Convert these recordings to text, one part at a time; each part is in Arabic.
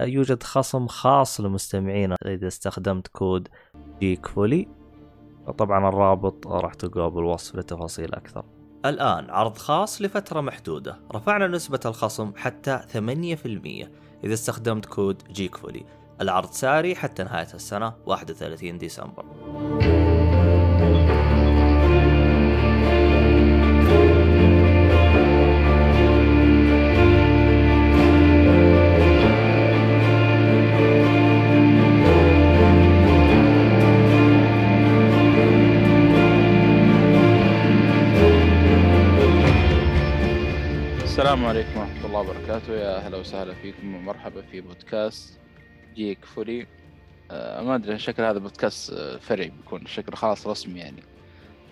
يوجد خصم خاص لمستمعينا إذا استخدمت كود Geekfully طبعا الرابط راح تلقاه بالوصف لتفاصيل أكثر. الآن عرض خاص لفترة محدودة. رفعنا نسبة الخصم حتى 8% إذا استخدمت كود Geekfully العرض ساري حتى نهاية السنة 31 ديسمبر. السلام عليكم ورحمة الله وبركاته. يا أهلا وسهلا فيكم ومرحبا في بودكاست Geekfully آه ما أدري شكل هذا بودكاست آه، فرعي بيكون شكل خلاص رسمي يعني.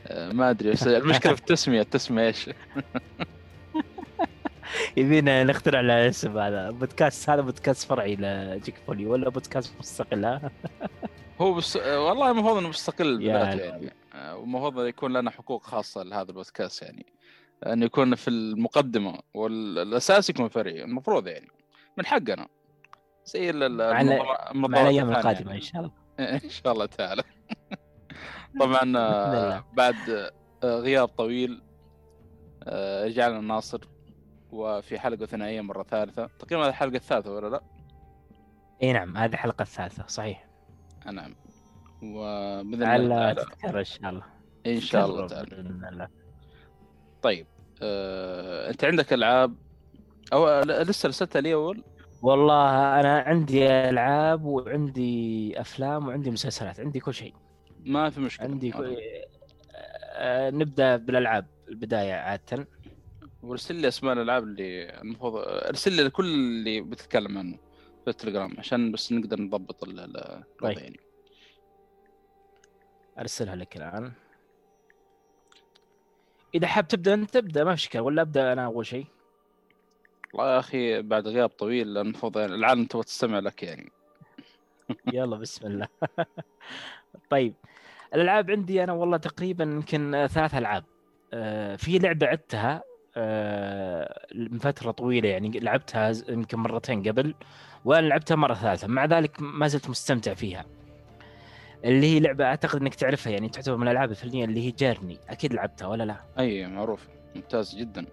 آه ما أدري بس المشكلة في التسمية التسمية إيش؟ يبينا نخترع له اسم هذا. بودكاست هذا بودكاست فرعي ل Geekfully ولا بودكاست مستقل ها؟ هو بس آه، والله المفروض إنه مستقل بذاته يعني. آه، والمفروض يكون لنا حقوق خاصة لهذا البودكاست يعني. انه يكون في المقدمة والأساس يكون فرعي المفروض يعني. من حقنا. زي مع القادمة يعني. إن شاء الله. إن شاء الله تعالى. طبعا آه،. بعد آه، غياب طويل آه، رجعنا الناصر. وفي حلقة ثنائية مرة ثالثة. تقريبا هذه الحلقة الثالثة ولا لا؟ إي نعم هذه الحلقة الثالثة صحيح. نعم. وبإذن الله تذكر إن شاء الله. إن شاء الله تعالى. طيب آه، أنت عندك ألعاب؟ أو آه، لسه رسلتها لي أول؟ والله أنا عندي ألعاب وعندي أفلام وعندي مسلسلات عندي كل شيء. ما في مشكلة. عندي. كل... آه، نبدأ بالألعاب البداية عادة. وارسل لي أسماء الألعاب اللي المفروض ارسل لي كل اللي بتتكلم عنه في التليجرام عشان بس نقدر نضبط ال- ال- الوضع طيب. يعني. أرسلها لك الآن. إذا حاب تبدأ أنت تبدأ ما في اشكال ولا أبدأ أنا أول شيء؟ والله يا أخي بعد غياب طويل المفروض يعني العالم تبغى تستمع لك يعني. يلا بسم الله. طيب الألعاب عندي أنا والله تقريبا يمكن ثلاث ألعاب. آه، في لعبة عدتها آه، من فترة طويلة يعني لعبتها يمكن مرتين قبل وأنا لعبتها مرة ثالثة. مع ذلك ما زلت مستمتع فيها. اللي هي لعبة أعتقد إنك تعرفها يعني تعتبر من الألعاب الفنية اللي هي جيرني أكيد لعبتها ولا لا؟ أي معروف. ممتاز جدا.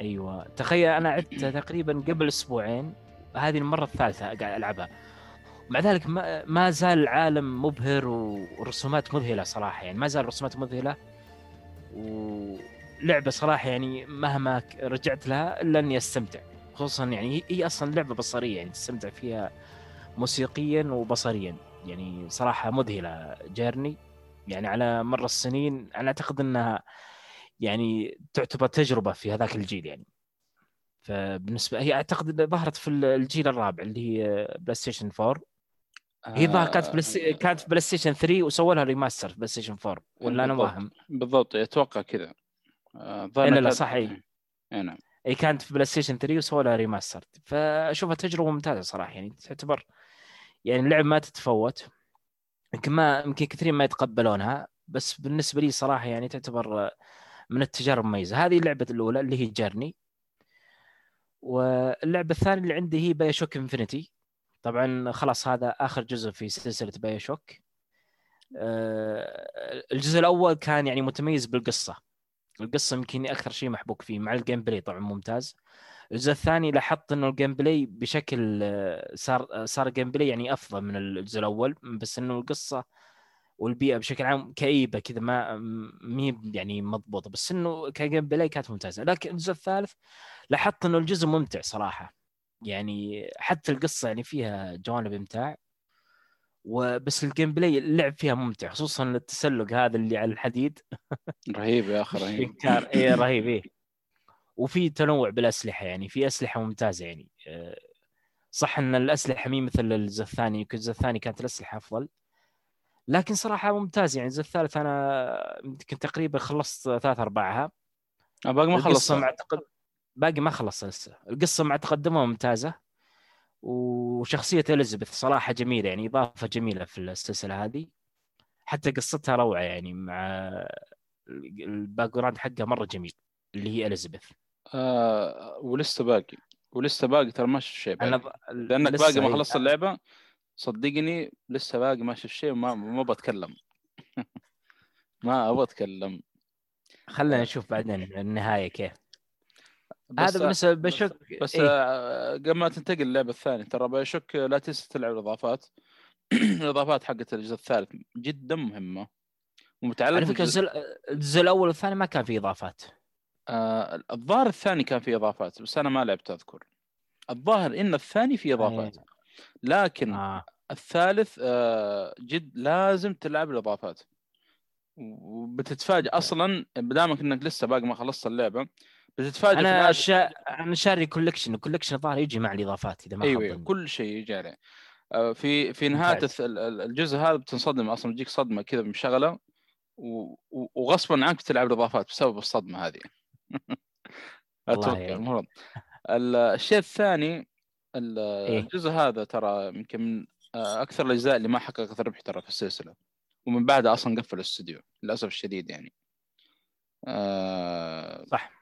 أيوه. تخيل أنا عدتها تقريبا قبل أسبوعين هذه المرة الثالثة قاعد ألعبها. مع ذلك ما, ما زال العالم مبهر ورسومات مذهلة صراحة يعني ما زال رسومات مذهلة. ولعبة صراحة يعني مهما رجعت لها الا اني استمتع خصوصا يعني هي- هي أصلا لعبة بصرية يعني تستمتع فيها موسيقيا وبصريا. يعني صراحة مذهلة Journey. يعني على مر السنين أنا أعتقد إنها يعني تعتبر تجربة في هذاك الجيل يعني. فبالنسبة هي أعتقد ظهرت في الجيل الرابع اللي هي PlayStation 4 هي كانت آه، Play Sta- كانت في PlayStation 3 وسووا لها remaster في PlayStation 4 ولا أنا. واهم بالضبط أتوقع كذا. آه، إيه، لا، لا، كانت- صح، إيه. اي نعم. اي كانت في PlayStation 3 وسووا لها remaster فأشوفها تجربة ممتازة صراحة يعني تعتبر يعني اللعبه ما تتفوت. يمكن ما يمكن كثيرين ما يتقبلونها بس بالنسبة لي صراحة يعني تعتبر من التجارب المميزة. هذه اللعبة الأولى اللي هي Journey واللعبة الثانية اللي عندي هي BioShock Infinite طبعا خلاص هذا آخر جزء في سلسلة BioShock آه، الجزء الأول كان يعني متميز بالقصة. القصة يمكن أكثر شيء محبوك فيه مع ال gameplay طبعا ممتاز. الجزء الثاني لاحظت إنه ال gameplay بشكل آه، صار آه، صار ال gameplay يعني أفضل من الجزء الأول بس إنه القصة والبيئة بشكل عام كئيبة كذا ما مي يعني مضبوطة بس إنه ك gameplay كانت ممتازة. لكن الجزء الثالث لاحظت إنه الجزء ممتع صراحة. يعني حتى القصة يعني فيها جوانب إمتاع وبس ال gameplay اللعب فيها ممتع خصوصا التسلق هذا اللي على الحديد. رهيب يا أخي رهيب. إيه رهيب إيه. وفي تنوع بالأسلحة يعني في أسلحة ممتازة يعني. آه، صح إن الأسلحة مي مثل الجزء الثاني يمكن الجزء الثاني كانت الأسلحة أفضل. لكن صراحة ممتاز يعني الجزء الثالث أنا يمكن تقريبا خلصت ثلاث أرباعها. آه، باقي ما خلص مع تقد... باقي ما خلص لسه. القصة مع تقدمها ممتازة. وشخصية إليزابيث صراحة جميلة يعني إضافة جميلة في السلسلة هذه. حتى قصتها روعة يعني مع ال background حقها مرة جميل. اللي هي اليزابيث آه ولسه باقي. ولسه باقي ترى ما شفت شيء أنا. ب... لأنك باقي ما. خلصت اللعبة صدقني لسه باقي ما شفت شيء وما ما بتكلم. ما أبغى اتكلم خلينا نشوف بعدين النهاية كيف. هذا بالنسبة BioShock بس إيه؟ آه، قبل ما تنتقل للعبة الثانية ترى BioShock لا تنسى تلعب الإضافات. الإضافات حقت الجزء الثالث جدا مهمة. ومتعلقه على فكرة الجزء الجزء الأول والثاني ما كان فيه إضافات. آه الظاهر الثاني كان فيه إضافات بس أنا ما لعبت أذكر. الظاهر إن الثاني فيه إضافات لكن آه. الثالث آه جد لازم تلعب الإضافات. وبتتفاجئ أصلا بدامك إنك لسه باقي ما خلصت اللعبة بتتفاجئ أنا شا... أنا شاري collection ال collection الظاهر يجي مع الإضافات إذا ما أيوه ظني. كل شيء يجي عليه. آه، في في نهاية الجزء هذا بتنصدم أصلا بتجيك صدمة كذا مشغله وغصبا عنك تلعب الإضافات بسبب الصدمة هذه. أتوقع. المفروض ال- الشيء الثاني ال- إيه؟ الجزء هذا ترى يمكن من آه، أكثر الأجزاء اللي ما حققت ربح ترى في السلسلة ومن بعدها أصلا قفل الاستوديو للأسف الشديد يعني آه صح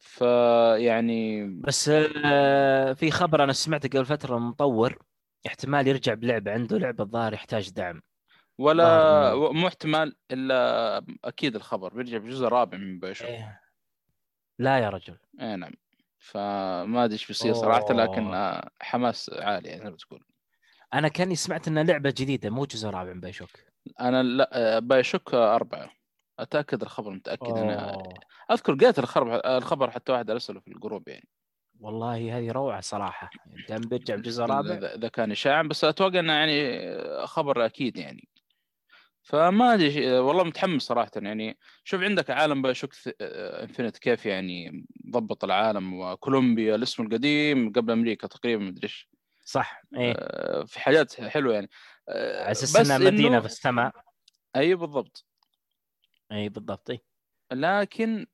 فيعني بس آه، في خبر أنا سمعته قبل فترة مطور احتمال يرجع بلعبة عنده لعبة الظاهر يحتاج دعم ولا مو احتمال إلا أكيد الخبر بيرجع بجزء رابع من BioShock إيه. لا يا رجل. اي نعم. فما أدري إيش بيصير صراحة لكن. آه، حماس عالي يعني زي ما تقول. أنا كأني سمعت إنها لعبة جديدة مو جزء رابع من BioShock أنا لا BioShock آه، أربعة. أتأكد الخبر متأكد أنا أوه. أذكر قريت الخبر الخبر حتى واحد أرسله في الجروب يعني. والله هذه روعة صراحة. دام بيرجع بجزء رابع. إذا كان إشاعة بس أتوقع إنه يعني خبر أكيد يعني. فما أدري آه، والله متحمس صراحة. يعني شوف عندك عالم BioShock Infinite كيف يعني ضبط العالم وكولومبيا الاسم القديم قبل أمريكا تقريبا مدري إيش. صح إيه. آه، في حاجات حلوة يعني. آه، على أساس إنها مدينة في السماء. أي بالضبط. اي بالضبط اي لكن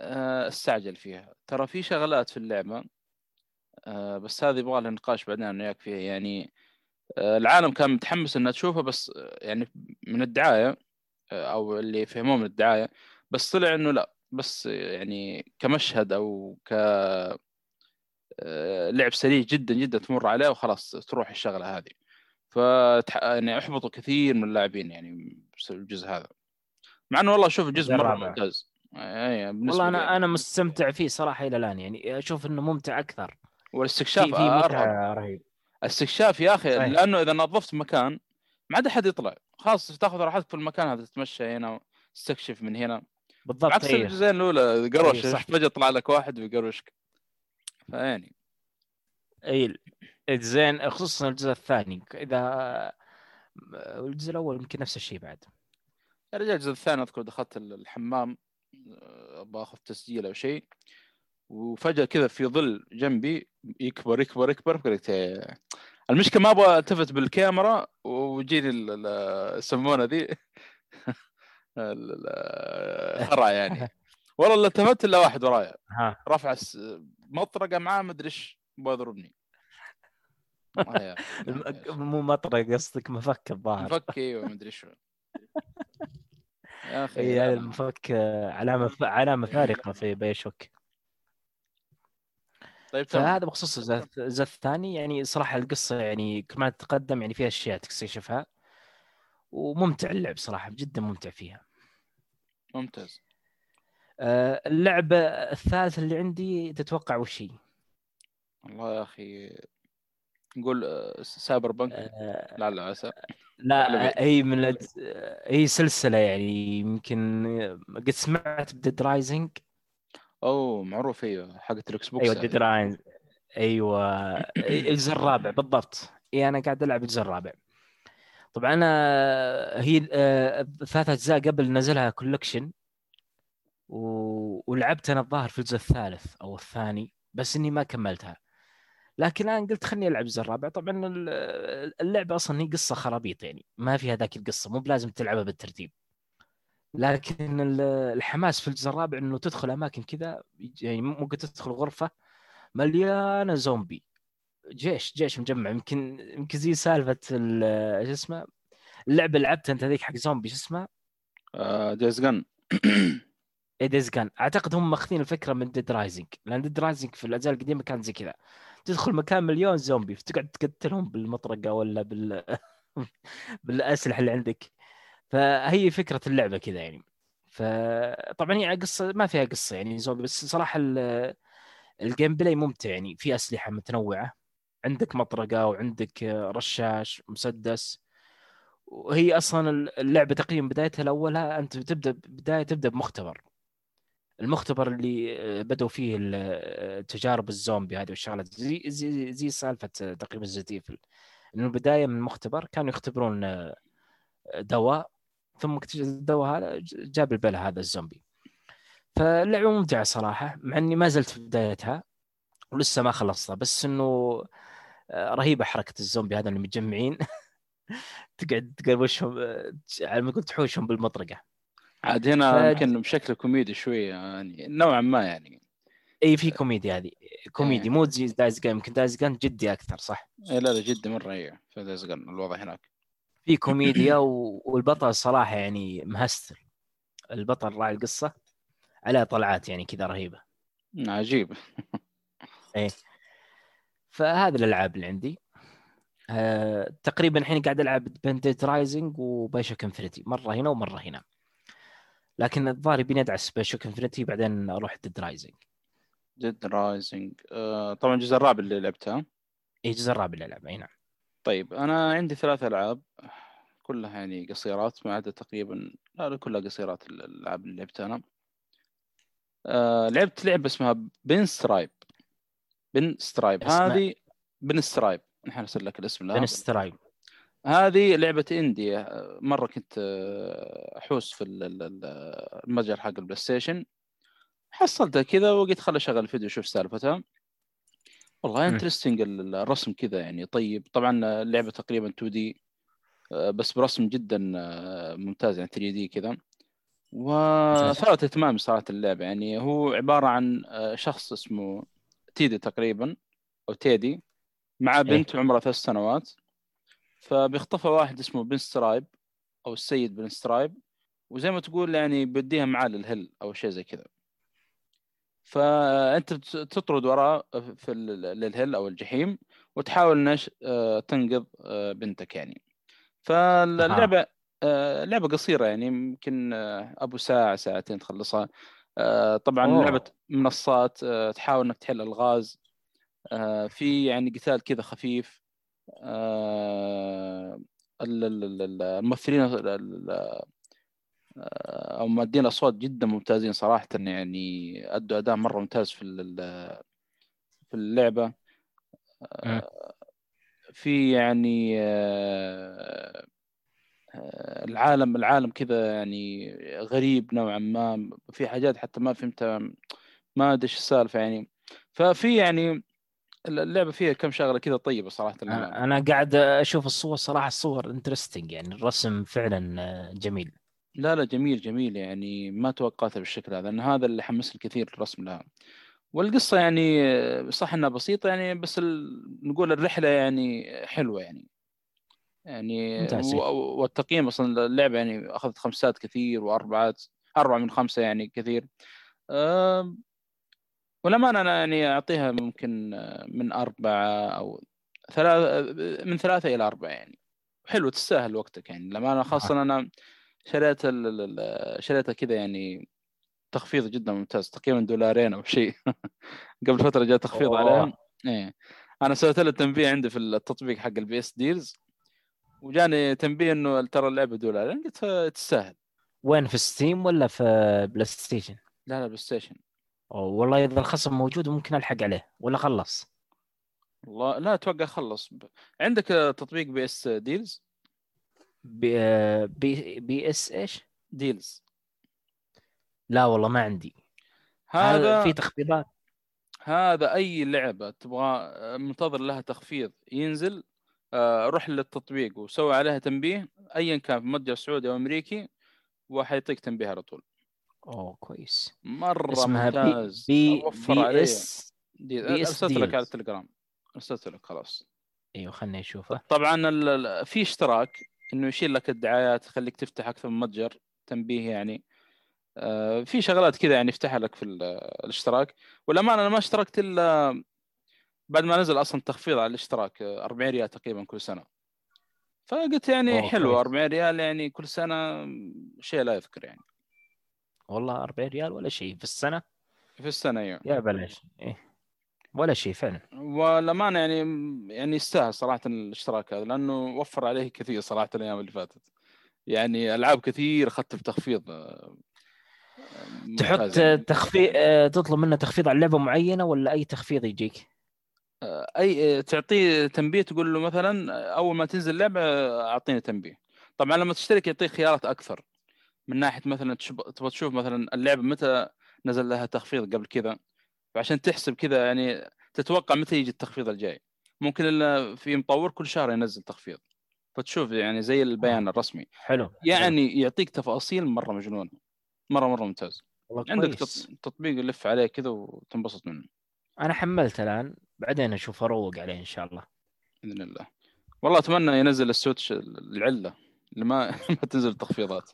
آه، أستعجل فيها. ترى في شغلات في اللعبة آه، بس هذه يبغى لها نقاش بعدين أنا وياك فيها. يعني آه، العالم كان متحمس انه تشوفه بس آه، يعني من الدعاية آه، أو اللي فهموه من الدعاية بس طلع إنه لا بس يعني كمشهد أو ك آه، لعب سريع جدا جدا تمر عليه وخلاص تروح الشغلة هذه. ف يعني أحبطوا كثير من اللاعبين يعني بسبب الجزء هذا. مع إنه والله أشوف الجزء مرة. ممتاز. بالنسبة والله لي. أنا أنا مستمتع فيه صراحة إلى الآن يعني أشوف إنه ممتع أكثر. والاستكشاف في في متعة رهيب. استكشاف يا أخي صحيح. لأنه إذا نظفت مكان ما عاد أحد يطلع. خلاص تاخذ راحتك في المكان هذا تتمشى هنا تستكشف من هنا. بالضبط عكس إيه. الجزئين الأولى قروش صح. فجأة يطلع لك واحد ويقروشك. فيعني. اي زين خصوصا الجزء الثاني إذا الجزء الأول يمكن نفس الشيء بعد. يا رجال الجزء الثاني أذكر دخلت الحمام باخذ تسجيل أو شيء. وفجأة كذا في ظل جنبي يكبر يكبر يكبر قلت إيه. المشكلة ما أبغى التفت بالكاميرا ويجيني يسمونها ذي. خرع يعني. والله اللي التفت إلا واحد ورايا. رفع مطرقة معاه مدري إيش يبغى يضربني والله يا أخي، الم- مو مطرق قصدك مفك الظاهر مفك أيوه مدري شو. يا أخي هذا المفك آه، علامة. علامة فارقة في بايشوك طيب تمام. فهذا بخصوص الجزء الثاني يعني صراحة القصة يعني كل ما تتقدم يعني فيها أشياء تكتشفها وممتع اللعب صراحة جدا ممتع فيها. ممتاز. آه، اللعبة الثالثة اللي عندي تتوقع وش هي؟ والله يا أخي نقول آه، Cyberpunk آه، لا لا عسى لا هي من. هي سلسلة يعني يمكن قد سمعت ب Dead Rising. أوه معروف أيوه حقت ال Xbox أيوه. Dead Rising أيوه. الجزء الرابع بالضبط. اي أنا قاعد ألعب الجزء الرابع. طبعا أنا هي آه، ثلاث أجزاء قبل نزلها كولكشن و... ولعبت أنا الظاهر في الجزء الثالث أو الثاني بس إني ما كملتها. لكن الآن قلت خليني ألعب الجزء الرابع. طبعا ال- اللعبة أصلا هي قصة خرابيط يعني. ما فيها ذاك القصة. مو بلازم تلعبها بالترتيب. لكن ال- الحماس في الجزء الرابع إنه تدخل أماكن كذا يعني ممكن تدخل غرفة مليانة زومبي. جيش جيش مجمع. يمكن يمكن زي سالفة ال- شو اسمه؟ اللعبة اللي لعبتها أنت هذيك حق زومبي شو اسمها؟ Days Gone اي Days Gone أعتقد هم ماخذين الفكرة من Dead Rising لأن Dead Rising في الأجزاء القديمة كان زي كذا. تدخل مكان مليون زومبي فتقعد تقتلهم بالمطرقة ولا بال بالأسلحة اللي عندك. فهي فكرة اللعبة كذا يعني. فطبعا هي قصة ما فيها قصة يعني زومبي بس صراحة ال- ال gameplay ممتع يعني في أسلحة متنوعة. عندك مطرقة وعندك رشاش مسدس. وهي أصلا اللعبة تقريبا بدايتها الأولها أنت تبدأ بداية تبدأ بمختبر. المختبر اللي بدأوا فيه ال- تجارب الزومبي هذه والشغلات. زي زي زي سالفة تقريبا Resident Evil إنه البدايه من مختبر كانوا يختبرون دواء ثم هذا جاب البلا هذا الزومبي. فاللعبة ممتعة صراحة مع إني ما زلت في بدايتها ولسه ما خلصتها بس إنه رهيبة حركة الزومبي هذا اللي متجمعين. تقعد تقلبشهم على ما قلت تحوشهم بالمطرقة. عاد هنا ف- يمكن بشكل كوميدي شوية يعني نوعا ما يعني. إي في كوميدي هذه. كوميدي إيه. مو زي Days Gone يمكن Days Gone جدي أكثر صح؟ إيه لا لا جدا مرة هي في Days Gone الوضع هناك. في كوميديا. والبطل صراحة يعني مهستر. البطل راعي القصة عليه طلعات يعني كذا رهيبة. عجيب. فهذه الألعاب اللي عندي. آه، تقريبا الحين قاعد ألعب بين Dead Rising و BioShock Infinite مرة هنا ومرة هنا. لكن الظاهر يبيني أدعس BioShock Infinite بعدين أروح Dead Rising Dead Rising آه طبعا الجزء الرابع اللي لعبتها اي الجزء الرابع اللي ألعبه. اي نعم. طيب أنا عندي ثلاث ألعاب كلها يعني قصيرات ما عدا تقريبا لا كلها قصيرات الألعاب اللي لعبتها أنا. آه لعبت لعبة اسمها Pinstripe. Pinstripe. هذه Pinstripe. نحن ارسل لك الاسم لها. Pinstripe. هذه لعبة indie مرة كنت آه، أحوس في ال- ال- ال- المتجر حق ال PlayStation. حصلتها كذا وقلت خل أشغل الفيديو أشوف سالفتها. والله. interesting الرسم كذا يعني. طيب طبعا اللعبة تقريبا 2D بس برسم جدا آه، ممتاز يعني 3D كذا. وثارت اهتمامي صراحة اللعبة يعني. هو عبارة عن آه، شخص اسمه تيدي تقريبا أو تيدي مع بنت عمرها ثلاث سنوات. فبيخطفها واحد اسمه Pinstripe أو السيد Pinstripe. وزي ما تقول يعني بيديها معاه لل hell أو شيء زي كذا. فأنت تطرد وراه في ال- للهل أو الجحيم وتحاول نش آه، تنقذ آه، بنتك يعني. فاللعبة آه، لعبة قصيرة يعني يمكن أبو ساعة ساعتين تخلصها. طبعا أوه. لعبه منصات تحاول إنك تحل الغاز. في يعني قتال كذا خفيف. ال- ال- ال- ال- الممثلين ال- ال- أو مادين اصوات جدا ممتازين صراحة يعني أدوا أداء مرة ممتاز في في اللعبة. آه، في يعني آه، آه، العالم العالم كذا يعني غريب نوعا ما في حاجات حتى ما فهمتها ما أدري إيش السالفة يعني. ففي يعني اللعبة فيها كم شغلة كذا طيبة صراحة. أنا قاعد أشوف الصور صراحة الصور انترستنج يعني الرسم فعلا آه، جميل. لا لا جميل جميل. يعني ما توقعتها بالشكل هذا لأن هذا اللي حمسني كثير الرسم لها. والقصة يعني صح إنها بسيطة يعني بس ال... نقول الرحلة يعني حلوة يعني. يعني. و- والتقييم أصلا اللعبة يعني أخذت خمسات كثير وأربعات أربعة من خمسة يعني كثير. أه... والأمانة أنا يعني أعطيها ممكن من أربعة أو ثلاثة من ثلاثة إلى أربعة يعني. حلو تستاهل وقتك يعني. لما أنا خاصه أنا شريت شريتها كذا يعني تخفيض جدا ممتاز تقريبا دولارين أو شيء. قبل فترة جاء تخفيض. عليهم. إيه. أنا سويت له تنبيه عندي في التطبيق حق ال PS Deals وجاني تنبيه إنه ترى اللعبة دولارين. قلت تستاهل. وين في Steam ولا في PlayStation؟ لا لا PlayStation والله إذا الخصم موجود ممكن ألحق عليه. ولا خلص؟ والله لا أتوقع خلص. عندك تطبيق PS Deals P, P, PS إيش؟ Deals. لا والله ما عندي. هذا في تخفيضات؟ هذا أي لعبة تبغى منتظر لها تخفيض ينزل آه، روح للتطبيق وسوي عليها تنبيه ايا كان في متجر سعودي أو أمريكي وحيعطيك تنبيه على طول. أوه كويس. مرة اسمها P ممتاز. P, بي علي. إس بي إس أرسلت لك على. التليجرام. أرسلت لك خلاص. أيوه خلني اشوفه طبعا ال- في اشتراك. إنه يشيل لك الدعايات يخليك تفتح أكثر من متجر تنبيه يعني. آه، في شغلات كذا يعني يفتحها لك في ال- الاشتراك. والأمانة أنا ما اشتركت إلا بعد ما نزل أصلا تخفيض على الاشتراك آه، 40 ريال تقريبا كل سنة. فقلت يعني حلو كويس. 40 ريال يعني كل سنة شيء لا يذكر يعني. والله 40 ريال ولا شيء في السنة؟ في السنة أيوه. يا بلاش. إيه. ولا شيء فعلا. والامانه يعني يعني يستاهل صراحة الاشتراك هذا لأنه وفر عليه كثير صراحة الأيام اللي فاتت. يعني ألعاب كثير أخذت بتخفيض آه، آه، تحط. تخفيض تطلب منه تخفيض على لعبه معينة ولا أي تخفيض يجيك؟ أي تعطيه تنبيه تقول له مثلا أول ما تنزل لعبة أعطيني تنبيه. طبعا لما تشترك يعطيك خيارات أكثر. من ناحية مثلا تبغى تشوف مثلا اللعبة متى نزل لها تخفيض قبل كذا. فعشان تحسب كذا يعني تتوقع متى يجي التخفيض الجاي. ممكن إلا في مطور كل شهر ينزل تخفيض. فتشوف يعني زي البيان الرسمي. حلو. حلو. يعني يعطيك تفاصيل مرة مجنونة. مرة مرة ممتاز. عندك تطبيق يلف عليه كذا وتنبسط منه. أنا حملت الآن. بعدين أشوف أروق عليه إن شاء الله. بإذن الله. والله أتمنى ينزل السويتش الله اللي ما ما تنزل التخفيضات.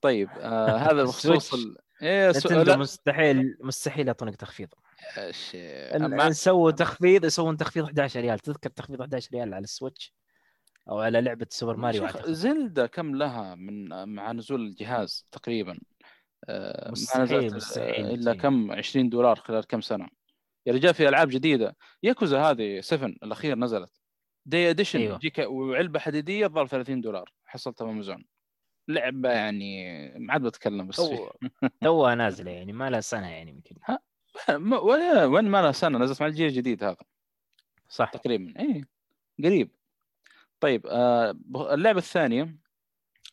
طيب آه هذا بخصوص. ال... إيه لا. مستحيل مستحيل يعطونك تخفيض. أما- سووا تخفيض يسوون تخفيض 11 ريال. تذكر تخفيض 11 ريال على السويتش؟ أو على لعبة سوبر ماريو. زلدا كم لها من مع نزول الجهاز تقريبا؟ آه، مستحيل- مستحيل إلا. كم؟ 20 دولار خلال كم سنة. يا رجال في ألعاب جديدة. ياكوزا هذه 7 الأخير نزلت. day edition أيوة. وعلبة حديدية الظاهر 30 دولار. حصلتها في امازون لعبه يعني ما عاد بتكلم بس. توها نازلة يعني ما لها سنة يعني يمكن. ما- وين ما لها سنة نزلت مع الجيل الجديد هذا. صح. تقريبا اي قريب. طيب آه اللعبة الثانية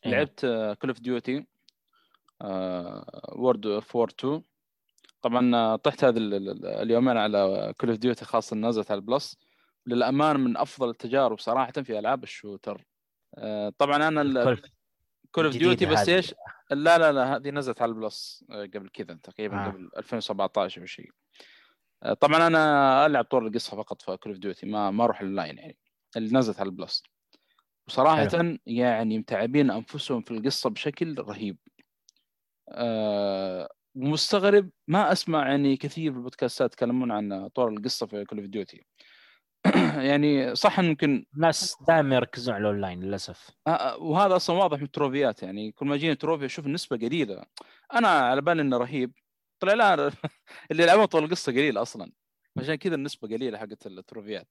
إيه. لعبت كول أوف ديوتي وورلد أوف وور 2 طبعا آه، طحت ال- اليومين على كول اوف ديوتي خاصة نزلت على البلس. للأمانة من أفضل التجارب صراحة في ألعاب الشوتر. آه، طبعا أنا كول أوف ديوتي بس. إيش لا لا لا هذه نزلت على البلس آه، قبل كذا تقريبا آه. قبل 2017 أو شيء آه، طبعا أنا ألعب طور القصة فقط في كول أوف ديوتي ما ما أروح اللاين يعني اللي نزلت على البلس وصراحة حلو. يعني متعبين أنفسهم في القصة بشكل رهيب آه، ومستغرب ما أسمع يعني كثير في البودكاستات يتكلمون عن طور القصة في كول أوف ديوتي يعني صح إن يمكن الناس دائما يركزون على الأونلاين للأسف. آه، آه، وهذا أصلا واضح من التروفيات يعني كل ما يجيني trophy أشوف النسبة قليلة. أنا على بالي إنه رهيب. طلع لا اللي يلعبون طور القصة قليل أصلا. عشان كذا النسبة قليلة حقت التروفيات.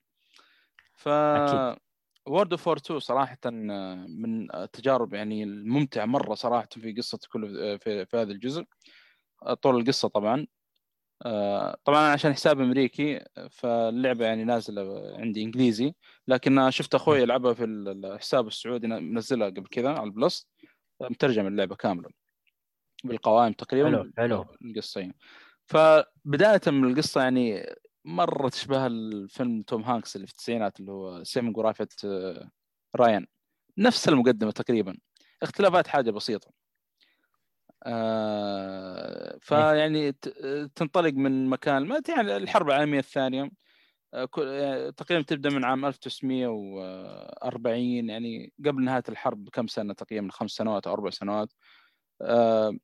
ف. وورلد أوف 2 صراحة آه، من التجارب يعني الممتعة مرة صراحة في قصة كل في, في هذا الجزء. طور القصة طبعا. طبعا أنا عشان حساب أمريكي فاللعبة يعني نازلة عندي إنجليزي لكن شفت أخوي يلعبها في الحساب السعودي منزلها قبل كذا على البلس مترجم اللعبة كامله بالقوائم تقريبا حلو، حلو. القصة يعني. فبداية من القصة يعني مرة تشبه الفيلم توم هانكس اللي في التسعينات اللي هو سيفنج برايفت آه، رايان نفس المقدمة تقريبا اختلافات حاجة بسيطة آه فيعني ت- تنطلق من مكان ما يعني الحرب العالمية الثانية آه، آه، تقريبا تبدأ من عام 1940 يعني قبل نهاية الحرب بكم سنة؟ تقريبا خمس سنوات أو أربع سنوات. آه،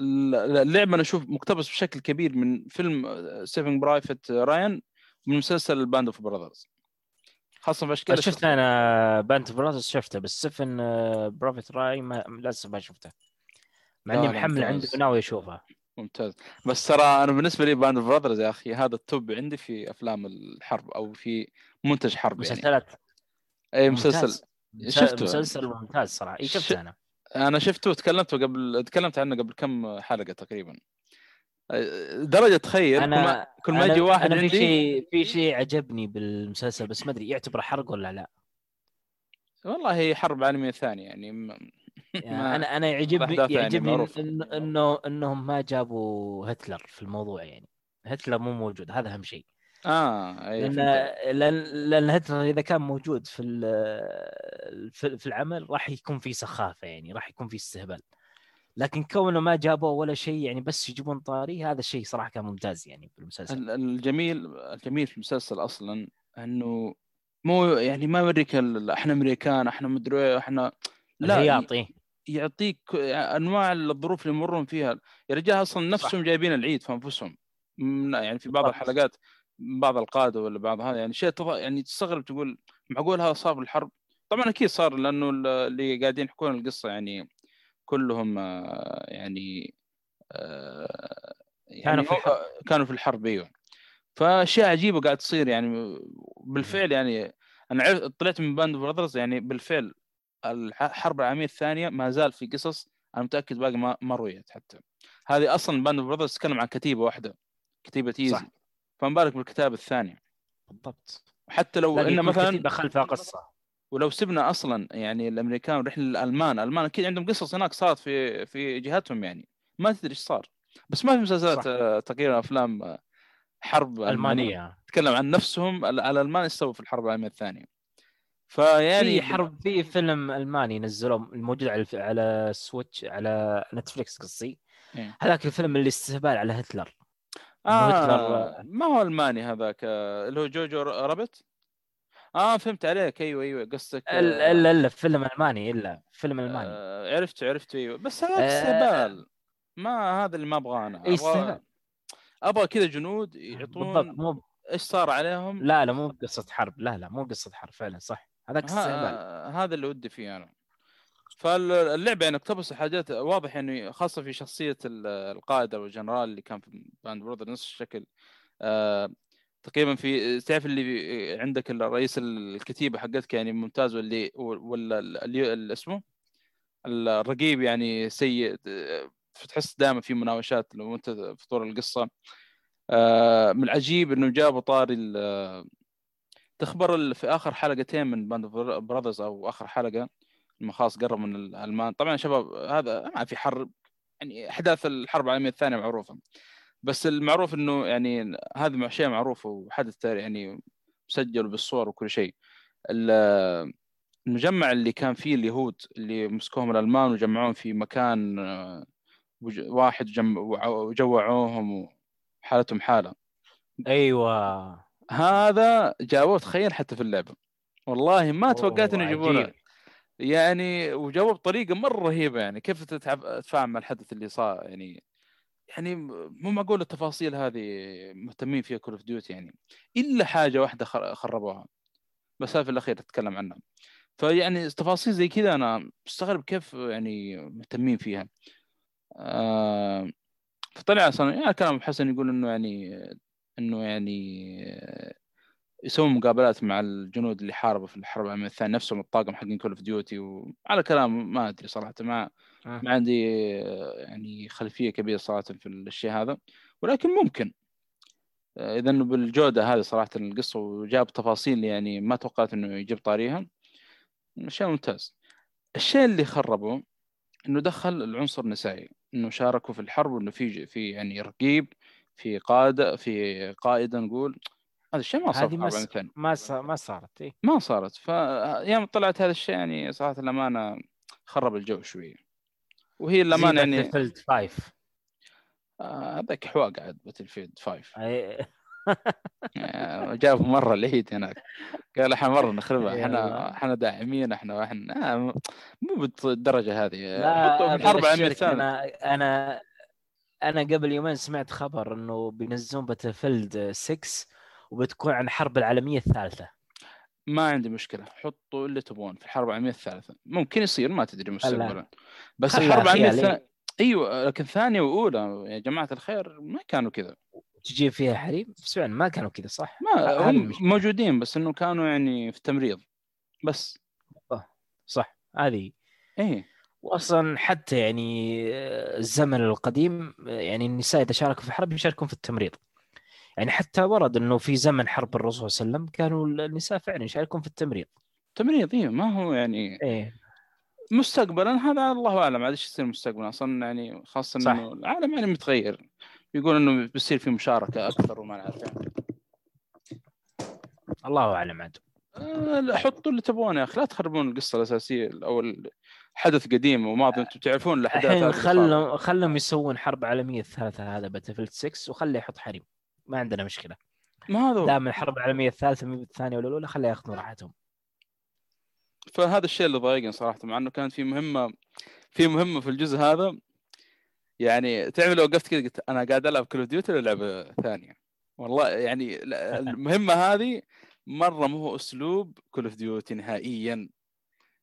اللعبة أنا أشوف مقتبس بشكل كبير من فيلم سيفنج برايفت رايان من مسلسل باند اوف براذرز خاصة في اشكال شفت أنا باند براذرز شفته بس سيفنج برايفت رايان ما للأسف ما شفته. مع إني محمل عندي. وناوي أشوفها. ممتاز. بس ترى أنا بالنسبة لي باند براذرز يا أخي هذا ال top عندي في أفلام الحرب أو في منتج حرب يعني. مسلسلات. اي ممتاز. مسلسل. مس- شفته. مسلسل ممتاز صراحة. اي شفته أنا؟ أنا شفته وتكلمته قبل تكلمت عنه قبل كم حلقة تقريبا. درجة تخيل كل ما أنا كل ما أنا- يجي واحد أنا في عندي شيء في شيء عجبني بالمسلسل بس ما أدري يعتبر حرق ولا لا. والله هي حرب عالمية ثانية يعني. يعني أنا أنا يعجبني يعني يعجبني. إن إنه إنهم ما جابوا هتلر في الموضوع يعني هتلر مو موجود هذا أهم شيء آه لأن. لأن لأن هتلر إذا كان موجود في في في العمل راح يكون في سخافة يعني راح يكون في استهبال لكن كونه ما جابوا ولا شيء يعني بس يجيبون طاري هذا الشيء صراحة كان ممتاز يعني بالمسلسل ال- الجميل الجميل في المسلسل أصلا إنه مو يعني ما يوريك إحنا أمريكان إحنا مدري إيه، إحنا لا يعطي يعطيك أنواع الظروف اللي يمرون فيها. يا رجال أصلا نفسهم جايبين العيد في أنفسهم. يعني في بعض. الحلقات بعض القادة ولا بعض هذا يعني شيء تض... يعني تستغرب تقول معقول هذا صار بالحرب؟ طبعا أكيد صار لأنه ال- اللي قاعدين يحكون القصة يعني كلهم آه، يعني آه، يعني كانوا في الحرب. كانوا في الحرب أيوه. فأشياء عجيبة قاعد تصير يعني بالفعل يعني أنا طلعت من باند براذرز يعني بالفعل الحرب العالمية الثانية ما زال في قصص أنا متأكد باقي ما ما رويت حتى. هذه أصلا باند براذرز تتكلم عن كتيبة واحدة كتيبة ايزي صح. فما بالك بالكتايب الثانية. بالضبط. حتى لو تلاقي ان كل مثلا كتيبة خلفها قصة. ولو سبنا أصلا يعني الأمريكان ونروح للالمان الالمان أكيد عندهم قصص هناك صارت في في جهتهم يعني. ما تدري إيش صار. بس ما في مسلسلات تقريبا أفلام حرب ألمانية. تتكلم عن نفسهم ال- الألمان إيش سووا في الحرب العالمية الثانية. فيعني في حرب في فيلم ألماني نزلوه الموجود على على سويتش على نتفلكس قصدي. إيه. هذاك الفيلم اللي استهبال على هتلر. إنه هتلر- آه. ما هو ألماني هذاك آه، اللي هو جوجو رابت؟ آه فهمت عليك. أيوه أيوه قصدك آه، الا الا الا فيلم ألماني إلا فيلم ألماني. آه عرفت عرفت أيوه. بس هذا آه، استهبال. ما هذا اللي ما ابغاه أنا. إيه، أبغى استهبال. أبغى كذا جنود بالضبط يعطون مو إيش صار عليهم؟ لا لا مو قصه حرب. لا لا مو قصه حرب فعلا صح. هذاك استهبال. هذا اللي ودي فيه أنا. فاللعبة يعني اقتبس حاجات واضح يعني خاصة في شخصية ال- القائد أو الجنرال اللي كان في باند براذرز نفس الشكل. آه تقريبا في تعرف اللي عندك الرئيس الكتيبة حقتك يعني ممتاز واللي ولا اللي اسمه؟ الرقيب يعني سيء آه، تحس دائما في مناوشات لو أنت في طور القصة. آه من العجيب إنه جابوا طاري تخبر في آخر حلقتين من باند براذرز أو آخر حلقة لما خلاص قرب من الألمان. طبعا شباب هذا ما في حرب يعني أحداث الحرب العالمية الثانية معروفة. بس المعروف إنه يعني هذا شيء معروف وحدث تاري- يعني مسجل بالصور وكل شيء. ال- المجمع اللي كان فيه اليهود اللي مسكوهم الألمان وجمعوهم في مكان آه، واحد وجوعوهم وحالتهم حالة. أيوه. هذا جابوه تخيل حتى في اللعبة. والله ما توقعت إنه يجيبونه. يعني وجابوه بطريقة مرة رهيبة يعني كيف تتفاعل مع الحدث اللي صار يعني يعني مو معقول التفاصيل هذه مهتمين فيها كول أوف ديوتي يعني إلا حاجة واحدة خر- خربوها. بس في الأخير اتكلم عنها فيعني تفاصيل زي كذا أنا مستغرب كيف يعني مهتمين فيها. آه فطلع أصلا يعني كلام حسن يقول إنه يعني إنه يعني يسوون مقابلات مع الجنود اللي حاربوا في الحرب العالمية الثانية نفسهم الطاقم حقين كول اوف ديوتي وعلى كلام ما أدري صراحة ما آه. ما عندي يعني خلفية كبيرة صراحة في الشيء هذا ولكن ممكن. آه، اذا بالجودة هذه صراحة القصة وجاب تفاصيل يعني ما توقعت إنه يجيب طاريها. شيء ممتاز. الشيء اللي خربه إنه دخل العنصر النسائي إنه شاركوا في الحرب وانه في في يعني رقيب في قاده في قائده نقول هذا الشيء ما صار هذه ما الثانية ما صار ما صارت إيه. ما صارت. فيوم طلعت هذا الشيء يعني صراحة الأمانة خرب الجو شوية وهي الأمانة يعني 5 آه، هذاك حواء قاعد باتل فيلد 5 أي- آه، جابوا مرة العيد هناك. قال إحنا مرة نخربها إحنا. إحنا داعمين إحنا إحنا آه، مو بالدرجة هذه. لا الثانية أنا أنا قبل يومين سمعت خبر إنه بينزلون باتلفيلد 6 وبتكون عن الحرب العالمية الثالثة. ما عندي مشكلة. حطوا اللي تبغون في الحرب العالمية الثالثة. ممكن يصير ما تدري مستقبلا بس الحرب العالمية خيالي. الثانية أيوه لكن ثانية وأولى يا جماعة الخير ما كانوا كذا. تجيب فيها حريم؟ بس فعلا ما كانوا كذا صح؟ ما هم. موجودين بس إنه كانوا يعني في تمريض. بس. صح هذه. إيه. واصلا حتى يعني آه، الزمن القديم يعني النساء إذا شاركوا في الحرب يشاركون في التمريض. يعني حتى ورد إنه في زمن حرب الرسول صلى الله عليه وسلم كانوا النساء فعلا يشاركون في التمريض. تمريض إيه ما هو يعني إيه. مستقبلا هذا الله أعلم عاد إيش يصير مستقبلا. أصلا يعني خاصة صح. إنه العالم يعني متغير. يقول إنه بيصير في مشاركة أكثر وما نعرف يعني. الله أعلم عاد. حطوا اللي تبغونه يا أخي لا تخربون القصة الأساسية أو الحدث قديم وماضي أنتم تعرفون الأحداث الحين. خلهم خلهم يسوون حرب عالمية الثالثة هذا Battle 6 وخليه يحط حريم. ما عندنا مشكلة. ما هذا دام الحرب العالمية الثالثة مي بالثانية ولا الأولى خليه ياخذون راحتهم. فهذا الشيء اللي ضايقني صراحة مع إنه كانت في مهمة في مهمة في الجزء هذا. يعني تعرف لو وقفت كذا قلت أنا قاعد ألعب Call Duty ولا لعبه ثانية؟ والله يعني المهمة هذه مرة مو هو أسلوب Call of Duty نهائيا.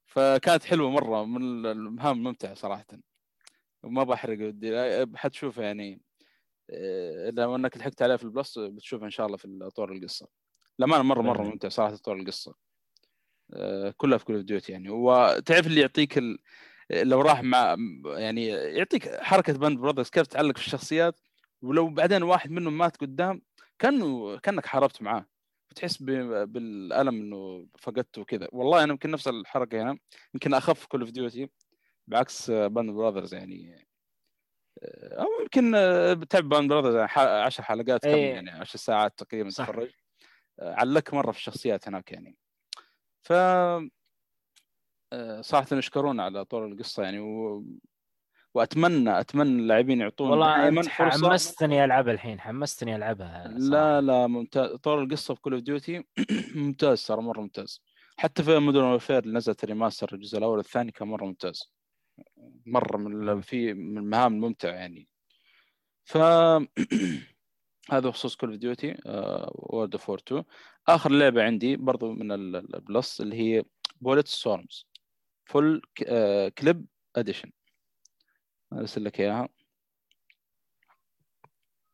فكانت حلوة مرة من المهام الممتعه صراحة. وما بحرق ودي حتشوفها يعني لو إنك لحقت عليها في ال Plus بتشوفها إن شاء الله في طور القصة. لما مره مرة ممتع صراحة طور القصة. آه، كلها في Call of Duty يعني. وتعرف اللي يعطيك ال... لو راح مع يعني يعطيك حركة Band Brothers كيف تعلق في الشخصيات. ولو بعدين واحد منهم مات قدام كانه كأنك حاربت معاه. بتحس. بالألم إنه فقدته وكذا والله أنا يمكن نفس الحركة هنا يمكن أخف Call of Duty بعكس Band Brothers يعني أو يمكن آه، بتعب Band Brothers يعني 10 حلقات كم إيه. يعني 10 ساعات تقريبا. تتفرج آه، علق مرة في الشخصيات هناك يعني ف آه، صراحة يشكرون على طول القصة يعني و... واتمنى أتمنى اللاعبين يعطون والله انت حمستني العبها الحين حمستني ألعبها صراحة. لا لا ممتاز. طور القصة في Call of Duty ممتاز ترى مرة ممتاز. حتى في Modern Warfare اللي نزلت ال remaster الجزء الأول والثاني كان مرة ممتاز. مرة من في من المهام الممتعة يعني. ف هذا بخصوص Call of Duty World War 2 آخر لعبة عندي برضو من ال- ال- ال Plus اللي هي Bulletstorm Full Clip Edition أرسل لك إياها.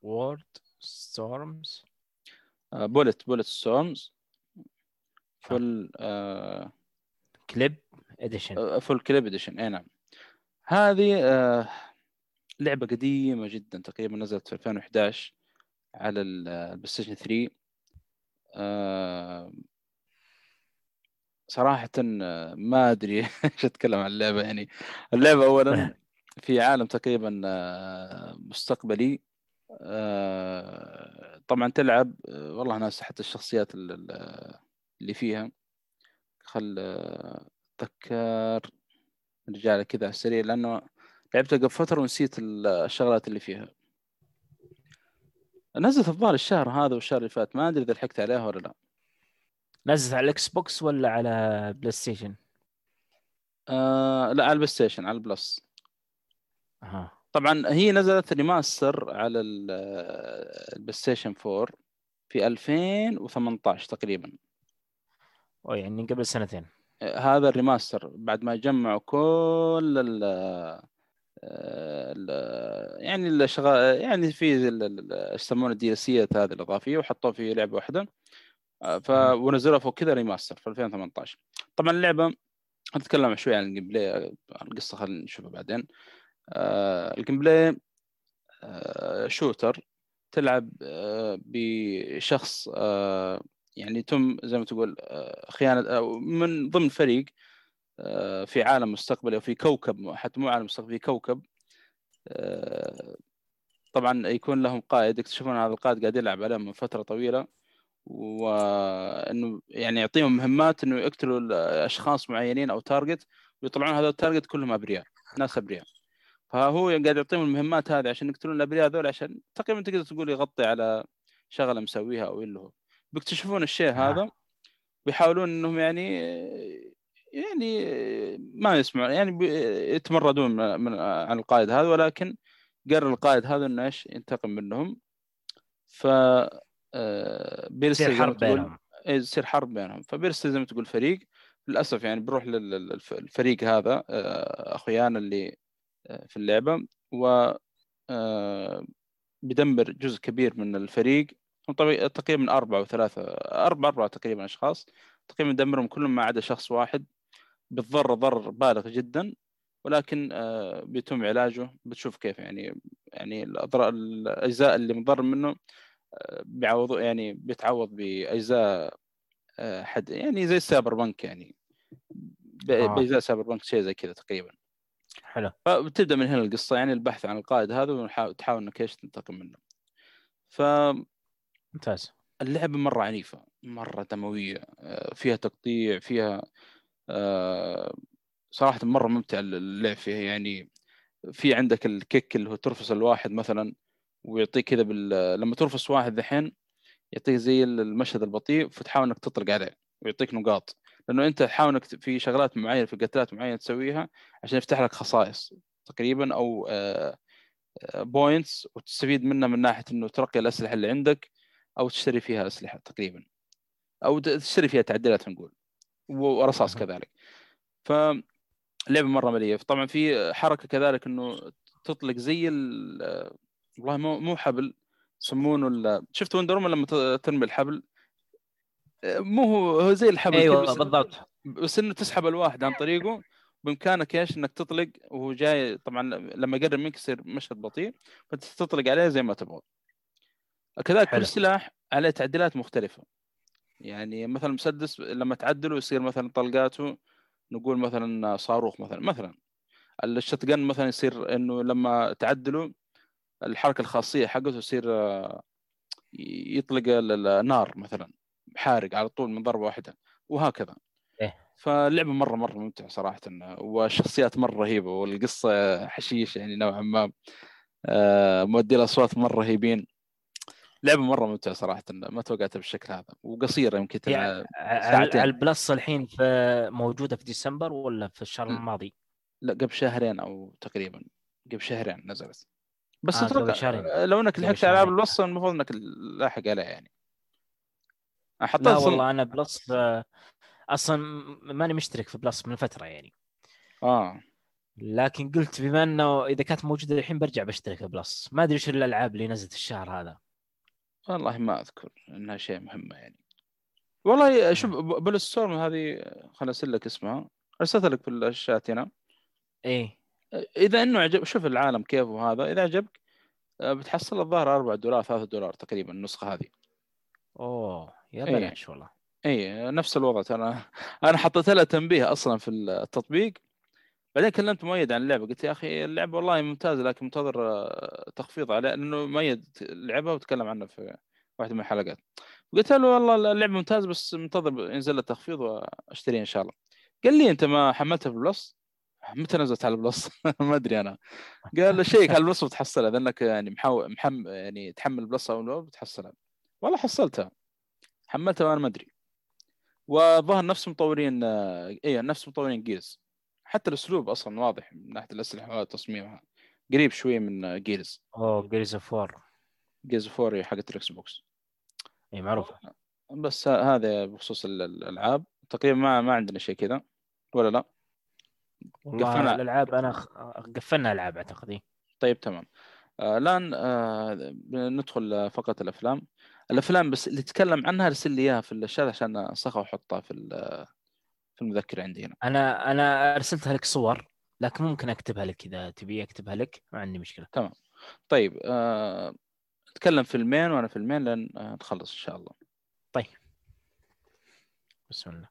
Word storms Bullet Bulletstorm Full آه، Clip Edition Full Clip Edition اي نعم. هذه آه، لعبة قديمة جدا تقريبا نزلت في 2011 على ال- ال PlayStation 3 آه، صراحة آه، ما أدري إيش أتكلم عن اللعبة يعني. اللعبة اولا في عالم تقريبا آه، مستقبلي آه، طبعا تلعب آه، والله ناس حتى الشخصيات ال- ال- اللي فيها. خل أتذكر نرجع كذا على السريع لأنه لعبتها قبل فترة ونسيت ال- الشغلات اللي فيها. نزلت الظاهر الشهر هذا والشهر اللي فات ما أدري إذا لحقت عليها ولا لا. نزلت على ال Xbox ولا على PlayStation؟ آه لا على ال PlayStation على ال Plus. طبعا هي نزلت remaster على ال- ال PlayStation 4 في 2018 تقريبا. أو يعني قبل سنتين. هذا ال remaster بعد ما جمعوا كل ال ال- يعني الشغال يعني في يسمونه ال DLC هذه الإضافية وحطوه في لعبة واحدة. آه، ف مم. ونزلوها فوق كذا remaster في 2018 طبعا اللعبة نتكلم شوي عن ال gameplay القصة خلينا نشوفها بعدين. آه، ال gameplay آه، shooter تلعب آه، بشخص آه، يعني تم زي ما تقول آه، خيانة أو من ضمن فريق آه، في عالم مستقبلي أو في كوكب حتى مو عالم مستقبلي في كوكب. آه، طبعا يكون لهم قائد يكتشفون هذا القائد قاعد يلعب عليهم من فترة طويلة. وإنه يعني يعطيهم مهمات إنه يقتلوا اشخاص معينين أو target ويطلعون هذا ال target كلهم أبرياء ناس أبرياء. فهو قاعد يعطيهم المهمات هذه عشان يقتلون الأبرياء هذول عشان تقريبا تقدر تقول يغطي على شغلة مسويها أو اللي هو. بيكتشفون الشيء آه. هذا ويحاولون إنهم يعني يعني ما يسمعون يعني يتمردون من من- عن القائد هذا ولكن قرر القائد هذا إنه إيش ينتقم منهم. ف آه، بيرسل حرب بينهم. إيه، يصير حرب بينهم. فبيرسل زي ما تقول فريق. للأسف يعني بنروح للفريق هذا آه، أخويانا اللي في اللعبة و آه، بيدمر جزء كبير من الفريق. تقريبا أربعة وثلاثة أربعة أربعة تقريبا أشخاص. تقريبا دمرهم كلهم ما عدا شخص واحد. بالضر ضرر بالغ جدا. ولكن آه، بيتم علاجه. بتشوف كيف يعني يعني الأضرار الأجزاء اللي مضر منه آه، بيعوضوا يعني بيتعوض بأجزاء حد يعني زي ال Cyberpunk يعني. ب- آه. بأجزاء Cyberpunk شيء زي كذا تقريبا. حلو. فبتبدأ من هنا القصة يعني البحث عن القائد هذا وتحاول إنك إيش تنتقم منه. فاللعبه ممتاز. مرة عنيفة مرة دموية آه، فيها تقطيع فيها آه، صراحة مرة ممتع اللعب فيها. يعني في عندك الكيك اللي هو ترفس الواحد مثلا ويعطيك كذا بال... لما ترفس واحد دحين يعطيك زي المشهد البطيء فتحاول إنك تطلق عليه ويعطيك نقاط. لأنه أنت تحاول إنك في شغلات معينة في قتلات معينة تسويها عشان يفتح لك خصائص تقريبا أو points وتستفيد منها من ناحية إنه ترقي الأسلحة اللي عندك أو تشتري فيها أسلحة تقريبا. أو تشتري فيها تعديلات نقول. ورصاص كذلك. ف لعبة مرة مليئة. طبعا في حركة كذلك إنه تطلق زي والله مو مو حبل يسمونه شفت وندر لما ترمي الحبل؟ مو هو هو زي الحبل أيوه بس بالضبط. بس إنه تسحب الواحد عن طريقه بإمكانك إيش؟ إنك تطلق وهو جاي طبعا لما يقرب منك يصير مشهد بطيء فأنت تطلق عليه زي ما تبغى. كذلك. كل سلاح عليه تعديلات مختلفة. يعني مثلا مسدس لما تعدله يصير مثلا طلقاته نقول مثلا صاروخ مثلا مثلا. الشتقن مثلا يصير إنه لما تعدله الحركة الخاصية حقته يصير آه، يطلق النار مثلا. حارق على طول من ضربة واحدة وهكذا إيه. فاللعبة مرة مرة ممتعة صراحة والشخصيات مرة رهيبة والقصة حشيش يعني نوعا ما آه، مؤدي الاصوات مرة رهيبين لعبة مرة ممتعة صراحة ما توقعتها بالشكل هذا وقصيرة يمكن يعني ساعتين. على البلس الحين في موجودة في ديسمبر ولا في الشهر. الماضي؟ لا قبل شهرين أو تقريبا قبل شهرين نزلت بس آه، أتوقع. لو إنك لحقت ألعاب. الوصل المفروض إنك لاحق عليها يعني حطيت لا والله أنا Plus أصلا ماني مشترك في Plus من فترة يعني. آه. لكن قلت بما إنه إذا كانت موجودة الحين برجع بشترك في Plus ما أدري إيش الألعاب اللي نزلت الشهر هذا. والله ما أذكر إنها شيء مهمة يعني. والله شوف ب- Bulletstorm هذه خليني أرسل لك اسمها. أرسلت لك في الشات هنا. إيه. إذا إنه عجب شوف العالم كيف وهذا إذا عجبك آه، بتحصل الظاهر 4 دولار 3 دولار تقريبا النسخة هذه. أوه. يا إيه. بلاش والله. اي نفس الوضع ترى. أنا حطيت لها تنبيه أصلا في التطبيق بعدين كلمت مؤيد عن اللعبة. قلت يا أخي اللعبة والله ممتازة لكن منتظر آه، تخفيض عليها لأنه مؤيد لعبها وتكلم عنها في واحدة من الحلقات. قلت له والله اللعبة ممتازة بس منتظر ينزل لها تخفيض وأشتريها إن شاء الله. قال لي أنت ما حملتها في ال Plus متى نزلت على ال Plus ما أدري أنا. قال شيك على ال Plus وتحصلها لأنك يعني محو... محم... يعني تحمل ال Plus أو بتحصلها والله حصلتها. حملتها وأنا ما أدري. وظهر نفس مطورين آه، إيه نفس مطورين Gears. حتى الأسلوب أصلا واضح من ناحية الأسلحة وتصميمها. قريب شوية من Gears. أوه Gears of War Gears 4 حقت ال Xbox. اي معروفة. بس هذا بخصوص ال- الألعاب. تقريبا ما ما عندنا شيء كذا. ولا لا؟ قفلنا. الألعاب أنا. قفلنا ألعاب أعتقد إيه. طيب تمام. آه، الآن آه، ندخل فقط الأفلام. الأفلام بس اللي تكلم عنها أرسل لي إياها في الشات عشان أنسخها وأحطها في في المذكرة عندي هنا أنا أنا أرسلتها لك صور لكن ممكن أكتبها لك إذا تبي أكتبها لك ما عندي مشكلة. طيب آه، نتكلم فيلمين وأنا فيلمين لين آه، نخلص إن شاء الله. بسم الله.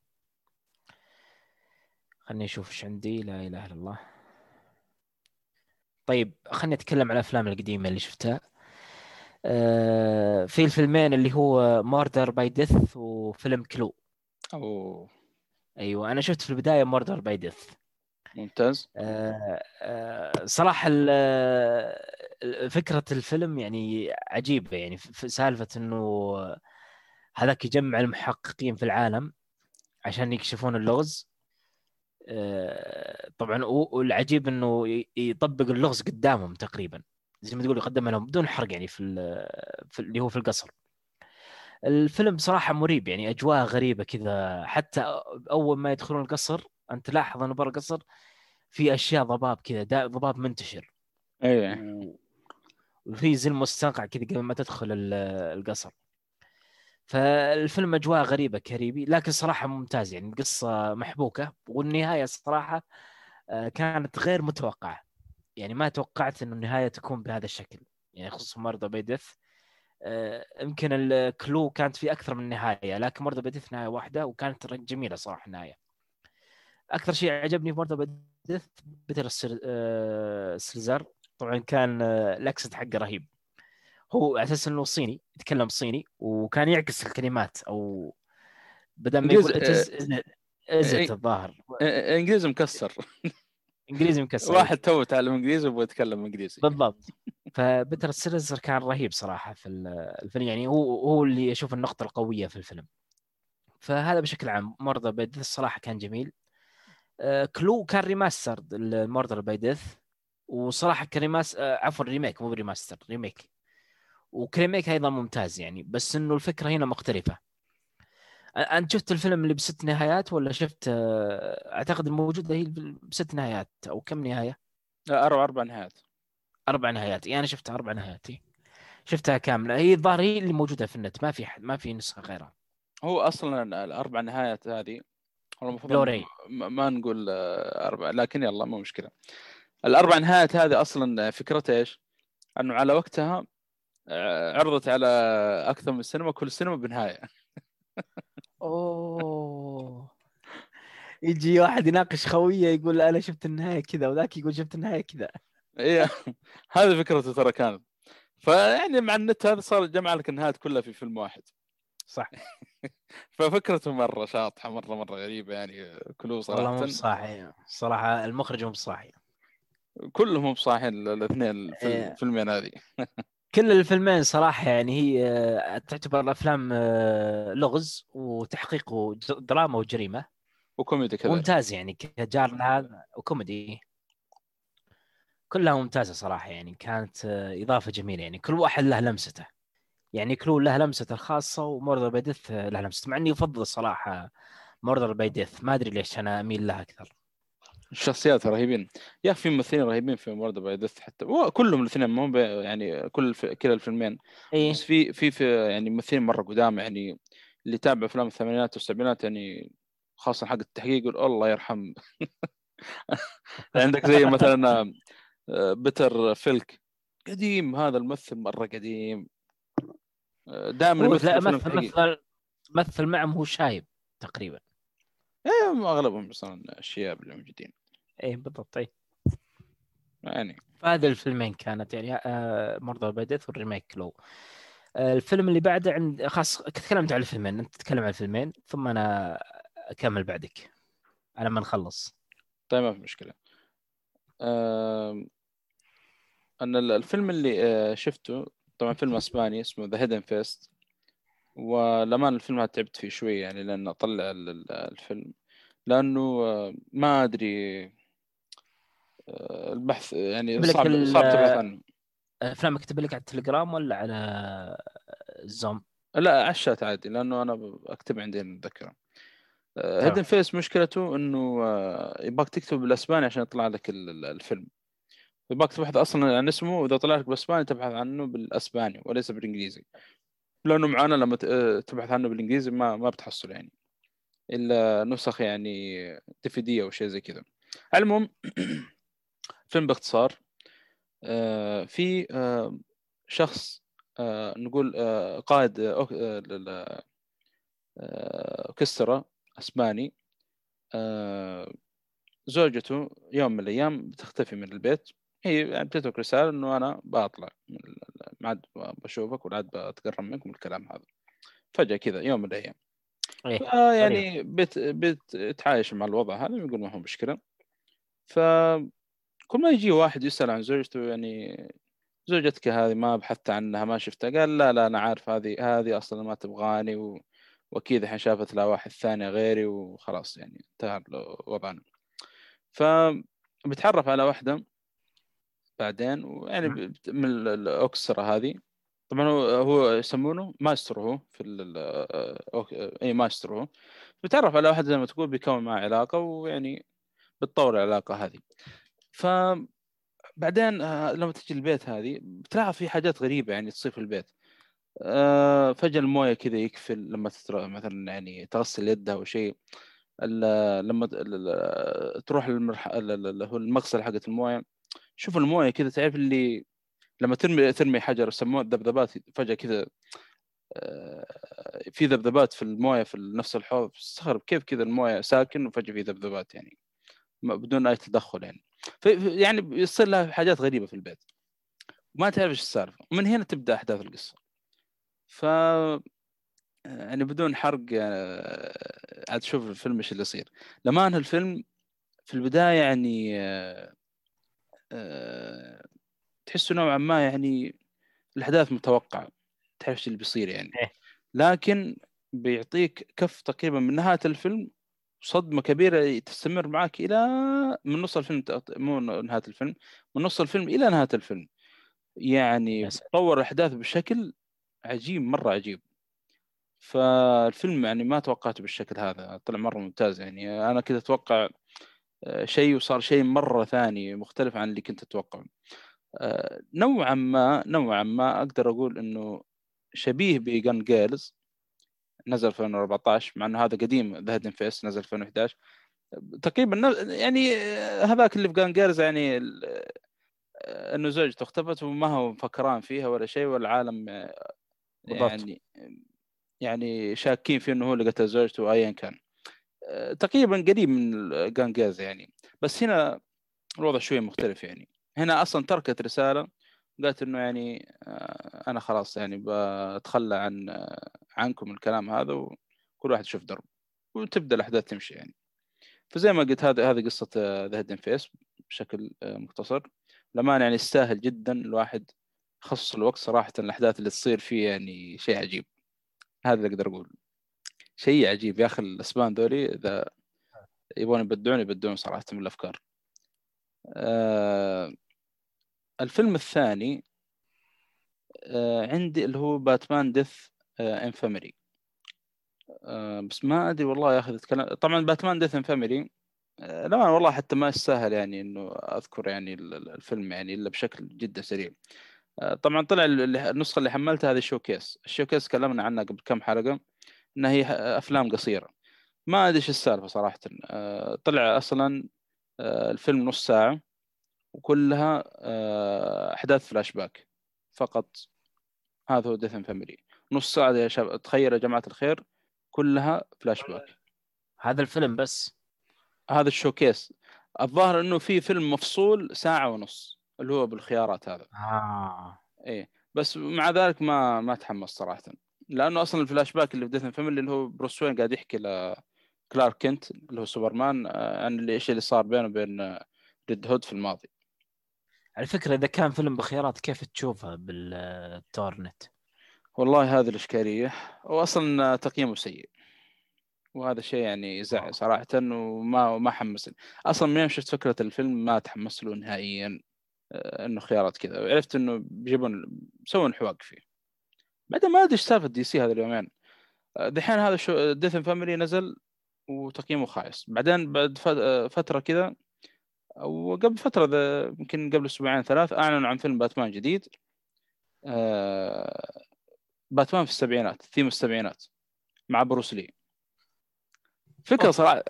خلني أشوف إيش عندي. لا إله إلا الله. طيب خلني أتكلم عن الأفلام القديمة اللي شفتها. في الفيلمين اللي هو Murder by Death وفيلم Clue أوه. أيوه أنا شفت في البداية موردر باي ديث ممتاز. آه، آه، صراحة ال- آه، فكرة الفيلم يعني عجيبة. يعني سالفة إنه هذاك يجمع المحققين في العالم عشان يكشفون اللغز. آه، طبعا والعجيب إنه يطبق اللغز قدامهم تقريبا. زي ما تقول يقدمها لهم بدون حرق يعني في, ال- في اللي هو في القصر. الفيلم صراحة مريب يعني أجواء غريبة كذا. حتى أول ما يدخلون القصر أنت تلاحظ أنه برا القصر في أشياء ضباب كذا ضباب منتشر. و- وفي زي المستنقع كذا قبل ما تدخل ال- القصر. فالفيلم أجواء غريبة كريبي لكن صراحة ممتاز يعني القصة محبوكة. والنهاية صراحة آه، كانت غير متوقعة. يعني ما توقعت إنه النهاية تكون بهذا الشكل. يعني خصوصا Murder by Death يمكن ال Clue كانت في أكثر من نهاية لكن Murder by Death نهاية واحدة وكانت جميلة صراحة النهاية. أكثر شيء عجبني في Murder by Death Peter Sel- آه، Sellers طبعا كان آه، ال accent حقه رهيب. هو على أساس إنه صيني يتكلم صيني وكان يعكس الكلمات أو بدل ما يقول is it. الظاهر. إنجليزي مكسر. إنجليزي مكسر واحد تو تعلم إنجليزي ويبغى يتكلم إنجليزي. بالضبط. ف Peter Sellers كان رهيب صراحة في ال- الفيلم يعني هو هو اللي أشوف النقطة القوية في الفيلم. فهذا بشكل عام Murder by Death الصراحه كان جميل. آه، Clue كان remaster ال Murder by Death وصراحة كان remas- آه، عفوا remake مو remaster remake وك remake أيضا ممتاز يعني بس إنه الفكرة هنا مختلفة. أنت شفت الفيلم اللي بست نهايات ولا شفت آه، أعتقد الموجودة هي بست نهايات أو كم نهاية؟ لا، أربع أربع نهايات أربع نهايات يعني أنا شفتها أربع نهايات. شفتها كاملة هي الظاهر هي اللي موجودة في النت ما في حد ما في نسخة غيرها هو أصلا الأربع نهايات هذه والله المفروض بلوراي. ما ما نقول آه، أربع لكن يلا مو مشكلة الأربع نهايات هذه أصلا فكرتها إيش؟ إنه على وقتها آه، عرضت على أكثر من سينما كل سينما بنهاية أوه. يجي واحد يناقش خوية يقول أنا شفت النهاية كذا وذاك يقول شفت النهاية كذا. إيه هذه فكرته ترى كانت فيعني مع النت هذا صار جمع لك النهايات كلها في فيلم واحد. صح. ففكرته مرة شاطحة مرة مرة غريبة يعني كلو والله مو صراحة. بصاحي صراحة المخرج مو بصاحي كلهم بصاحين الاثنين في إيه. الفيلمين هذه. كل الفيلمين صراحة يعني هي آه، تعتبر افلام آه، لغز وتحقيق دراما وجريمة. وكوميدي كذا. ممتاز يعني كجار هذا وكوميدي. كلها ممتازة صراحة يعني كانت آه، إضافة جميلة يعني كل واحد له لمسته. يعني Clue له لمسته الخاصة و Murder by Death له لمسته مع إني أفضل الصراحه Murder by Death ما أدري ليش أنا أميل لها أكثر. الشخصيات رهيبين. يا أخي في ممثلين رهيبين في Murder by Death حتى. وكلهم الاثنين مو يعني كل. كلا الفيلمين. إيه. بس في في في يعني ممثلين مرة قدام يعني اللي تابع أفلام الثمانينات والسبعينات يعني خاصة حق التحقيق يقول الله يرحم. عندك زي مثلا آه، Peter Falk. قديم هذا الممثل مرة قديم. دائما لا فيلم مثل مثل مثل معهم هو شايب تقريبا. إيه، أغلبهم أصلا الشياب اللي موجودين. إيه بالضبط إيه. يعني. فهذه الفيلمين كانت يعني آه Murder by Death وال remake Clue. آه الفيلم اللي بعده عند خاص تكلمت عن الفيلمين أنت تتكلم عن الفيلمين ثم أنا أكمل بعدك. على ما نخلص. طيب ما في مشكلة. أنا ال- الفيلم اللي آه، شفته طبعا فيلم أسباني اسمه The Hidden Face ولما الفيلم هذا تعبت فيه شوي يعني لأن أطلع ال- ال- الفيلم. لأنه آه، ما أدري آه، البحث يعني صعب صعب تبحث عنه. افلام اكتب لك على التليجرام ولا على الزوم لا على الشات عادي لأنه أنا أكتب عندي المذكره تمام. هيدن فيس مشكلته إنه آه، يبغاك تكتب بالأسباني عشان يطلع لك ال- ال- الفيلم. يبغاك تبحث أصلا عن اسمه وإذا طلع لك بالأسباني تبحث عنه بالأسباني وليس بالإنجليزي. لأنه معانا لما آه، تبحث عنه بالإنجليزي ما ما بتحصل يعني. إلا نسخ يعني دي أو شيء زي كذا. المهم فيلم باختصار في شخص نقول قائد اوركسترا أسباني آه، زوجته يوم من الأيام بتختفي من البيت. هي يعني بتترك رسالة إنه أنا بطلع ما عاد بشوفك ولا عاد بتقرب منك من الكلام هذا. فجأة كذا يوم من الأيام. آه يعني بت بتتعايش مع الوضع هذا يقول ما هو مشكلة. ف كل ما يجي واحد يسأل عن زوجته يعني زوجتك هذه ما بحثت عنها ما شفتها قال لا لا أنا عارف هذه هذه أصلا ما تبغاني و... وأكيد الحين شافت لها واحد ثاني غيري وخلاص يعني انتهى وضعنا فبتعرف على واحدة بعدين ويعني من ال- الأوركسترا هذه. طبعا هو هو يسمونه مايسترو هو في ال اي مايسترو هو. بتعرف على واحد زي ما تقول بيكون معه علاقة ويعني بتطور العلاقة هذه. ف بعدين آه، لما تجي البيت هذه بتلاحظ في حاجات غريبة يعني تصير في البيت. آه، فجأة الموية كذا يقفل لما تتر... مثلا يعني تغسل يدها أو شيء. لما تروح للمرح... ال- ال- اللي هو المغسله حقت الموية. شوف المويه كذا تعرف اللي لما ترمي ترمي حجر يسموه الذبذبات فجأة كذا آه، في ذبذبات في المويه في نفس الحوض تستغرب كيف كذا المويه ساكن وفجأة في ذبذبات يعني بدون أي تدخل يعني. يعني يصير لها حاجات غريبة في البيت. ما تعرف إيش السالفة. ومن هنا تبدأ أحداث القصة. ف يعني بدون حرق آه، عاد تشوف الفيلم إيش اللي يصير. لما انهى الفيلم في البداية يعني آه، تحسه نوعا ما يعني الأحداث متوقعة تعرف اللي بيصير يعني إيه. لكن بيعطيك كف تقريبا من نهاية الفيلم صدمة كبيرة تستمر معك إلى من نص الفيلم مو نهاية الفيلم من نص الفيلم إلى نهاية الفيلم يعني. تطور الأحداث بشكل عجيب مرة عجيب فالفيلم يعني ما توقعته بالشكل هذا طلع مرة ممتاز يعني أنا كنت أتوقع شيء وصار شيء مرة ثاني مختلف عن اللي كنت اتوقعه آه، نوعا ما نوعا ما أقدر أقول إنه شبيه ب Gone Girl. نزل في 2014 مع إنه هذا قديم The Hidden Face نزل في 2011 تقريبا يعني آه، هذاك اللي في Gone Girl يعني آه، إنه زوجته اختفت وما هو مفكران فيها ولا شيء والعالم آه،. يعني يعني شاكين فيه إنه هو اللي قتل زوجته ايا كان. آه، تقريبا قريب من جانجاز يعني. بس هنا الوضع شوية مختلف يعني. هنا أصلا تركت رسالة قالت إنه يعني آه، أنا خلاص يعني بتخلى عن آه، عنكم الكلام هذا وكل واحد يشوف درب وتبدأ الأحداث تمشي يعني. فزي ما قلت هذه هذه قصة ذا هيدن فيس بشكل آه، مختصر. لما يعني يستاهل جدا الواحد يخصص الوقت صراحة الاحداث اللي تصير فيه يعني شيء عجيب. هذا اللي أقدر أقول. شيء عجيب. يا أخي الأسبان ذولي إذا يبغون يبدعون يبدعون صراحة من الأفكار. آه الفيلم الثاني آه عندي اللي هو Batman Death آه in Family آه بس ما أدري والله يا أخي تتكلم طبعا Batman Death in Family آه لا والله حتى ما يستاهل يعني إنه أذكر يعني ال- ال- الفيلم يعني إلا بشكل جدا سريع. آه طبعا طلع ال- النسخة اللي حملتها هذه ال showcase ال showcase تكلمنا عنها قبل كم حلقة. إنها هي أفلام قصيرة. ما أدري إيش السالفة صراحة. آه، طلع أصلا آه، الفيلم نص ساعة وكلها آه، أحداث فلاش باك فقط. هذا هو Death in Family نص ساعة يا شباب تخيل يا جماعة الخير كلها فلاش باك هذا الفيلم بس. هذا ال showcase. الظاهر إنه في فيلم مفصول ساعة ونص اللي هو بالخيارات هذا. آه. إيه بس مع ذلك ما ما تحمس صراحة. لأنه أصلا الفلاش باك اللي في Family اللي هو Bruce Wayne قاعد يحكي ل Clark Kent اللي هو سوبرمان آه، عن إيش اللي صار بينه وبين Red Hood في الماضي. على فكرة إذا كان فيلم بخيارات كيف تشوفه بال torrent؟ والله هذه الإشكالية. واصلا تقييمه سيء. وهذا شيء يعني يزعل صراحة وما ما حمسني. أصلا من يوم شفت فكرة الفيلم ما تحمست له نهائيا آه، إنه خيارات كذا. وعرفت إنه بيجيبون بيسوون حواق فيه. بعدين ما ادري إيش سالفة DC هذا اليومين. آه، دحين هذا شو Death in Family نزل وتقييمه خايس. بعدين بعد آه، فترة كذا أو قبل فترة ذا- يمكن قبل أسبوعين ثلاث أعلنوا عن فيلم باتمان جديد. آه، باتمان في السبعينات ثيم السبعينات مع بروس لي. فكرة. صراحة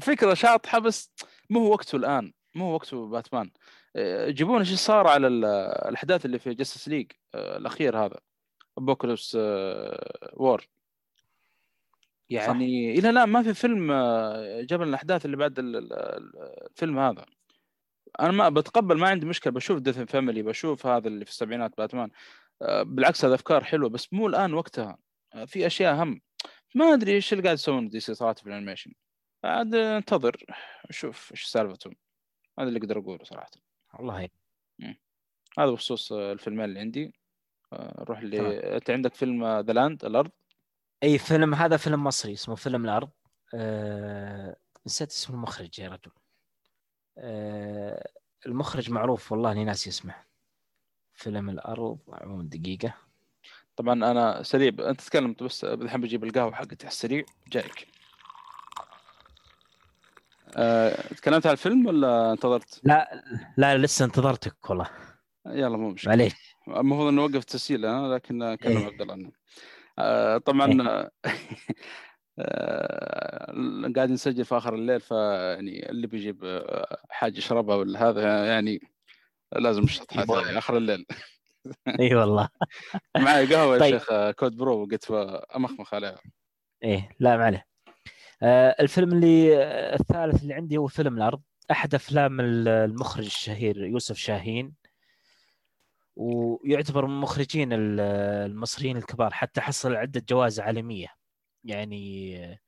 فكرة شاطحة بس مو هو وقته الآن. مو هو وقته باتمان. آه، جيبون إيش صار على ال- الأحداث اللي في Justice League الأخير هذا؟ Apokolips War يعني إلى الآن ما في فيلم آه، جاب لنا الأحداث اللي بعد ال- ال- ال- الفيلم هذا. أنا ما بتقبل ما عندي مشكلة بشوف Death Family بشوف هذا اللي في السبعينات باتمان آه، بالعكس هذا أفكار حلوة بس مو الآن وقتها. آه، في أشياء اهم ما أدري إيش اللي قاعد يسوون DC صراحة في ال animation. عاد انتظر شوف إيش سالفتهم. هذا اللي أقدر أقوله صراحة. والله. هذا بخصوص آه، الفيلمين اللي عندي. آه، نروح. اللي أنت عندك فيلم The Land الأرض؟ أي فيلم هذا فيلم مصري اسمه فيلم الأرض. آه... نسيت اسم المخرج يا رجل. آه... المخرج معروف والله إني ناسي اسمه. فيلم الأرض عموما دقيقة. طبعا أنا سريع أنت تتكلم بس الحين بجيب القهوة حقتي على السريع. جايك. أه، تكلمت عن الفيلم ولا انتظرت؟ لا لا لسه انتظرتك والله. يلا مو مشكلة. معليش. المفروض إنه وقف التسجيل أنا لكن كلم إيه. عبد الله عنه أه، طبعا أه، قاعد نسجل في آخر الليل فيعني اللي بيجيب أه، حاجة يشربها ولا هذا يعني لازم نشطح يبغى. آخر الليل. إي والله. معي قهوة يا طيب. شيخ أه، cold brew وقلت أمخمخ عليها. إيه لا ما عليه. آه الفيلم اللي آه، الثالث اللي عندي هو فيلم الأرض أحد أفلام ال- المخرج الشهير يوسف شاهين. ويعتبر من مخرجين ال- المصريين الكبار حتى حصل عدة جوائز عالمية. يعني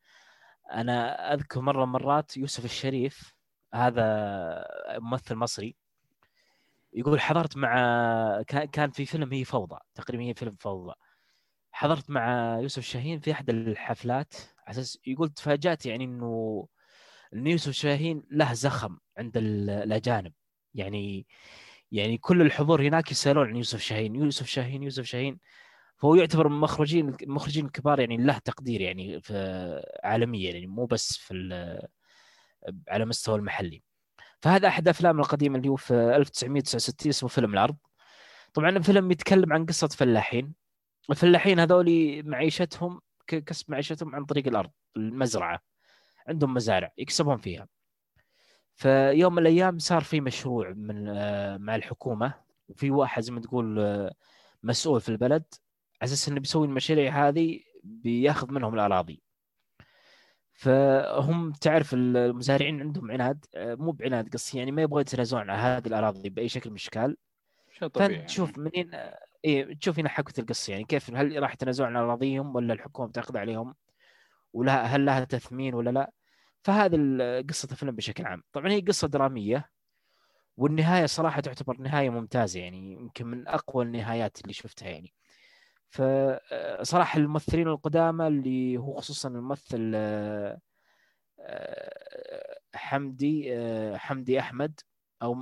أنا أذكر مرة مرات يوسف الشريف هذا ممثل مصري يقول حضرت مع كان في فيلم هي فوضى تقريبا هي فيلم فوضى. حضرت مع يوسف شاهين في أحد الحفلات على أساس يقول تفاجأت يعني إنه إن يوسف شاهين له زخم عند ال- الأجانب. يعني يعني كل الحضور هناك يسألون عن يوسف شاهين يوسف شاهين يوسف شاهين. فهو يعتبر من المخرجين المخرجين الكبار يعني له تقدير يعني في عالميا يعني مو بس في على مستوى المحلي. فهذا أحد أفلام القديمة اللي هو في 1969 اسمه فيلم الأرض طبعا الفيلم يتكلم عن قصة فلاحين. الفلاحين هذول معيشتهم كسب معيشتهم عن طريق الأرض المزرعة. عندهم مزارع يكسبون فيها. فيوم من الأيام صار في مشروع من آه، مع الحكومة وفي واحد زي ما تقول آه، مسؤول في البلد على أساس إنه بيسوي المشاريع هذه بياخذ منهم الأراضي. فهم تعرف المزارعين عندهم عناد آه، مو بعناد قصدي يعني ما يبغوا يتنازلون عن هذه الأراضي بأي شكل من الأشكال. شيء طبيعي. فانت تشوف منين إيه تشوف هنا حكوة القصة يعني كيف هل راح يتنازلون عن أراضيهم ولا الحكومة بتاخذ عليهم ولا هل لها تثمين ولا لا؟ فهذه ال- قصه الفيلم بشكل عام. طبعا هي قصة درامية والنهاية صراحة تعتبر نهاية ممتازة يعني يمكن من أقوى النهايات اللي شفتها يعني. فصراحه الممثلين القدامى اللي هو خصوصا الممثل آه، آه، حمدي آه، حمدي أحمد أو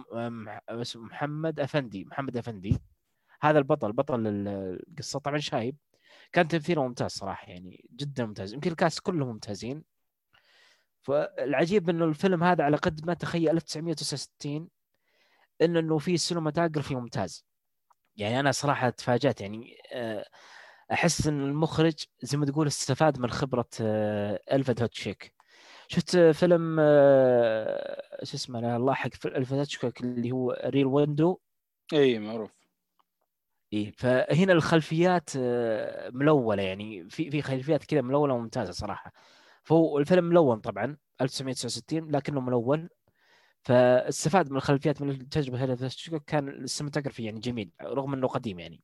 اسمه محمد أفندي محمد أفندي. هذا البطل بطل ال- القصة طبعا شايب. كان تمثيله ممتاز صراحة يعني جدا ممتاز. يمكن ال cast كلهم ممتازين. فالعجيب إنه الفيلم هذا على قد ما تخيل 1969 إنه إنه في cinematography ممتاز. يعني أنا صراحة تفاجأت. يعني آه، أحس إن المخرج زي ما تقول استفاد من خبرة آه، الفريد هيتشكوك. شفت فيلم آه، شو اسمه لا الله حق الفريد هيتشكوك اللي هو Rear Window اي معروف. إيه فهنا الخلفيات ملونه يعني في في خلفيات كذا ملونه وممتازة صراحة. فهو الفيلم ملون طبعا 1969 لكنه ملون. فاستفاد من الخلفيات من التجربة هذه كان السينماتوجرافي يعني جميل رغم إنه قديم يعني.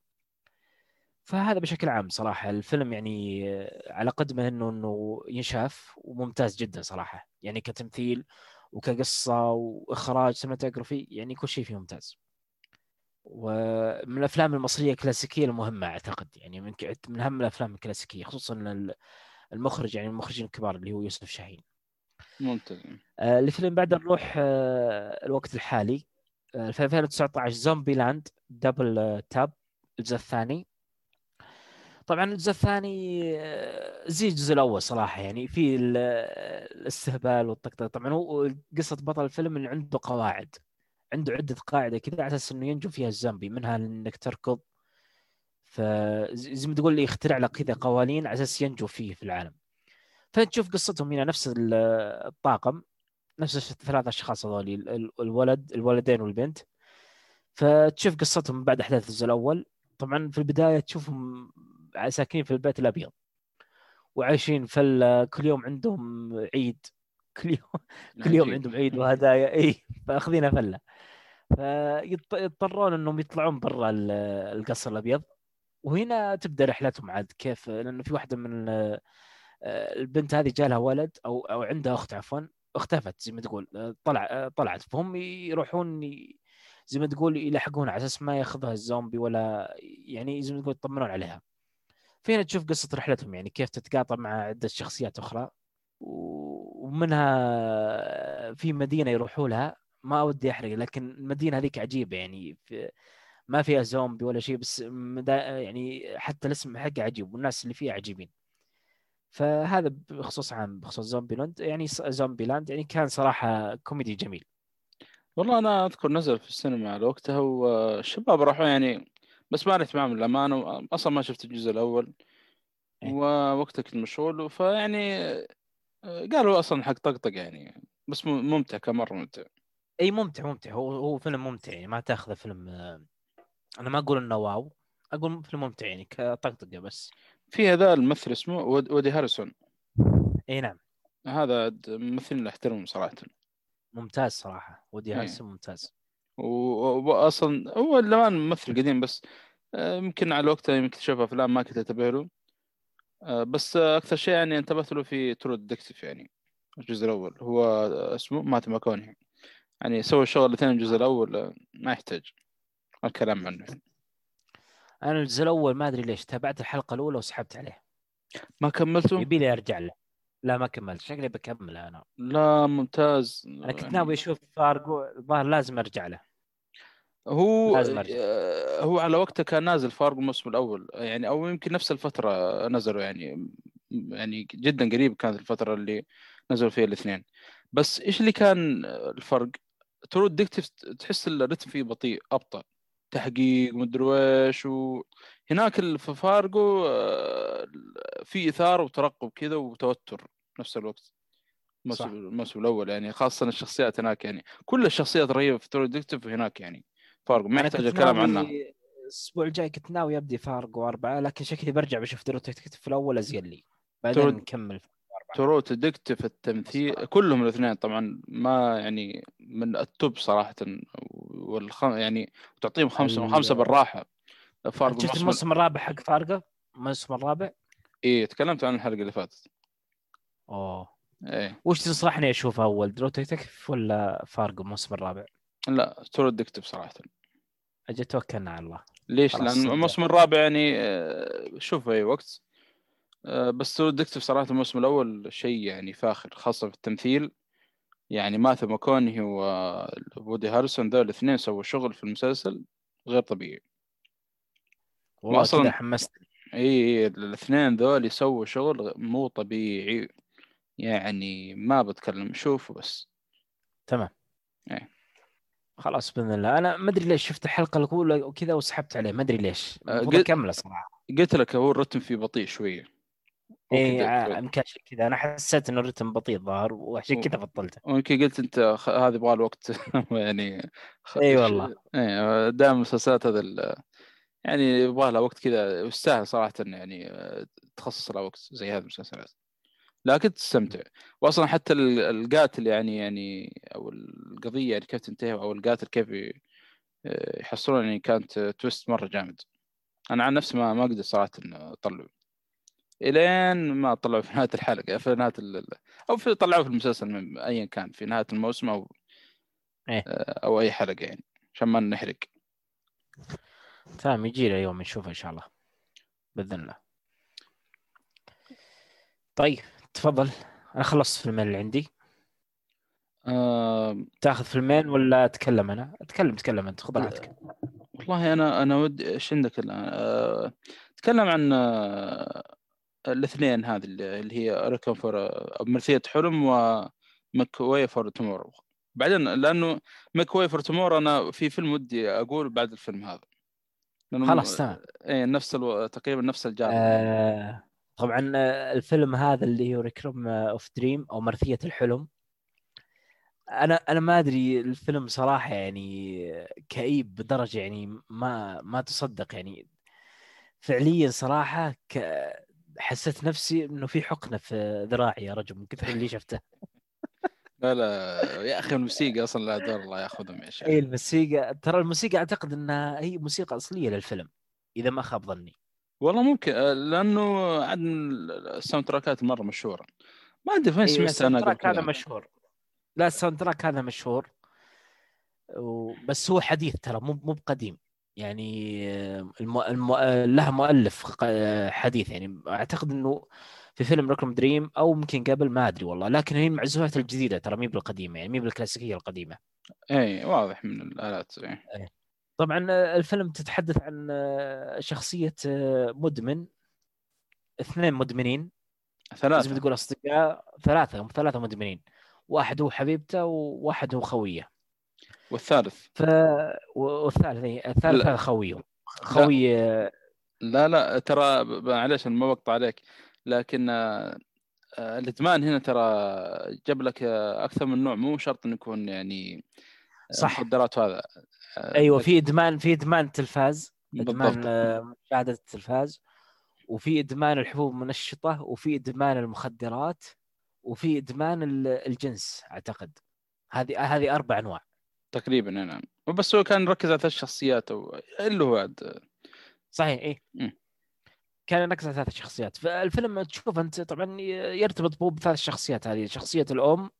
فهذا بشكل عام صراحة الفيلم يعني على قد ما انه إنه ينشاف وممتاز جدا صراحة. يعني كتمثيل وكقصة وإخراج cinematography يعني كل شيء فيه ممتاز. ومن الأفلام المصرية الكلاسيكية المهمة أعتقد يعني من من أهم الأفلام الكلاسيكية خصوصا المخرج يعني المخرجين الكبار اللي هو يوسف شاهين. ممتاز. آه، الفيلم بعد نروح آه، الوقت الحالي. آه، في 2019 Zombieland Double آه، Tap الجزء الثاني. طبعا الجزء الثاني آه، زي الجزء الأول صراحة يعني في آه، الاستهبال والطقطقه طبعا هو قصة بطل الفيلم اللي عنده قواعد عنده عدة قاعدة كذا على أساس إنه ينجو فيها الزومبي منها إنك تركض فزي ما تقول لي يخترع لك كذا قوانين على أساس ينجو فيه في العالم. فانت تشوف قصتهم هنا نفس ال- الطاقم نفس الثلاث أشخاص هذول ال- ال- الولد الولدين والبنت. فتشوف قصتهم بعد أحداث الجزء الأول. طبعا في البداية تشوفهم ساكنين في البيت الأبيض وعايشين فله كل يوم عندهم عيد. كل يوم كل يوم. عندهم عيد وهدايا اي فاخذينها فلة. فيضطرون إنهم يطلعون برا ال- القصر الأبيض. وهنا تبدأ رحلتهم عاد. كيف؟ لأنه في واحدة من ال- البنت هذه جالها ولد أو أو عندها أخت عفوا اختفت زي ما تقول. طلع طلعت. فهم يروحون زي ما تقول يلحقون على أساس ما ياخذها الزومبي ولا يعني زي ما تقول يطمنون عليها. فهنا تشوف قصة رحلتهم يعني كيف تتقاطع مع عدة شخصيات أخرى. ومنها في مدينة يروحوا لها. ما ودي أحرق لكن المدينة هذيك عجيبة يعني. في ما فيها زومبي ولا شيء بس يعني حتى الاسم حقه عجيب والناس اللي فيها عجيبين. فهذا بخصوص عام بخصوص Zombie land. يعني Zombieland يعني كان صراحة كوميدي جميل. والله أنا أذكر نزل في السينما على وقتها والشباب راحوا يعني بس ما رحت معهم للأمانة. أصلا ما شفت الجزء الأول إيه. ووقتها كنت مشغول. فيعني آه، قالوا أصلا حق طقطق يعني بس ممتع كان مره ممتع. إي ممتع ممتع. هو هو فيلم ممتع يعني ما تأخذه فيلم آه، أنا ما أقول إنه واو أقول فيلم ممتع يعني كطقطقة بس. في هذا الممثل اسمه ود- ودي هاريسون. إي نعم. هذا ممثل اللي أحترمه صراحة. ممتاز صراحة وودي هارلسون ممتاز. واصلا هو الآن ممثل قديم بس آه، يمكن على وقتها يمكن تشوف أفلام ما كنت انتبه له آه، بس أكثر شيء يعني انتبهت له في True Detective يعني الجزء الأول. هو اسمه مات ماكونهي يعني سوى الشغل الاثنين الجزء الأول آه، ما يحتاج. الكلام عنه. أنا الجزء الأول ما أدري ليش تابعت الحلقة الأولى وسحبت عليه. ما كملته؟ يبي لي أرجع له. لا ما كملت. شكلي بكمله أنا. لا ممتاز. أنا كنت ناوي أشوف فارجو الظاهر لازم أرجع له. هو لازم أرجع. آه، هو على وقته كان نازل فارجو الموسم الأول. يعني أو يمكن نفس الفترة نزلوا. يعني يعني جدا قريب كانت الفترة اللي نزلوا فيها الاثنين. بس إيش اللي كان الفرق؟ True Detective تحس الرتم فيه بطيء أبطأ. تحقيق مدري ويش وهناك في فارجو آه، في اثاره وترقب كذا وتوتر نفس الوقت. الموسم الأول يعني خاصة الشخصيات هناك يعني. كل الشخصيات رهيبة في True Detective هناك يعني. فارجو ما يحتاج الكلام عنها. الأسبوع الجاي كنت ناوي أبدي فارجو اربعه لكن شكلي برجع بشوف True Detective الأول ازين لي. بعدين True- نكمل True Detective التمثيل كلهم الاثنين طبعا ما يعني من ال top صراحة والخم يعني تعطيهم خمسة ال- خمسة بالراحة. فارجو شفت الموسم الرابع حق فارجو الموسم الرابع؟ إيه تكلمت عن الحلقة اللي فاتت. أوه. إيه. وش تنصحني أشوف أول True Detective ولا فارجو الموسم الرابع؟ لا True Detective صراحة. أجل توكلنا على الله. ليش؟ لأن. الموسم الرابع يعني آه، شوف أي وقت. بس True Detective صراحة الموسم الأول شيء يعني فاخر خاصة في التمثيل. يعني ماثو ماكونهي وبودي هارسون ذول الاثنين سووا شغل في المسلسل غير طبيعي. والله وأصلاً- كذا حمستني إي الاثنين ذول يسووا شغل مو طبيعي. يعني ما بتكلم شوفوا بس. تمام. إيه. خلاص بإذن الله. أنا ما أدري ليش شفت الحلقة الأولى وكذا وسحبت عليه ما أدري ليش. قلت- أكمله صراحة. قلت لك هو الرتم فيه بطيء شوية. اي كده- ع- يمكن عشان كذا. أنا حسيت إنه الرتم بطيء ظاهر وعشان كذا بطلته. ويمكن قلت أنت خ... هذا يبغى له وقت. يعني خ... إي والله. إي دائما المسلسلات هذا ال... يعني يبغى لها وقت كذا. ويستاهل صراحة يعني آه، تخصص لها وقت زي هذه المسلسلات. لكن تستمتع واصلا حتى ال- القاتل يعني يعني أو القضية يعني كيف تنتهي أو القاتل كيف آه، يحصلون يعني كانت تويست مرة جامد. أنا عن نفسي ما ما أقدر صراحة إن اطلعه إلين ما طلعوا في نهاية الحلقة في نهاية ال... أو في طلعوه في المسلسل من ايا كان في نهاية الموسم أو إيه. آه، أو أي حلقة يعني عشان ما نحرق. تمام يجي لي يوم نشوفه إن شاء الله بإذن الله. طيب تفضل. أنا خلصت فيلمين اللي عندي. آه تاخذ فيلمين ولا أتكلم أنا؟ أتكلم تكلم أنت خذ راحتك. والله أنا أنا ودي إيش عندك الآن؟ آه تكلم عن آه الاثنين هذه اللي هي Requiem for مرثية حلم و Make Way for Tomorrow بعدين لأنه Make Way for Tomorrow أنا في فيلم ودي أقول بعد الفيلم هذا. خلاص تمام. إيه نفس ألو... تقريبا نفس الجار آه طبعا آه، الفيلم هذا اللي هو Requiem of Dream أو مرثيه الحلم. أنا أنا ما أدري الفيلم صراحة يعني كئيب بدرجة يعني ما ما تصدق يعني. فعليا صراحة ك... حسيت نفسي إنه في حقنة في ذراعي يا رجل من كثر اللي شفته. لا لا يا أخي الموسيقى أصلا لا دور الله يأخذهم يا شيخ. أي الموسيقى ترى الموسيقى أعتقد انها هي موسيقى أصلية للفيلم إذا ما خاب ظني. والله ممكن آه، لأنه عاد من الساوند تراكات مرة مشهورة. ما أدري فين أيوة، سمعت ال soundtrack هذا مشهور. لا ال soundtrack هذا مشهور. و- بس هو حديث ترى مو مو بقديم. يعني آه، الم... الم... آه، له مؤلف حديث يعني. أعتقد إنه في فيلم Requiem for a Dream أو ممكن قبل ما أدري والله لكن هي المعزوفات الجديدة ترى مي بالقديمة يعني مي بالكلاسيكية القديمة. إي واضح من الآلات إيه. طبعا الفيلم تتحدث عن شخصية مدمن اثنين مدمنين. ثلاثة. تقول أصدقاء ثلاثة ثلاثة مدمنين. واحد هو حبيبته وواحد هو خويه. والثالث. ف والثالث إيه، الثالث لا. هذا خويه خوي آه، لا لا ترى أنا ما بقطع عليك لكن آه، آه، الإدمان هنا ترى جاب لك أكثر من نوع مو شرط إنه يكون يعني صح. مخدرات وهذا. أيوه في إدمان في إدمان تلفاز إدمان مشاهدة التلفاز وفي إدمان الحبوب المنشطة وفي إدمان المخدرات وفي إدمان ال- الجنس أعتقد. هذه هذه أربع أنواع. تقريبا نعم. بس هو كان ركز على ثلاث شخصيات أو اللي هو عاد. صحيح إيه. مم. كان يركز على ثلاث شخصيات. فالفيلم تشوف أنت طبعا يرتبط بو بثلاث شخصيات هذه. شخصية الأم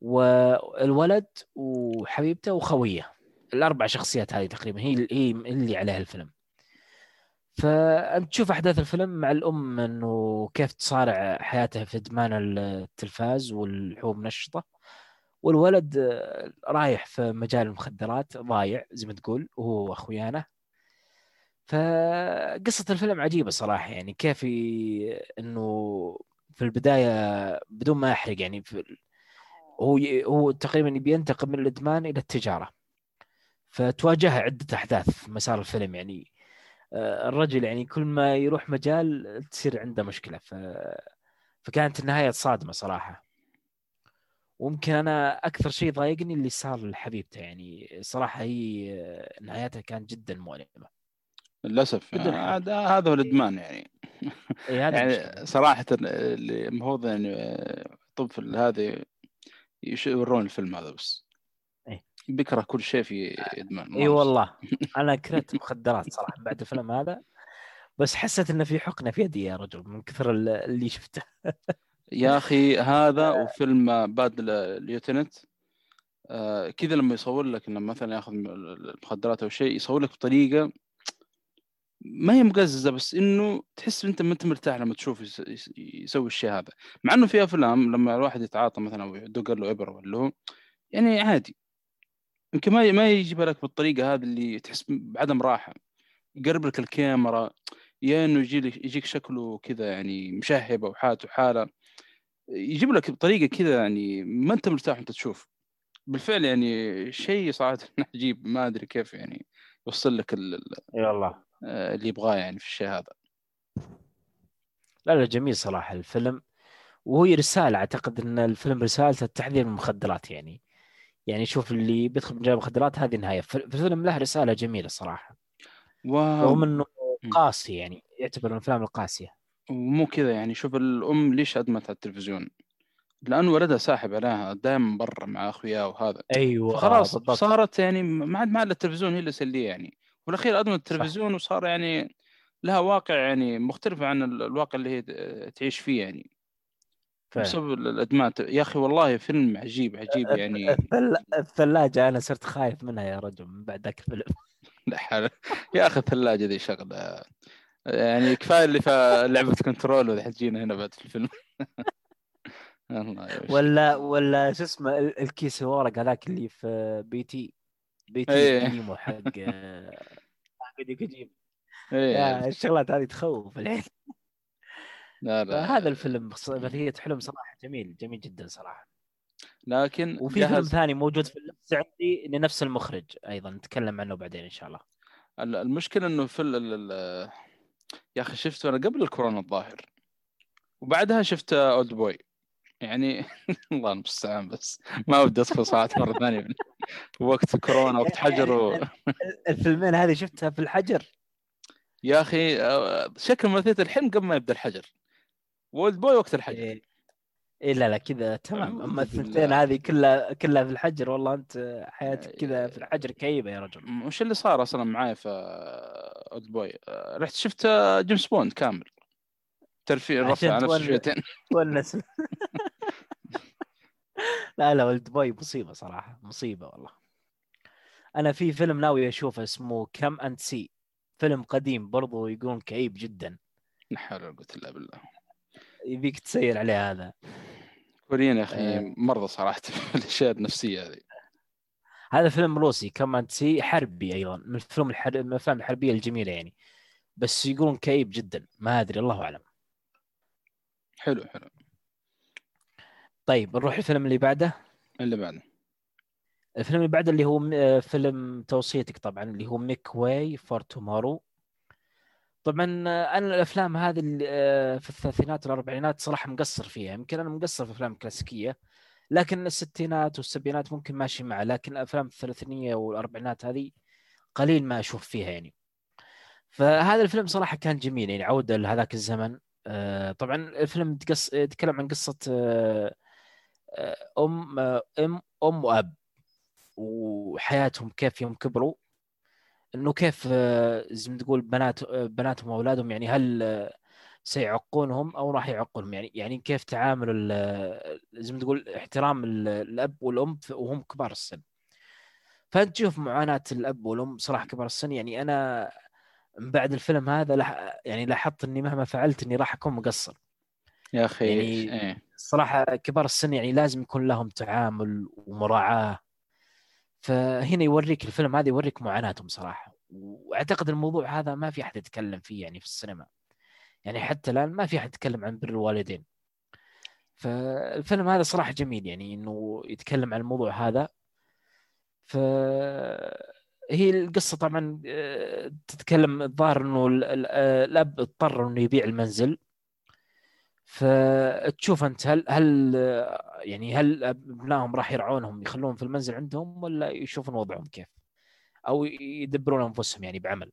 والولد وحبيبته وخوية. الأربع شخصيات هذه تقريبا هي هي اللي عليها الفيلم. فأنت تشوف أحداث الفيلم مع الأم إنه كيف تصارع حياتها في إدمان التلفاز والحبوب المنشطه والولد آه، رايح في مجال المخدرات ضايع زي ما تقول وهو وأخويانه. فقصة الفيلم عجيبة صراحة يعني كيف إنه في البداية بدون ما يحرق يعني في هو هو تقريبا بينتقل من الإدمان إلى التجارة. فتواجهها عدة أحداث في مسار الفيلم يعني آه، الرجل يعني كل ما يروح مجال تصير عنده مشكلة. ف... فكانت النهاية صادمة صراحة. ويمكن أنا أكثر شيء ضايقني اللي صار لحبيبته يعني صراحة هي آه، نهايتها كانت جدا مؤلمة. للأسف آه، حرق. هذا هذا هو الإدمان يعني. هذا يعني. صراحة اللي المفروض يعني آه، طب هذه يورون الفيلم هذا بس. إيه. بيكره كل شيء في إدمان اي والله. أنا كرهت مخدرات صراحة بعد الفيلم هذا بس حسيت إنه في حقنة في يدي يا رجل من كثر ال- اللي شفته. يا أخي هذا وفيلم باد ليوتنت آه كذا لما يصور لك إنه مثلا ياخذ المخدرات أو شيء يصور لك بطريقة ما هي مقززة بس إنه تحس أنت ما أنت مرتاح لما تشوف يس- يس- يسوي الشيء هذا. مع إنه في أفلام لما الواحد يتعاطى مثلا أو يدق له ابره ولا هو يعني عادي. يمكن ما ما يجيب لك بالطريقة هذه اللي تحس بعدم راحة. يقرب لك الكاميرا يا إنه يجي يجيك شكله كذا يعني مشهب أو حالته حالة. يجيب لك بطريقة كذا يعني ما أنت مرتاح وأنت تشوف. بالفعل يعني شيء صراحة عجيب ما أدري كيف يعني يوصل لك ال- والله. آه، اللي يبغاه يعني في الشيء هذا. لا لا جميل صراحة الفيلم. وهي رسالة أعتقد إن الفيلم رسالته التحذير من المخدرات يعني. يعني شوف اللي بيدخل مجال المخدرات هذه النهايه ف- الفيلم له رسالة جميلة صراحة. و... رغم إنه. قاسي يعني يعتبر من الأفلام القاسية. ومو كذا يعني. شوف الأم ليش ادمت على التلفزيون؟ لأنه ولدها ساحب عليها دائما برا مع أخوياه وهذا. أيوه فخلاص بالضبط. صارت يعني ما عاد ما عاد التلفزيون هي اللي تسليه يعني. والأخير ادمت التلفزيون وصار يعني لها واقع يعني مختلف عن ال- الواقع اللي هي تعيش فيه يعني. فعلا. بسبب ال- الادمان يا أخي والله فيلم عجيب عجيب يعني. الثل... الثلاجه أنا صرت خايف منها يا رجل من بعد ذاك الفيلم. لا حول. يا أخي الثلاجه دي شغلة. يعني كفاية اللي في لعبة Control وذي حتجينا هنا بعد في الفيلم. ولا ولا شو اسمه ال- الكيس الورق هذاك اللي في P.T. بي تي. قديم حق آه، حق كوجيما إيه، الشغلات هذه تخوف. الحين لا لا. هذا الفيلم مثلية حلم صراحة جميل جميل جدا صراحة. لكن وفي فيلم جهز ثاني موجود في اللبس عندي لنفس المخرج أيضا نتكلم عنه بعدين إن شاء الله. ال- المشكلة إنه في يا أخي شفته أنا قبل الكورونا الظاهر وبعدها شفت أولد بوي. يعني الله المستعان بس ما ودي أدخل صراحة مرة ثانية. وقت كورونا وقت حجر و... الفيلمين هذه شفتها في الحجر؟ يا أخي آه، شكل مرثية الحلم قبل ما يبدأ الحجر. و Oldboy وقت الحجر. إيه. لا لا كذا تمام أما. الثنتين هذه كلها كلها في الحجر والله أنت حياتك كذا في الحجر كئيبة يا رجل وش اللي صار أصلا معاي في Oldboy آه، رحت شفت آه، جيمس بوند كامل ترفيه رفع نفسه. شويتين تونس لا لا Oldboy مصيبة صراحة مصيبة والله أنا في فيلم ناوي أشوفه اسمه Come and See فيلم قديم برضو يقولون كئيب جدا لا حول ولا قوة إلا بالله يبيك تسير عليه هذا. كوريين يا آه. أخي مرضى صراحة الأشياء النفسية هذه. هذا فيلم روسي Come and See حربي أيضا من الفيلم الحر... من الأفلام الحربية الجميلة يعني. بس يقولون كئيب جدا ما أدري الله أعلم. حلو حلو. طيب نروح الفيلم اللي بعده. اللي بعده. الفيلم اللي بعده اللي هو آه، فيلم توصيتك طبعا اللي هو Make Way for Tomorrow. طبعا أنا الأفلام هذه آه، في الثلاثينات والأربعينات صراحة مقصر فيها. يمكن أنا مقصر في أفلام كلاسيكية لكن الستينات والسبعينات ممكن ماشي معه لكن الافلام الثلاثينية والأربعينات هذه قليل ما أشوف فيها يعني. فهذا الفيلم صراحة كان جميل يعني عودة لهذاك الزمن. آه، طبعا الفيلم يتكلم عن قصة آه، أم أم أم وأب وحياتهم كيف يوم كبروا. إنه كيف آه، زي ما تقول بنات آه، بناتهم وأولادهم يعني هل آه، سيعقونهم أو راح يعقونهم يعني يعني كيف تعامل زي ما تقول احترام ال- الأب والأم وهم كبار السن؟ فأنت تشوف معاناة الأب والأم صراحة كبار السن. يعني أنا من بعد الفيلم هذا لح يعني لاحظت إني مهما فعلت إني راح أكون مقصر. يا أخي يعني- إيه. الصراحه كبار السن يعني لازم يكون لهم تعامل ومراعاة. فهنا يوريك الفيلم هذا يوريك معاناتهم صراحة. وأعتقد الموضوع هذا ما في أحد يتكلم فيه يعني في السينما. يعني حتى الآن ما في أحد يتكلم عن بر الوالدين. فالفيلم هذا صراحة جميل يعني إنه يتكلم عن الموضوع هذا. ف هي القصة طبعا آه، تتكلم الظاهر إنه آه، الأب اضطر إنه يبيع المنزل. فتشوف أنت هل هل يعني هل أبنائهم راح يرعونهم يخلوهم في المنزل عندهم ولا يشوفون وضعهم كيف؟ أو يدبرون أنفسهم يعني بعمل.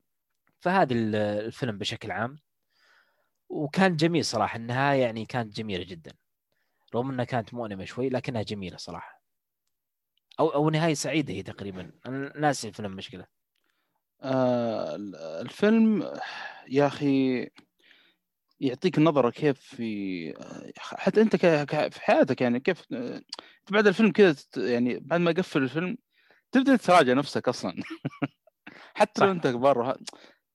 فهذا ال- الفيلم بشكل عام وكان جميل صراحة النهاية يعني كانت جميلة جدا. رغم إنها كانت مؤلمة شوي لكنها جميلة صراحة. أو أو نهاية سعيدة هي تقريبا أنا ناسي الفيلم مشكلة. آه الفيلم يا أخي يعطيك نظرة كيف في حتى أنت ك- ك- في حياتك يعني كيف أنت بعد الفيلم كذا يعني بعد ما يقفل الفيلم تبدأ تراجع نفسك أصلا حتى لو. أنت كبار وه-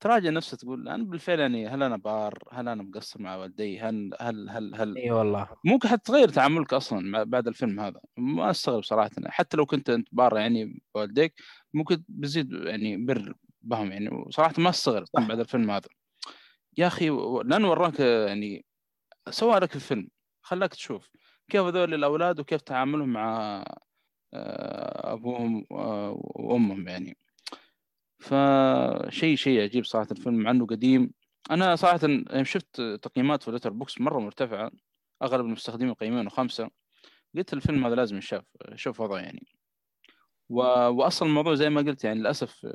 تراجع نفسك تقول أنا بالفعل يعني هل أنا بار؟ هل أنا مقصر مع والدي؟ هل هل هل هل إي والله ممكن حتى تغير تعاملك أصلا بعد الفيلم هذا ما أستغرب صراحة حتى لو كنت أنت بار يعني بوالديك ممكن بزيد يعني بر بهم يعني وصراحة ما أستغرب. بعد الفيلم هذا يا أخي لأنه وراك يعني سوى لك الفيلم. خلاك تشوف كيف هذول الأولاد وكيف تعاملهم مع آه، أبوهم آه، وأمهم يعني. فشيء شيء عجيب صراحة الفيلم مع إنه قديم. أنا صراحة شفت تقييمات في لتر بوكس مرة مرتفعة أغلب المستخدمين يقيمونه خمسة. قلت الفيلم هذا لازم يشاف شوف وضعه يعني. و... واصلا الموضوع زي ما قلت يعني للأسف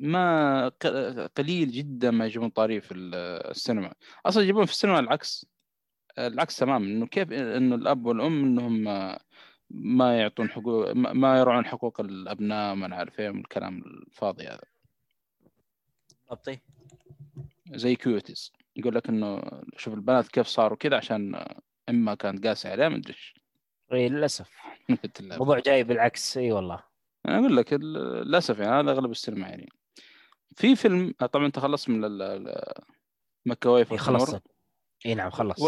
ما قليل جدا ما يجيبون طاري في ال- السينما. أصلا يجيبون في السينما العكس. العكس تماما إنه كيف إنه الأب والأم إنهم ما- يعطون حقوق ما يرعون حقوق الأبناء ما نعرف إيه من الكلام الفاضي هذا. بالضبط زي كيوتيز. يقول لك إنه شوف البنات كيف صاروا كذا عشان إما كانت قاسية عليه ما أدري إيش. اي للأسف. الموضوع جاي بالعكس إي والله. أنا أقول لك للأسف يعني هذا أغلب السينما يعني. في فيلم طبعا أنت خلصت من ال- ال- Make Way اي خلصت. اي نعم خلص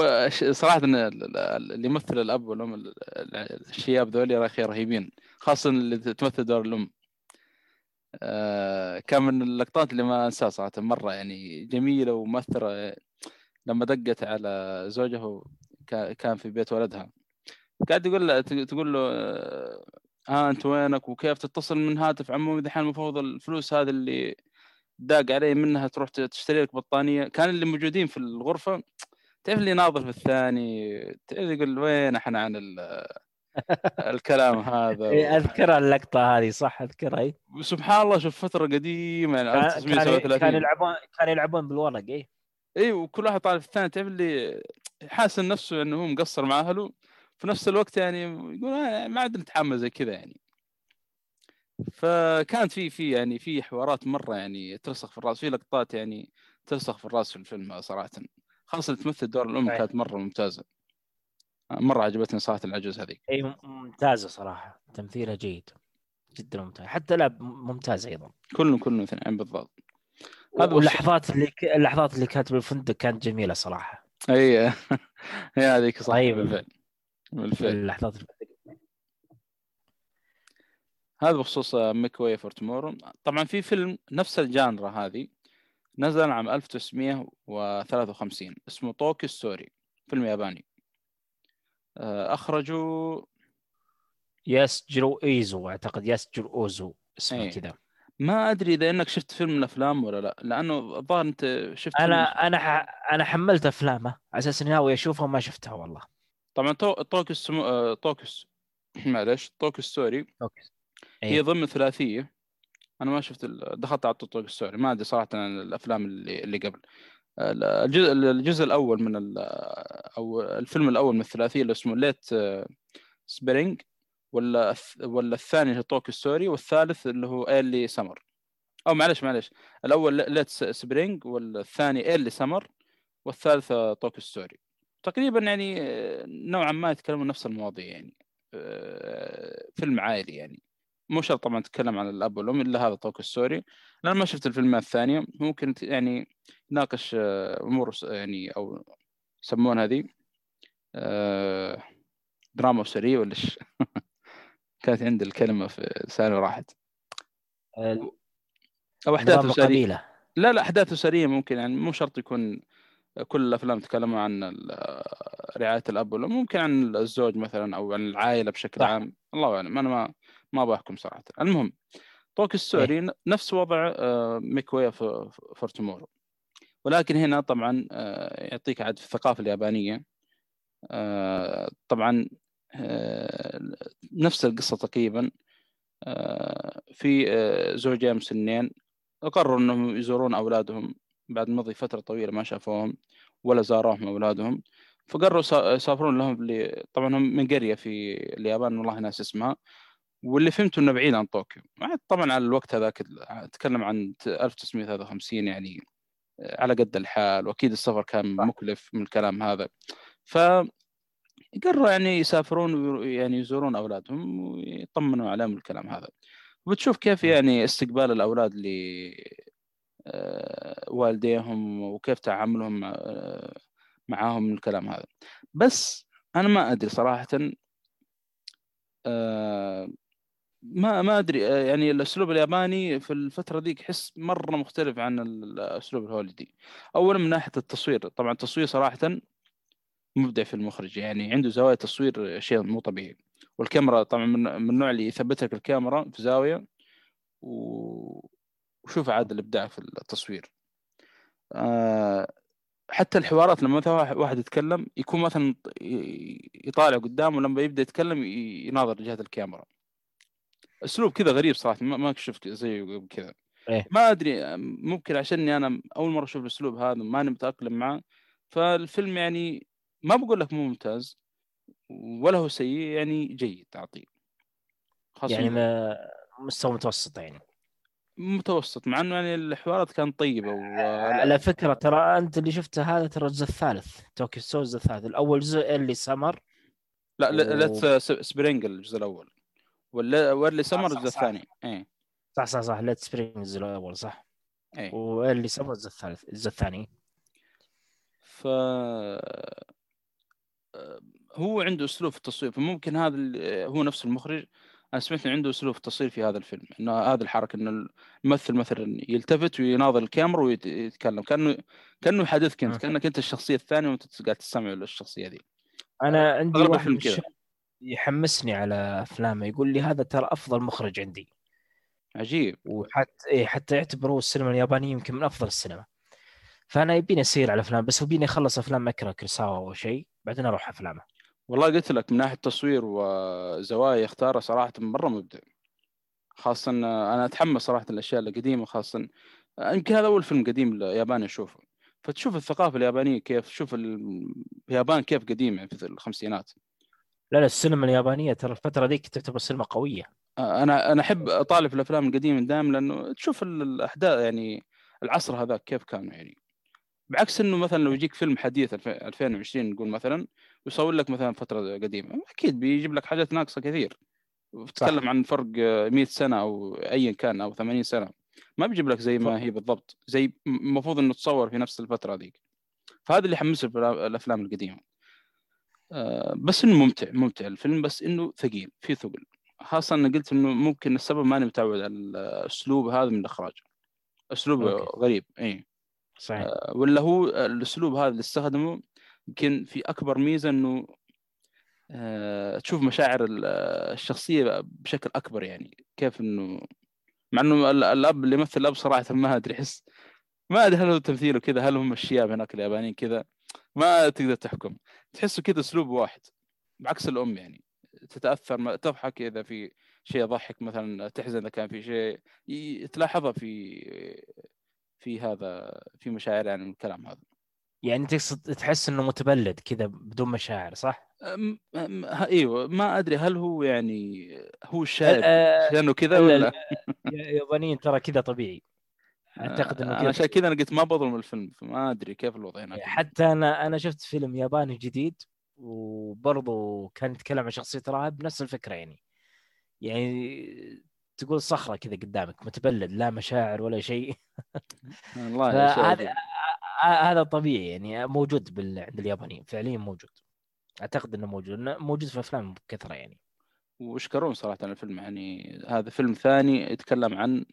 ال- اللي يمثل الأب والأم ال- ال- الشياب ذولي يا أخي رهيبين خاصة اللي تمثل دور الأم. آه، كان من اللقطات اللي ما أنساها صراحة مرة يعني جميلة ومؤثرة. لما دقت على زوجها كا- كان في بيت ولدها. قاعد يقول له تقول له آه، ها أنت وينك؟ وكيف تتصل من هاتف؟ عمو دحين المفروض الفلوس هذه اللي داق علي منها تروح تشتري لك بطانية. كان اللي موجودين في الغرفة تعرف اللي ناظر في الثاني؟ تعرف يقول وين إحنا عن ال- الكلام هذا؟ إيه، أذكر اللقطة هذه صح؟ اذكرها إي. وسبحان الله شوف فترة قديمة يعني كان كان 1937 كان يلعبون كان يلعبون بالورق إي. إي وكل واحد طالع في الثاني. تعرف اللي حاسس نفسه إنه هو مقصر مع أهله في نفس الوقت يعني يقول ما عاد نتحمل زي كذا يعني. فكانت في في يعني في حوارات مرة يعني ترسخ في الرأس في لقطات يعني ترسخ في الرأس في الفيلم صراحة. خاصة اللي تمثل دور الأم صحيح. كانت مرة ممتازة. مرة عجبتني صراحة العجوز هذيك إي مم- ممتازة صراحة. تمثيلها جيد جدا ممتاز. حتى لعب ممتاز أيضا. كلهم كلهم اثنين بالضبط. هذا واللحظات اللي ك... اللحظات اللي كانت بالفندق كانت جميلة صراحة. إي هي هذيك صح. طيب. بالفعل. بالفعل. اللحظات هذا بخصوص Make Way for Tomorrow طبعا في فيلم نفس ال genre هذه نزل عام 1953 اسمه Tokyo Story فيلم ياباني آه، أخرجه ياسجيرو أوزو أعتقد ياسجيرو أوزو اسمه إيه. كذا ما أدري إذا إنك شفت فيلم من الافلام ولا لا لأنه الظاهر أنت شفت أنا أنا ح... أنا حملت أفلامه على أساس إني ناوي أشوفها وما شفتها والله طبعا. طوكيو. آه، طوكيو معلش Tokyo Story أوكي هي. ضمن ثلاثيه أنا ما شفت. دخلت على Tokyo Story ما أدري صراحة عن الأفلام اللي اللي قبل. الجزء الجزء الأول من ال... أو الفيلم الأول من الثلاثية اللي اسمه Late Spring ولا ولا الثاني اللي هو Tokyo Story والثالث اللي هو Early Summer أو معلش معلش. الأول Late Spring والثاني Early Summer والثالث Tokyo Story تقريبا يعني نوعا ما يتكلمون نفس المواضيع يعني. فيلم عائلي يعني. مو شرط طبعا تتكلم عن الأب والأم إلا هذا Tokyo Story لأن ما شفت الفيلمات الثانية ممكن يعني يناقش أمور يعني أو يسمون هذه دراما أسرية ولا إيش كانت عندي الكلمة في لساني راحت أو أحداث أسرية. لا لا أحداث أسرية ممكن يعني مو شرط يكون كل الأفلام تكلموا عن رعاية الأب والأم. ممكن عن الزوج مثلا أو عن العائلة بشكل صح. عام. الله أعلم. أنا ما ما بحكم صراحة. المهم Tokyo Story إيه؟ نفس وضع Make Way for Tomorrow ولكن هنا طبعا آه، يعطيك عاد في الثقافة اليابانية. آه، طبعا آه، نفس القصة تقريبا. في زوجين مسنين قرروا إنهم يزورون أولادهم. بعد مضي فترة طويلة ما شافوهم ولا زاروهم أولادهم. فقرروا يسافرون لهم طبعا هم من قرية في اليابان والله ناس اسمها. واللي فهمته إنه بعيد عن طوكيو. طبعا على الوقت هذاك أتكلم عن 1953 يعني على قد الحال وأكيد السفر كان مكلف من الكلام هذا. ف قرروا يعني يسافرون يعني يزورون أولادهم ويطمنوا عليهم الكلام هذا. وبتشوف كيف يعني استقبال الأولاد ل آه، والديهم وكيف تعاملهم آه، معاهم من الكلام هذا. بس أنا ما أدري صراحة آه، ما ما أدري يعني الأسلوب الياباني في الفترة ذيك احس مرة مختلف عن الأسلوب الهوليدي. أولا من ناحية التصوير طبعا التصوير صراحة مبدع في المخرج يعني عنده زوايا تصوير شيء مو طبيعي. والكاميرا طبعا من النوع اللي يثبت لك الكاميرا في زاوية و... وشوف عاد الإبداع في التصوير. آه حتى الحوارات لما مثلا واحد يتكلم يكون مثلا يطالع قدامه لما يبدأ يتكلم يناظر جهة الكاميرا. أسلوب كذا غريب صراحة ما شفت زيه كذا. إيه؟ ما أدري ممكن عشاني أنا أول مرة أشوف الأسلوب هذا ماني متأقلم معه فالفيلم يعني ما بقول لك مو ممتاز ولا هو سيء يعني جيد تعطيه يعني ما مستوى متوسط يعني. متوسط مع إنه يعني الحوارات كانت طيبة و... على فكرة ترى أنت اللي شفته هذا ترى الجزء الثالث توكي سو الجزء الثالث الأول جزء اللي سمر لا و... لا سبرينج الجزء الأول. ولا واللي سمر الجزء الثاني. اي صح صح صح. ليت سبرينج الجزء الأول صح. اي سمر الجزء الثالث الجزء الثاني ف هو عنده أسلوب في التصوير فممكن هذا هو نفس المخرج. أنا سمعت إنه عنده أسلوب تصوير في هذا الفيلم إنه هذه الحركة إنه الممثل مثلا يلتفت ويناظر الكاميرا ويتكلم كأنه كأنه يحدثك انت كأنك أنت الشخصية الثانية وأنت قاعد تستمع للشخصية ذي. أنا عندي واحد كذا. يحمسني على أفلامه. يقول لي هذا ترى أفضل مخرج عندي. عجيب. وحتى إيه حتى يعتبروه السينما اليابانية يمكن من أفضل السينما. فأنا يبيني أسير على أفلام بس يبيني أخلص أفلام اكره كريساوا أو شيء بعدين أروح أفلامه. والله قلت لك من ناحية تصوير وزوايا يختارها صراحة مرة مبدع. خاصة أنا أتحمس صراحة الاشياء القديمة خاصة يمكن هذا أول فيلم قديم ياباني أشوفه. فتشوف الثقافة اليابانية كيف تشوف اليابان كيف قديمة في الخمسينات. لا لا السينما اليابانية ترى الفترة ذيك تعتبر سينما قوية. أنا أنا أحب اطالع في الأفلام القديمة دائما لأنه تشوف الأحداث يعني العصر هذاك كيف كانوا يعني. بعكس إنه مثلا لو يجيك فيلم حديث 2020 نقول مثلا ويصور لك مثلا فترة قديمة أكيد بيجيب لك حاجات ناقصة كثير. تتكلم عن فرق 100 سنة أو ايا كان أو 80 سنة ما بيجيب لك زي ما هي بالضبط زي المفروض إنه تصور في نفس الفترة ذيك. فهذا اللي يحمسني في الأفلام القديمة. بس إنه ممتع ممتع الفيلم بس إنه ثقيل في ثقل. خاصة أنا قلت إنه ممكن السبب ماني متعود على الأسلوب هذا من الإخراج. أسلوب غريب إي. صحيح. آه، ولا هو الأسلوب هذا اللي استخدمه يمكن في أكبر ميزة إنه آه، تشوف مشاعر الشخصية بشكل أكبر يعني. كيف إنه مع إنه الأب اللي يمثل الأب صراحة ما أدري أحس ما أدري هل هو تمثيله كذا هل هم الشياب هناك اليابانيين كذا. ما تقدر تحكم. تحسه كذا أسلوب واحد بعكس الأم يعني. تتأثر تضحك إذا في شيء يضحك مثلا تحزن إذا كان في شيء تلاحظها في في هذا في مشاعر يعني الكلام هذا. يعني تقصد تحس إنه متبلد كذا بدون مشاعر صح؟ أم إيوه. ما أدري هل هو يعني هو الشايب آه، لأنه كذا لا، ولا؟ لا، يابانيين ترى كذا طبيعي. أعتقد إنه عشان كذا أنا قلت ما بظلم الفيلم فما أدري كيف الوضع هناك. حتى أنا أنا شفت فيلم ياباني جديد وبرضه كان يتكلم عن شخصية راهب نفس الفكرة يعني. يعني تقول صخرة كذا قدامك متبلد لا مشاعر ولا شيء. والله يا شيء فهذا عجيب. ه- هذا طبيعي يعني موجود بال... عند اليابانيين فعليا موجود. أعتقد إنه موجود موجود في أفلام بكثره يعني. ويشكرون صراحة الفيلم يعني هذا فيلم ثاني يتكلم عن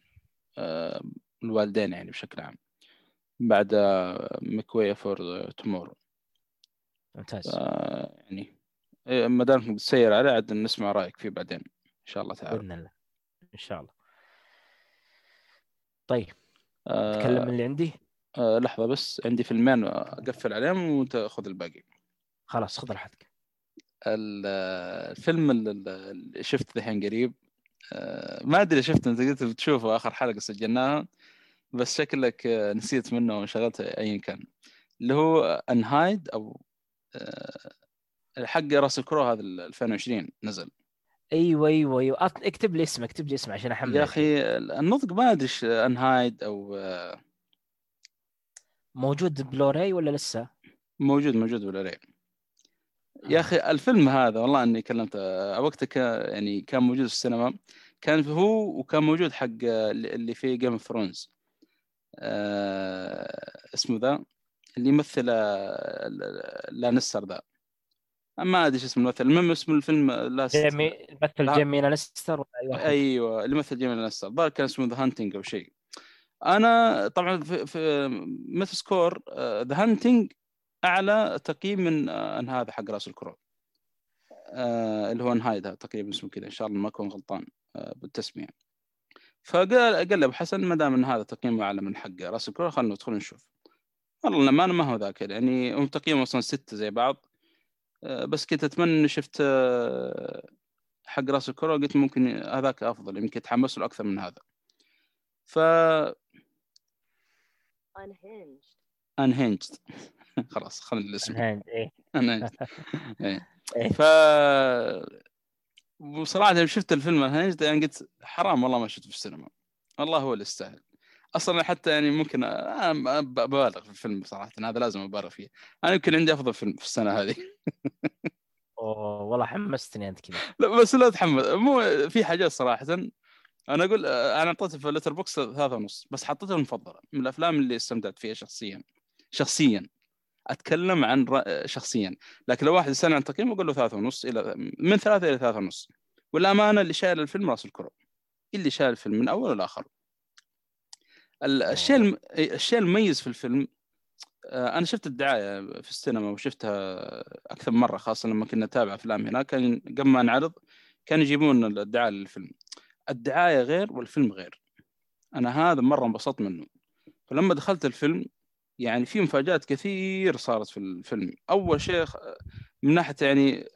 آه، الوالدين يعني بشكل عام. بعد مكوية for tomorrow ممتاز. يعني إيه، ما دامك بتسير عليه عاد نسمع رأيك فيه بعدين إن شاء الله تعالى. بإذن الله. إن شاء الله. طيب. آه، اتكلم من اللي عندي؟ آه، لحظة بس. عندي فيلمين أقفل عليهم وانت خذ الباقي. خلاص خذ راحتك. ال- الفيلم اللي شفت الحين قريب آه، ما أدري شفت أنت قلت بتشوفه آخر حلقة سجلناها بس شكلك آه، نسيت منه وانشغلت ايا كان. اللي هو Unhinged أو آه، حق راسل كرو هذا ال 2020 نزل. أيوه أيوه أيوه. اكتب لي اسمه اكتب لي اسمه عشان أحمل يا أخي النطق ما أدري Unhinged أو آه، موجود بلوراي ولا لسه؟ موجود موجود ولا يا أخي الفيلم هذا والله إني كلمت آه، وقتها يعني كان موجود في السينما كان هو وكان موجود حق آه، اللي في Game of Thrones اسمه ذا اللي يمثل آه، لانستر ذا ما أدري إيش اسم الممثل المهم اسم الفيلم جيمي مثل لا. جيمي لانستر ولا أي واحد؟ أيوه اللي مثل جيمي لانستر الظاهر كان اسمه The Hunting أو شيء أنا طبعا في, في Metascore The Hunting أعلى تقييم من آه، Unhinged حق راسل كرو آه اللي هو انهايد تقريبا اسمه كذا. إن شاء الله ما أكون غلطان آه بالتسمية. فقال قال ابو حسن ما دام أن هذا تقييمه أعلى من حق رأس الكرو خلينا ندخل نشوف. والله للأمانة ما هو ذاك يعني هم تقييمهم أصلا ستة زي بعض. آه، بس كنت أتمنى إني شفت آه، حق رأس الكرة قلت ممكن هذاك أفضل يمكن تحمس له أكثر من هذا. ف unhinged. انهنجد خلاص خلينا الاسم الهند إيه. انهنجد إيه. إيه. ف بصراحة لما شفت الفيلم انهنجد يعني قلت حرام والله ما شفته في السينما. والله هو اللي يستاهل. أصلا حتى يعني ممكن ببالغ في الفيلم صراحة هذا لازم أبالغ فيه. أنا يمكن عندي أفضل فيلم في السنة هذه. أوه والله حمستني أنت كذا. لا بس لا تحمس. مو في حاجات صراحة. أنا أقول أنا أعطيته في اللتر بوكس ثلاثة ونص بس حطيته المفضلة من الأفلام اللي استمتعت فيها شخصيا. شخصيا. أتكلم عن رأ... شخصيا. لكن لو واحد يسالني عن تقييمه أقول له ثلاثة ونص إلى من ثلاثة إلى ثلاثة ونص. والأمانة اللي شايل الفيلم راس الكرة اللي شايل الفيلم من أول لاخر ال- الشيء الم... الشيء المميز في الفيلم آه، أنا شفت الدعاية في السينما وشفتها أكثر من مرة خاصة لما كنا نتابع أفلام هناك كان قبل ما نعرض كانوا يجيبون الدعاية للفيلم. الدعاية غير والفيلم غير. أنا هذا مرة انبسطت منه. فلما دخلت الفيلم يعني في مفاجآت كثير صارت في الفيلم. أول شيء من ناحية يعني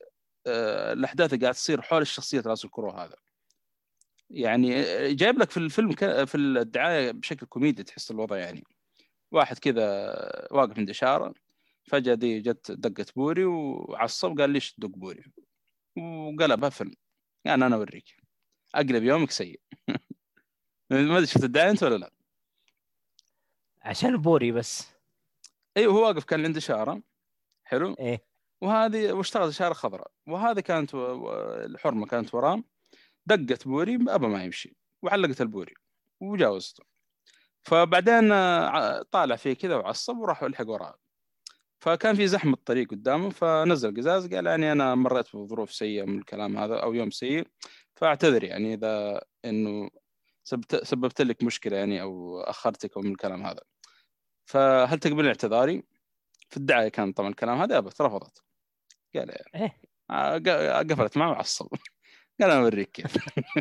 آه، الأحداث اللي قاعد تصير حول الشخصيه راسل كرو هذا. يعني آه، جايب لك في الفيلم في الدعاية بشكل كوميدي تحس الوضع يعني. واحد كذا واقف عند إشارة فجأة دي جت دقت بوري وعصب قال ليش تدق بوري؟ وقلبها فيلم. يعني أنا أوريك. أقلب يومك سيء. ما أدري شفت الدعاية أنت ولا لا؟ عشان بوري بس. أيوه هو واقف كان عند اشاره حلو. إيه. وهذه واشتغلت اشاره خضراء. وهذه كانت. الحرمة كانت وراه دقت بوري ابى ما يمشي. وعلقت البوري. وجاوزته. فبعدين آه، طالع فيه كذا وعصب وراح يلحق وراه فكان في زحمة طريق قدامه. فنزل قزاز. قال يعني أنا مريت بظروف سيئة من الكلام هذا أو يوم سيء. فاعتذر يعني إذا إنه سببت لك مشكلة يعني أو أخرتك أو من الكلام هذا. فهل تقبلين اعتذاري؟ في الدعاية كان طبعا الكلام هذا ابت رفضت قال إيه. آه، قفلت معه وعصب. قال أنا أوريك كيف.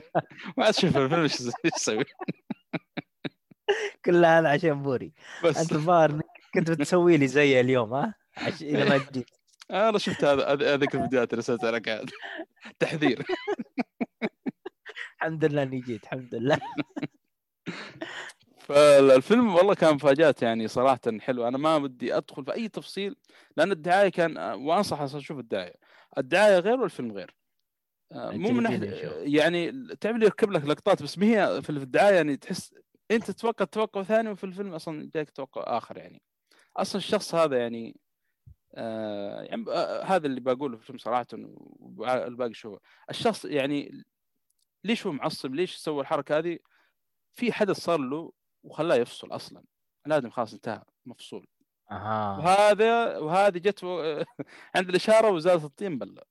وعاد شوف الفيلم إيش يسوي. كل هذا عشان بوري. بس. أنت الظاهر كنت بتسوي لي زي اليوم ها؟ عش... اذا ما جيت. أنا شفت هذا هذ- هذيك الفيديوهات اللي رسلتها لك. عاد تحذير. الحمد لله إني جيت الحمد لله. فالفيلم والله كان مفاجآت يعني صراحة حلو. أنا ما بدي أدخل في أي تفصيل لأن الدعاية كان وأنصح أصلا أشوف الدعاية. الدعاية غير والفيلم غير. آه، مو من ناحية. يعني تعرف لي يركب لك لقطات بس ما هي في الدعاية يعني تحس أنت تتوقع توقع ثاني وفي الفيلم أصلا جايك توقع آخر يعني. أصلا الشخص هذا يعني آه يعني آه هذا اللي بقوله في الفيلم صراحة والباقي شو الشخص يعني ليش هو معصب؟ ليش سوى الحركة هذه؟ في حدث صار له وخلاه يفصل أصلا. الادم خلاص انتهى مفصول. أها. وهذا وهذه جت و- عند الإشارة وزادت الطين بله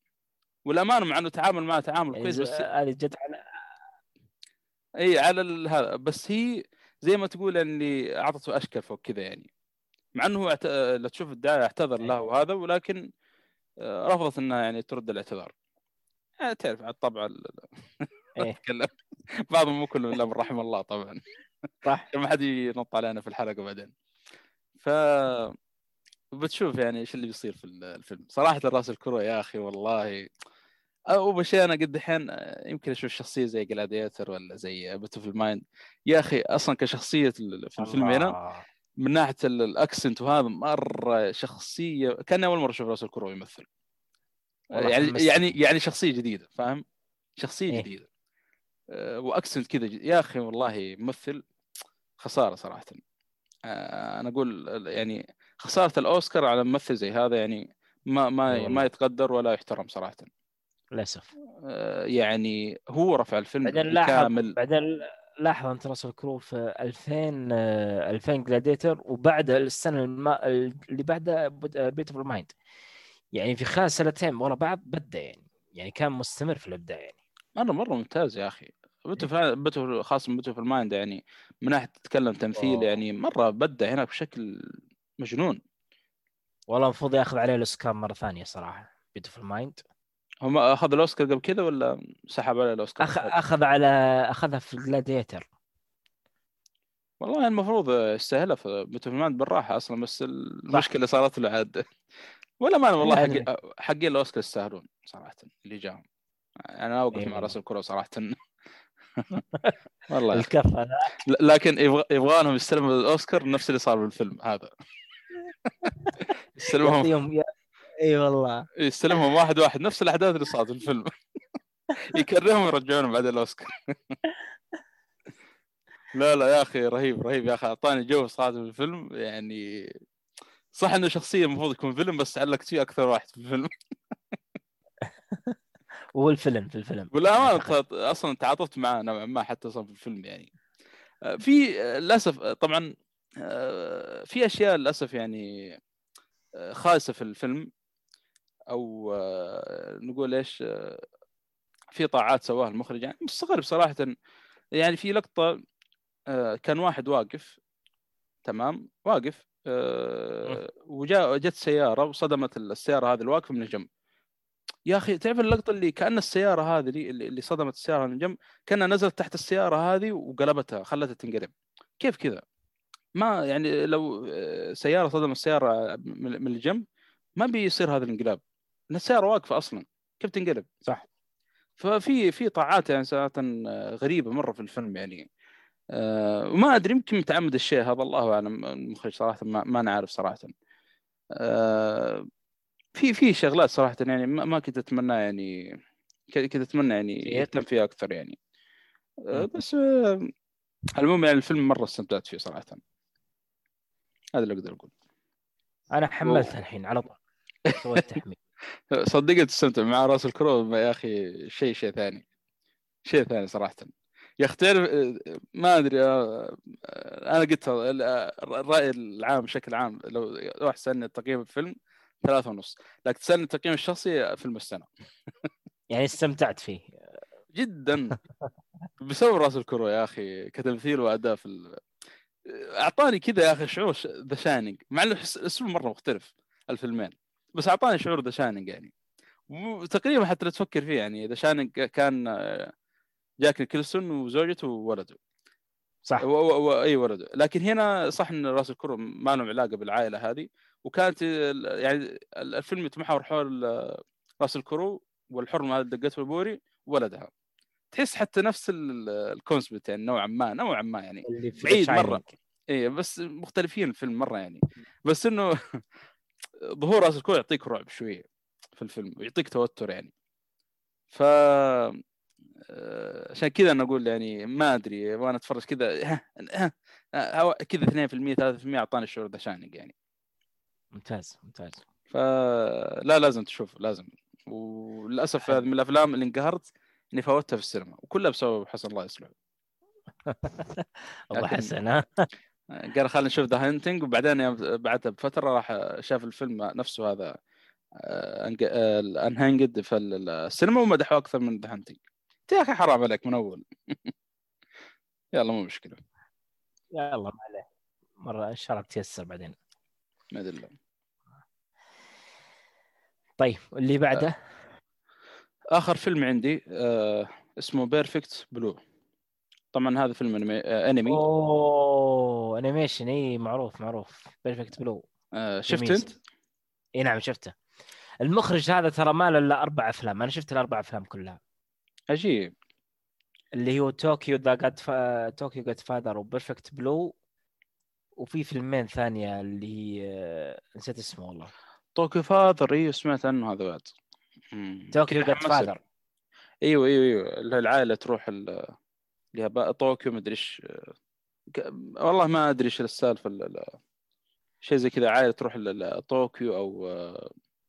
والأمانة مع إنه تعامل معه تعامل يعني كويس بس هذه جت على إي على ال- هذا. بس هي زي ما تقول اللي أعطته أشكال فوق كذا يعني. مع إنه هو اعت... لو تشوف الدعايه اعتذر. له وهذا ولكن آه، رفضت إنها يعني ترد الاعتذار. آه، تعرف على الطبع ال- إيه. بعضهم مو كلهم إلا من رحم الله طبعا. صح. ما حد ينط علينا في الحلقة بعدين. ف بتشوف يعني إيش اللي بيصير في الفيلم. صراحة رأس الكرة يا أخي والله. اول شيء أنا قد الحين يمكن أشوف شخصية زي Gladiator ولا زي Beautiful Mind يا أخي أصلا كشخصية في الفيلم هنا. من ناحية ال- ال accent وهذا مرة شخصية كان أول مرة أشوف راسل كرو يمثل. يعني. يعني يعني شخصية جديدة فاهم؟ شخصية إيه. جديدة. آه، و accent كذا يا أخي والله ممثل. خسارة صراحة. آه، أنا أقول يعني خسارة الأوسكار على ممثل زي هذا يعني ما ما. ما يتقدر ولا يحترم صراحة. للأسف. آه، يعني هو رفع الفيلم بعدين لاحظ بالكامل بعدين لاحظ أنت راسل كرو في 2000 آه، 2000 Gladiator وبعد السنة الم... اللي بعدها Beautiful Mind يعني في خلال سنتين ورا بعض بدأ يعني يعني كان مستمر في الإبداع يعني. مره مرة ممتاز يا أخي. Beautiful Beautiful خاصة Beautiful Mind يعني من ناحية تتكلم تمثيل أوه. يعني مرة بدع هنا بشكل مجنون. والله المفروض ياخذ عليه الأوسكار مرة ثانية صراحة Beautiful Mind هو ما أخذ الأوسكار قبل كذا ولا سحب عليه الأوسكار؟ أخ... أخذ على أخذها في ال Gladiator والله المفروض يستاهلها في Beautiful Mind بالراحة أصلا بس المشكلة صارت له عاد. ولا ما والله حقين الأوسكار يستاهلون صراحة اللي جاهم. أنا أوقف إيه مع. راسل كرو صراحة. والله. الكف أنا ل- لكن يبغى لهم يستلموا الأوسكار نفس اللي صار بالفيلم هذا. يستلمهم. إي والله. يستلمهم واحد واحد نفس الأحداث اللي صارت في الفيلم. يكرههم ويرجعونهم بعد الأوسكار. لا لا يا أخي رهيب رهيب يا أخي. أعطاني جو صراحة في الفيلم. يعني صح إنه شخصية المفروض يكون فيلم بس تعلقت فيه أكثر واحد في الفيلم. وهو الفيلم. في الفيلم. ت- أصلا تعاطفت معاه نوعا ما حتى أصلا في الفيلم يعني. آه، في آه، للأسف آه، طبعا في أشياء للأسف يعني خايسة في الفيلم. أو نقول إيش في طاعات سواها المخرج. يعني مستغرب صراحة. يعني في لقطة كان واحد واقف تمام واقف وجاء جت سيارة وصدمت السيارة هذه الواقفه من الجنب. يا أخي تعرف اللقطة اللي كأن السيارة هذه اللي, اللي صدمت السيارة من الجنب كأنها نزلت تحت السيارة هذه وقلبتها خلتها تنقلب. كيف كذا؟ ما يعني لو آه، سيارة صدمت السيارة من الجنب ما بيصير هذا الانقلاب. لأن السيارة واقفة أصلا كيف تنقلب؟ صح. ففي في طاعات يعني صراحة آه، غريبة مرة في الفيلم يعني. آه، وما أدري يمكن متعمد الشيء هذا الله أعلم المخرج صراحة ما, ما نعرف صراحة. آه، في في شغلات صراحة يعني ما ما كنت أتمنى يعني كنت أتمنى يعني. يهتم فيها أكثر يعني. مم. بس آه، المهم يعني الفيلم مرة استمتعت فيه صراحة. هذا اللي أقدر أقول. أنا حملتها الحين على طول. سويت تحميل. صدقني تستمتع مع راس الكرو يا أخي شيء شيء ثاني. شيء ثاني صراحة. يا أخي تعرف آه، ما أدري أنا قلت ال- الرأي العام بشكل عام. لو لو واحد سالني تقييم الفيلم ثلاثة ونص. لكن تسألني التقييم الشخصي فيلم السنة يعني استمتعت فيه. جدا. بسبب راسل كرو يا أخي كتمثيل وأداء في ال... أعطاني كذا يا أخي شعور The Shining. مع إنه أسلوب مرة مختلف الفيلمين. بس أعطاني شعور The Shining يعني. وتقريبا حتى لو تفكر فيه يعني The Shining كان جاك نيكلسون وزوجته وولده. صح. و... و... و... أي ولده. لكن هنا صح إن راسل كرو ما لهم علاقة بالعائلة هذه. وكانت يعني الفيلم يتمحور حول آه، راسل كرو والحرمة هذه دقته البوري وولدها. تحس حتى نفس ال concept يعني نوعا ما نوعا ما يعني. بعيد. Shining. إيه بس مختلفين الفيلم مرة يعني. بس إنه ظهور راسل كرو يعطيك رعب شوية في الفيلم يعطيك توتر يعني. ف آه، عشان كذا أنا أقول يعني ما أدري وأنا أتفرج كذا كذا 2% 3% أعطاني الشعور The Shining يعني. ممتاز ممتاز. فلا لازم تشوف لازم. وللأسف. هذه من الأفلام اللي انقهرت إني فوتها في السينما وكلها بسبب حسن الله يصلحه الله حسن ها؟ قال خلينا نشوف The Hunting وبعدين بعدها بفترة راح شاف الفيلم نفسه هذا Unhinged في ال- السينما ومدحوه أكثر من The Hunting يا أخي حرام عليك من أول. يلا مو مشكلة. يلا ما عليه. مرة ان شاء الله بتيسر بعدين. ما أدري الله. طيب اللي بعده؟ آخر فيلم عندي آه اسمه Perfect Blue طبعا هذا فيلم أنمي, آه انمي أوه animation إي معروف معروف. Perfect Blue آه شفت. أنت؟ إي نعم شفته. المخرج هذا ترى ما له إلا أربع أفلام. أنا شفت الأربع أفلام كلها. عجيب. اللي هو Tokyo the Godfa... Tokyo Godfather و Perfect Blue وفي فيلمين ثانية اللي هي آه، نسيت اسمه والله. Tokyo Father أيوه سمعت عنه هذا بعد. Tokyo. Father إيوه إيوه إيوه. اللي العائلة تروح ال- اللي هي Tokyo مدري إيش. والله ما أدري إيش السالفة ال- ال- شيء زي كذا. عائلة تروح ل- ل- طوكيو أو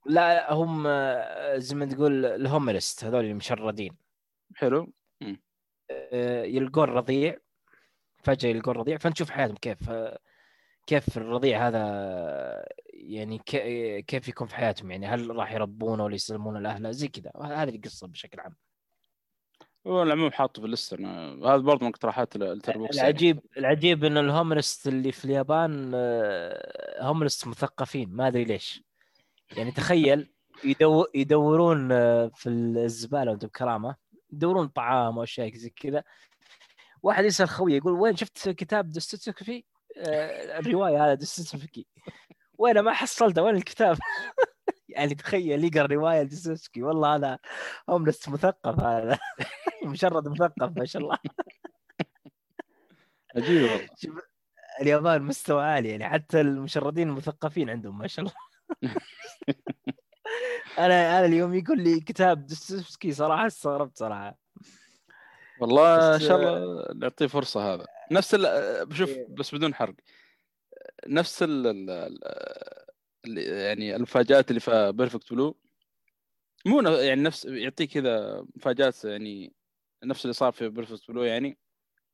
لا هم آه، زي ما تقول الهوملست هذول المشردين. حلو. آه، يلقون رضيع. فجأة يلقون رضيع. فنشوف حياتهم كيف. آه، كيف الرضيع هذا آه، يعني كي- كيف يكون في حياتهم؟ يعني هل راح يربونه ولا يسلمونه لأهله؟ زي كذا. هذه القصة بشكل عام. هو العموم حاطه في ال list. أنا- هذا برضه من اقتراحات ال- Letterboxd يعني. العجيب العجيب ان ال homeless اللي في اليابان آه، homeless مثقفين. ما أدري ليش. يعني تخيل يدو يدورون آه، في الزبالة وأنتم بكرامة. يدورون طعام واشياء زي كذا. واحد يسأل خويه يقول وين شفت كتاب دوستويفسكي آه، الرواية هذا دوستويفسكي وين ما حصلته؟ وين الكتاب؟ يعني تخيل يقرأ رواية دوستويفسكي والله هذا هوملست مثقف هذا. مشرد مثقف ما شاء الله. عجيب والله. اليابان مستوى عالي يعني. حتى المشردين المثقفين عندهم ما شاء الله. أنا أنا اليوم يقول لي كتاب دوستويفسكي صراحة استغربت صراحة. والله إن شاء الله نعطيه فرصة هذا. نفس ال- بشوف إيه. بس بدون حرق. نفس ال ال- ال- يعني المفاجآت اللي في Perfect Blue مو ن- يعني نفس يعطيك كذا مفاجآت يعني نفس اللي صار في Perfect Blue يعني.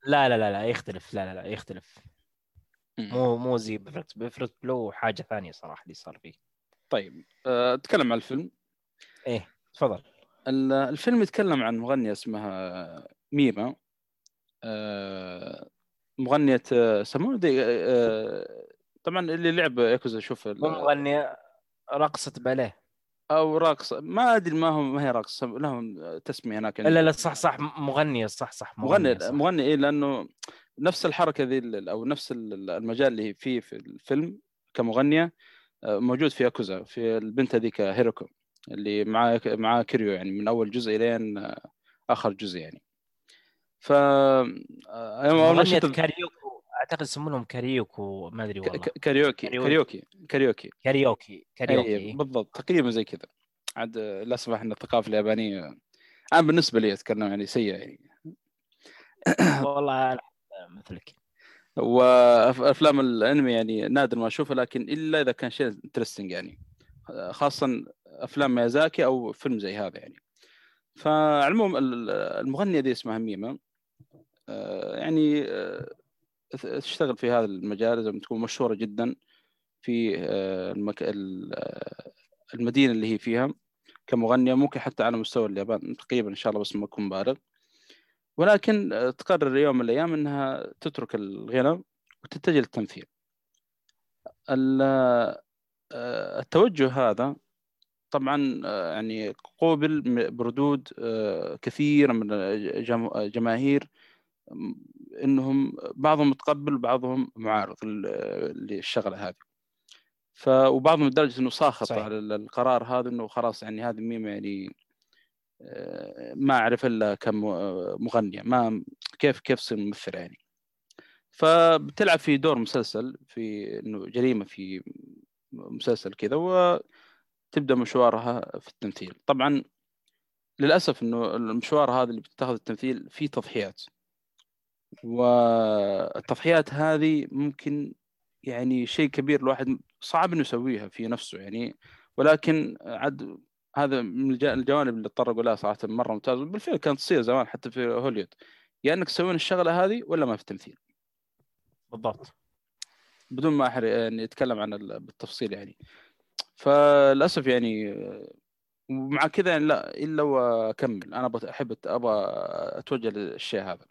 لا لا لا لا يختلف. لا لا لا يختلف. مو مو زي Perfect Perfect Blue حاجة ثانية صراحة اللي صار فيه. طيب آه، أتكلم عن الفيلم. إيه تفضل. ال- الفيلم يتكلم عن مغنية اسمها ميما آه، مغنية آه، سموه دي آه، طبعا اللي لعب ياكوزا شوف ال- مو مغني رقصة باليه. أو راقص ما أدري ما هم ما هي راقص لهم تسمية هناك لا لا صح صح مغنية صح صح مغني مغنية صح. مغني إيه لأنه نفس الحركة ذي أو نفس ال- المجال اللي هي فيه في الفيلم كمغنية موجود في ياكوزا في البنت هذيك هيروكو اللي مع مع كيريو يعني من أول جزء إلين آخر جزء يعني. ف آه، اول ما مغنية شفت كاريوكو أعتقد يسمونهم كاريوكو ما أدري والله. كاريوكي كاريوكي. كاريوكي كاريوكي. كاريوكي بالضبط تقريبا زي كذا. عاد آه، لا سمح إن الثقافة اليابانية أنا بالنسبة لي أتكلم يعني سيئة يعني. والله مثلك. وأفلام الأنمي يعني نادر ما أشوفها لكن إلا إذا كان شيء interesting يعني. خاصه أفلام ميازاكي أو فيلم زي هذا يعني. فالعموم ال- المغنية دي اسمها ميما آه، يعني آه، تشتغل في هذا المجال زي ما تكون مشهورة جدا في آه، المك... ال- آه، المدينة اللي هي فيها كمغنية ممكن حتى على مستوى اليابان تقريبا إن شاء الله بس ما اكون بالغ ولكن آه، تقرر يوم من الأيام إنها تترك الغنى وتتجه للتمثيل. ال- آه، التوجه هذا طبعا آه، يعني قوبل بردود آه، كثيره من جم- جماهير إنهم بعضهم متقبل وبعضهم معارض لل- للشغلة هذه. ف وبعضهم لدرجة إنه ساخط صحيح. على ال- القرار هذا إنه خلاص يعني هذه ميمه يعني آه، ما أعرف إلا كم آه، مغنيه ما كيف كيف تصير ممثلة يعني فبتلعب في دور مسلسل في إنه جريمة في مسلسل كذا وتبدأ مشوارها في التمثيل طبعا للأسف إنه المشوار هذا اللي بتاخذ التمثيل فيه تضحيات والتضحيات هذه ممكن يعني شيء كبير الواحد صعب إنه يسويها في نفسه يعني. ولكن عاد هذا من الجوانب اللي اضطر لها صراحة مرة ممتاز. وبالفعل كانت تصير زمان حتى في هوليوود يا إنك تسوين الشغلة هذه ولا ما في تمثيل؟ بالضبط. بدون ما احد يعني يتكلم عن بالتفصيل يعني. فللأسف يعني ومع كذا يعني لا إلا وأكمل. أنا أحب أبغى أتوجه للشيء هذا.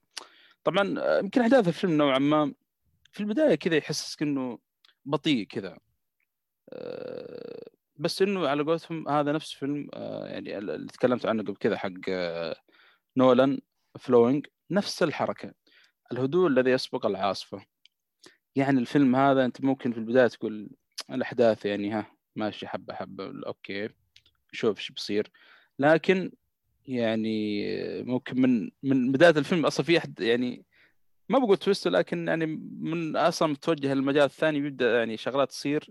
طبعا يمكن أحداث الفيلم نوعا ما في البداية كذا يحسسك إنه بطيء كذا. آه، بس إنه على قولتهم هذا نفس فيلم آه، يعني اللي تكلمت عنه قبل كذا حق آه، نولان Following نفس الحركة. الهدوء الذي يسبق العاصفة. يعني الفيلم هذا أنت ممكن في البداية تقول الأحداث يعني ها ماشي حبة حبة okay شوف إيش بيصير. لكن يعني ممكن من من بداية الفيلم أصلا في أحد يعني ما بقول twist لكن يعني من أصلا متوجه للمجال الثاني بيبدأ يعني شغلات تصير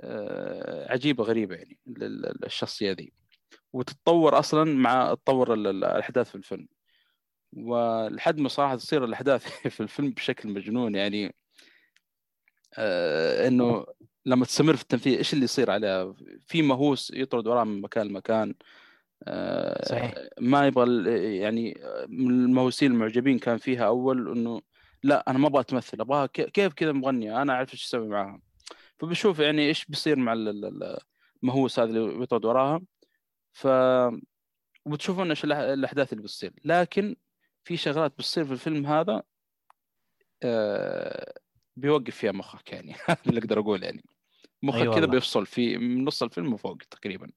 آه، عجيبة غريبة يعني للشخصية ذي. وتتطور أصلا مع تطور الأحداث في الفيلم. ولحد ما صراحة تصير الأحداث في الفيلم بشكل مجنون يعني آه إنه لما تستمر في التمثيل إيش اللي يصير عليها؟ في مهووس يطرد وراه من مكان لمكان. آه صحيح. ما يبغى يعني من المهووسين المعجبين كان فيها أول إنه لا أنا ما أبغى تمثل أبغاها كيف كذا مغنية أنا أعرف إيش أسوي معاها. فبشوف يعني إيش بيصير مع المهووس هذا اللي يطرد وراها. ف وبتشوفون إيش الأحداث اللي بتصير. لكن في شغلات بتصير في الفيلم هذا آه بيوقف فيها مخك يعني. هذا اللي أقدر أقول يعني. مخك أيوة كذا بيفصل في من نص الفيلم وفوق تقريبا.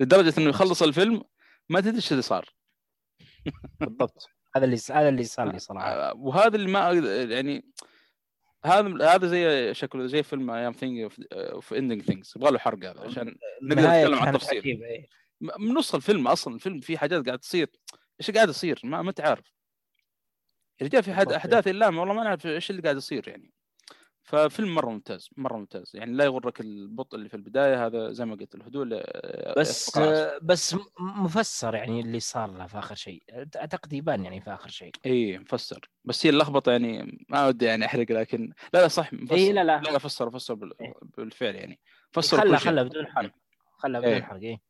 لدرجة إنه يخلص الفيلم ما تدري إيش اللي صار. بالضبط. هذا اللي هذا اللي صار لي صراحة. وهذا اللي ما يعني هذا هذا زي شكله زي فيلم I'm Thinking of Ending Things يبغى له حرق هذا عشان نقدر نتكلم عن التفصيل. إيه. من نص الفيلم أصلا الفيلم فيه حاجات قاعد تصير. إيش قاعد يصير؟ ما ما انت عارف يا رجال في حد أحداث الا والله ما نعرف إيش اللي قاعد يصير يعني. ففيلم مرة ممتاز مرة ممتاز. يعني لا يغرك البطء اللي في البداية هذا زي ما قلت الهدوء بس بس مفسر يعني اللي صار له في آخر شيء اعتقد يبان يعني في آخر شيء. إي مفسر. بس هي اللخبطة يعني ما ودي يعني أحرق لكن لا لا صح مفسر. إيه لا لا. لا, لا فسر فسر إيه. بالفعل يعني. فسر خلى خلى بدون حرق. خلى بدون إيه. حرق إي.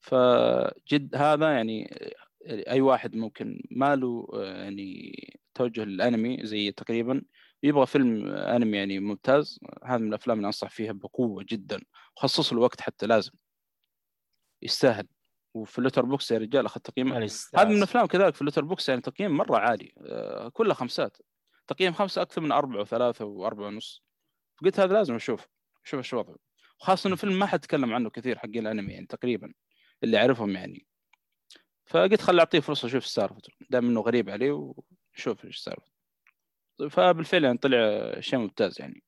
فجد هذا يعني أي واحد ممكن ما له يعني توجه للأنمي زي تقريبا. يبغى فيلم أنمي يعني ممتاز هذا من الأفلام اللي أنصح فيها بقوة جدا وخصص له وقت حتى لازم يستاهل. وفي Letterboxd يا رجال أخذ تقييم هذا من الأفلام كذلك في Letterboxd يعني تقييم مرة عالي آه، كلها خمسات. تقييم خمسة أكثر من أربعة وثلاثة وأربعة ونص. قلت هذا لازم أشوف شوف إيش وضعه. وخاصه إنه فيلم ما حد تكلم عنه كثير حق الأنمي يعني تقريبا اللي أعرفهم يعني. فقلت خل أعطيه فرصة أشوف السالفة دام إنه غريب عليه وشوف إيش السالفه فبالفعل يعني طلع شيء ممتاز يعني.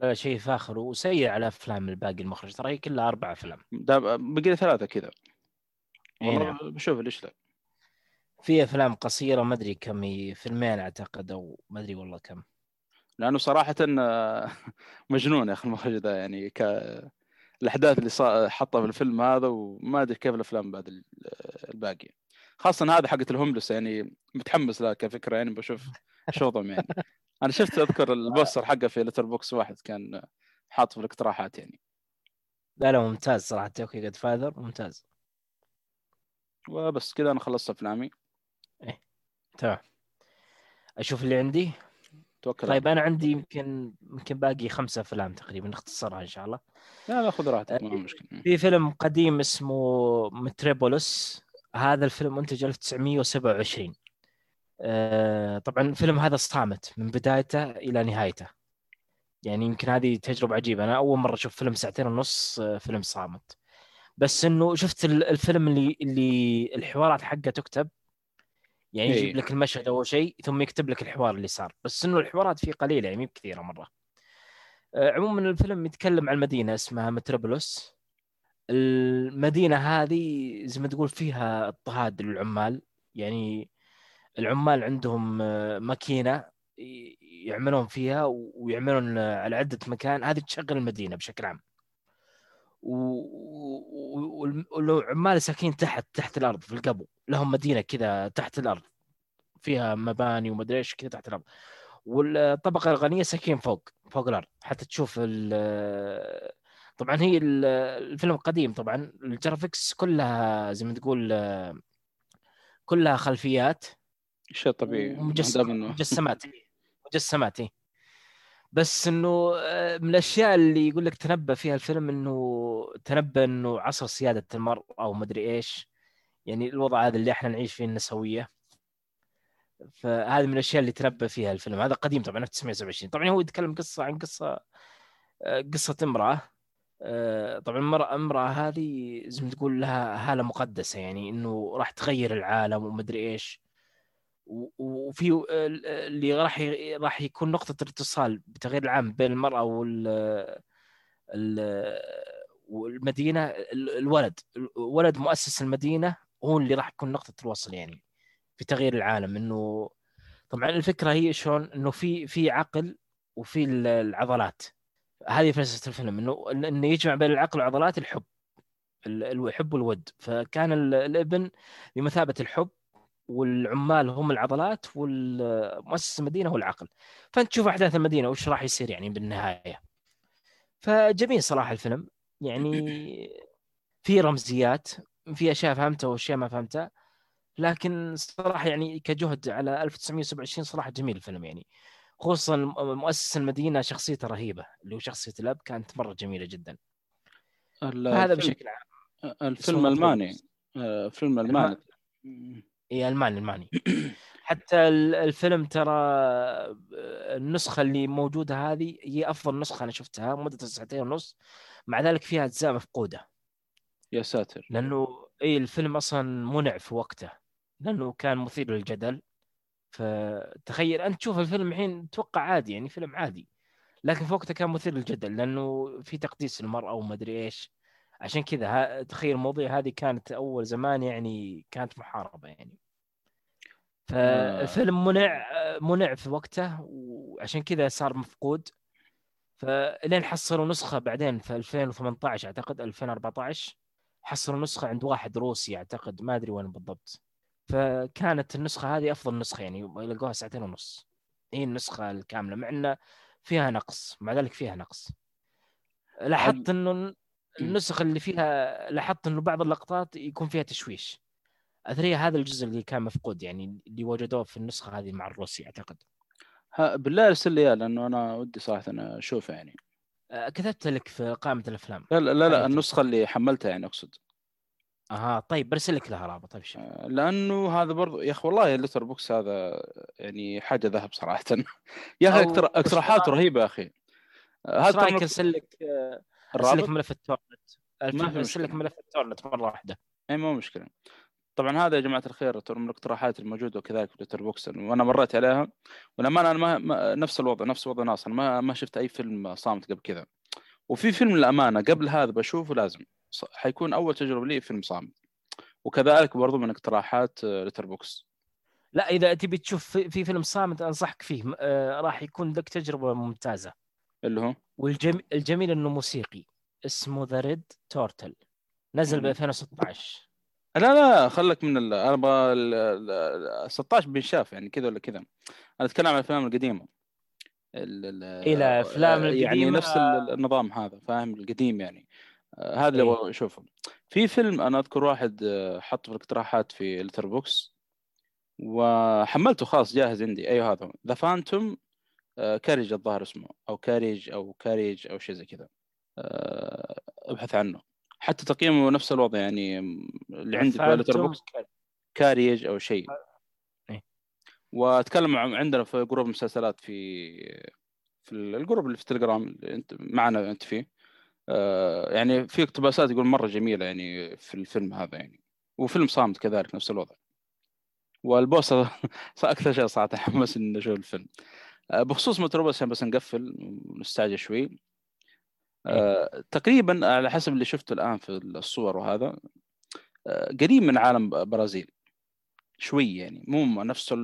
لا شيء فاخر وسيء على أفلام الباقي المخرج. ترى هي كلها أربع أفلام. بقي ثلاثة كذا. والله نعم. بشوف ليش لا. في أفلام قصيرة ما أدري كم هي فيلمين أعتقد أو ما أدري والله كم. لأنه صراحة مجنون يا أخي المخرج ذا يعني ك الأحداث اللي حطها في الفيلم هذا وما أدري كيف الأفلام بعد الباقي. خاصة هذا حقت الهوملس يعني متحمس لها كفكرة يعني بشوف شو يعني. أنا شفت أذكر ال poster حقه في Letterboxd واحد كان حاط في الاقتراحات يعني. لا لا ممتاز صراحة. Tokyo Godfathers ممتاز. وبس كذا أنا خلصت أفلامي. إيه تمام. أشوف اللي عندي. توكل طيب أنا عندي يمكن يمكن باقي خمسة أفلام تقريبا نختصرها إن شاء الله. لا لا خذ راحتك ما مشكلة. في فيلم قديم اسمه Metropolis هذا الفيلم منتج 1927 آه طبعا الفيلم هذا صامت من بدايته إلى نهايته. يعني يمكن هذه تجربة عجيبة. أنا أول مرة أشوف فيلم ساعتين ونص آه فيلم صامت. بس إنه شفت الفيلم اللي اللي الحوارات حقه تكتب. يعني يجيب إيه. لك المشهد أول شيء ثم يكتب لك الحوار اللي صار. بس إنه الحوارات فيه قليلة يعني مو كثيرة مرة. آه عموما الفيلم يتكلم عن مدينة اسمها متروبولوس. المدينة هذه زي ما تقول فيها اضطهاد للعمال. يعني العمال عندهم آه، ماكينة يعملون فيها ويعملون على عدة مكان. هذه تشغل المدينة بشكل عام. و- و- والعمال ساكنين تحت تحت الأرض في القبو لهم مدينة كذا تحت الأرض فيها مباني ومدري إيش كذا تحت الأرض. والطبقة الغنية ساكنين فوق فوق الأرض. حتى تشوف طبعا هي ال- الفيلم قديم طبعا. الجرافيكس كلها زي ما تقول كلها خلفيات. شيء طبيعي مجسمات. مجسمات إيه. بس إنه آه، من الأشياء اللي يقول لك تنبأ فيها الفيلم إنه تنبأ إنه عصر سيادة المرأة أو مدري إيش. يعني الوضع هذا اللي إحنا نعيش فيه النسوية. فهذه من الأشياء اللي تنبأ فيها الفيلم. هذا قديم طبعا 1927 طبعا هو يتكلم قصة عن قصة آه، قصة امرأة. آه، طبعا المرأة امرأة هذه زي ما تقول لها هالة مقدسة يعني إنه راح تغير العالم ومدري إيش. وفي ال- اللي راح راح يكون نقطة الاتصال بتغيير العام بين المرأة وال ال- والمدينة ال- الولد ولد مؤسس المدينة هو اللي راح يكون نقطة الوصل يعني في تغيير العالم. إنه طبعا الفكرة هي شلون؟ إنه في في عقل وفي ال- العضلات. هذه فلسفة الفيلم إنه إنه يجمع بين العقل والعضلات الحب. ال- الحب والود. فكان ال- الابن بمثابة الحب والعمال هم العضلات والمؤسس المدينة هو العقل. فانت تشوف أحداث المدينة وش راح يصير يعني بالنهاية. فجميل صراحة الفيلم. يعني في رمزيات في أشياء فهمتها وأشياء ما فهمتها. لكن صراحة يعني كجهد على 1927 صراحة جميل الفيلم يعني. خصوصا مؤسس المدينة شخصيته رهيبة اللي هو شخصية الأب كانت مرة جميلة جدا. هذا بشكل عام. الفيلم ألماني. آه، فيلم ألماني. اي ألماني ألماني. حتى ال- الفيلم ترى النسخة اللي موجودة هذه هي أفضل نسخة أنا شفتها مدة ساعتين ونص. مع ذلك فيها أجزاء مفقودة. يا ساتر. لأنه أي الفيلم أصلا منع في وقته لأنه كان مثير للجدل. فتخيل أنت تشوف الفيلم الحين تتوقع عادي يعني فيلم عادي. لكن في وقته كان مثير للجدل لأنه في تقديس المرأة وما أدري إيش. عشان كذا تخيل المواضيع هذه كانت أول زمان يعني كانت محاربة يعني. فالفيلم منع منع في وقته وعشان كذا صار مفقود. فلين حصلوا نسخة بعدين في 2018 أعتقد 2014 حصلوا نسخة عند واحد روسي أعتقد ما أدري وين بالضبط. فكانت النسخة هذه أفضل نسخة يعني لقوها ساعتين ونص. هي النسخة الكاملة مع أن فيها نقص مع ذلك فيها نقص. لاحظت أنه النسخ اللي فيها لاحظت أنه بعض اللقطات يكون فيها تشويش. أثرياء هذا الجزء اللي كان مفقود يعني اللي وجدوه في النسخة هذه مع الروسي أعتقد. ها بالله ارسل لي لأنه أنا ودي صراحة أنا أشوفه يعني. آه، كتبت لك في قائمة الأفلام. لا لا لا, لا أيوة. النسخة اللي حملتها يعني أقصد. أها طيب برسل لك لها رابط أبشر. آه، لأنه هذا برضو يا أخي والله ال Letterboxd هذا يعني حاجة ذهب صراحة. يا أخي إقتراحات رهيبة يا أخي. إيش هذا رأيك أرسل لك أرسل لك ملف ال torrent؟ أرسل لك. ملف ال torrent مرة واحدة. إي مو مشكلة. طبعا هذا يا جماعة الخير ترى من الاقتراحات الموجودة وكذلك في Letterboxd وأنا مريت عليها. والامانه أنا ما, ما نفس الوضع نفس وضع ناصر. ما ما شفت أي فيلم صامت قبل كذا. وفي فيلم للأمانة قبل هذا بشوفه لازم. حيكون أول تجربة لي فيلم صامت. وكذلك برضو من اقتراحات Letterboxd لا إذا تبي تشوف في, في فيلم صامت أنصحك فيه آه راح يكون لك تجربة ممتازة. اللي هو؟ والجميل إنه موسيقي. اسمه The Red Turtle نزل ب مم. 2016 لا لا خلك من ال... أنا أبغى ال- ال- ال- 16 بينشاف يعني كذا ولا كذا. أنا أتكلم عن الأفلام القديمة. ال... ال... إيه، لا، الأفلام يعني نفس ال- النظام هذا فاهم؟ القديم يعني. آه، هذا اللي إيه. أبغى أشوفه. في فيلم أنا أذكر واحد آه، حطه في الاقتراحات في Letterboxd وحملته خلاص جاهز عندي. أيوه هذا The Phantom Carriage الظاهر اسمه أو Carriage أو Carriage أو شيء زي كذا. آه، أبحث عنه. حتى تقييمه نفس الوضع يعني اللي عندي في لتر فانتوم بوكس كاريج أو شيء. إيه. وأتكلم عن- عندنا في جروب مسلسلات في في الجروب اللي في التليجرام اللي أنت معنا أنت فيه. آه، يعني في اقتباسات يقول مرة جميلة يعني في الفيلم هذا يعني. وفيلم صامت كذلك نفس الوضع. والبوس أكثر شيء صراحة حمس إني أشوف الفيلم. آه، بخصوص متروبس عشان بس نقفل ونستعجل شوي. آه تقريبا على حسب اللي شفته الآن في الصور وهذا آه قريب من عالم برازيل. شوي يعني مو نفس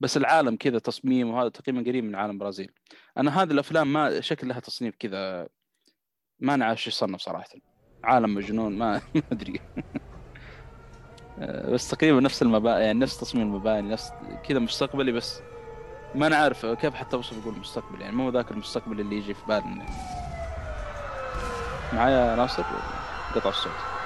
بس العالم كذا تصميم وهذا تقريبا قريب من عالم برازيل. أنا هذه الأفلام ما شكل لها تصنيف كذا ما نعرف إيش يصنف صراحة. عالم مجنون ما أدري. آه، بس تقريبا نفس المباني يعني نفس تصميم المباني نفس كذا مستقبلي بس ما أنا عارف كيف حتى اوصف أقول مستقبل يعني مو ذاك المستقبل اللي يجي في بالنا. معايا ناصر؟ قطع الصوت.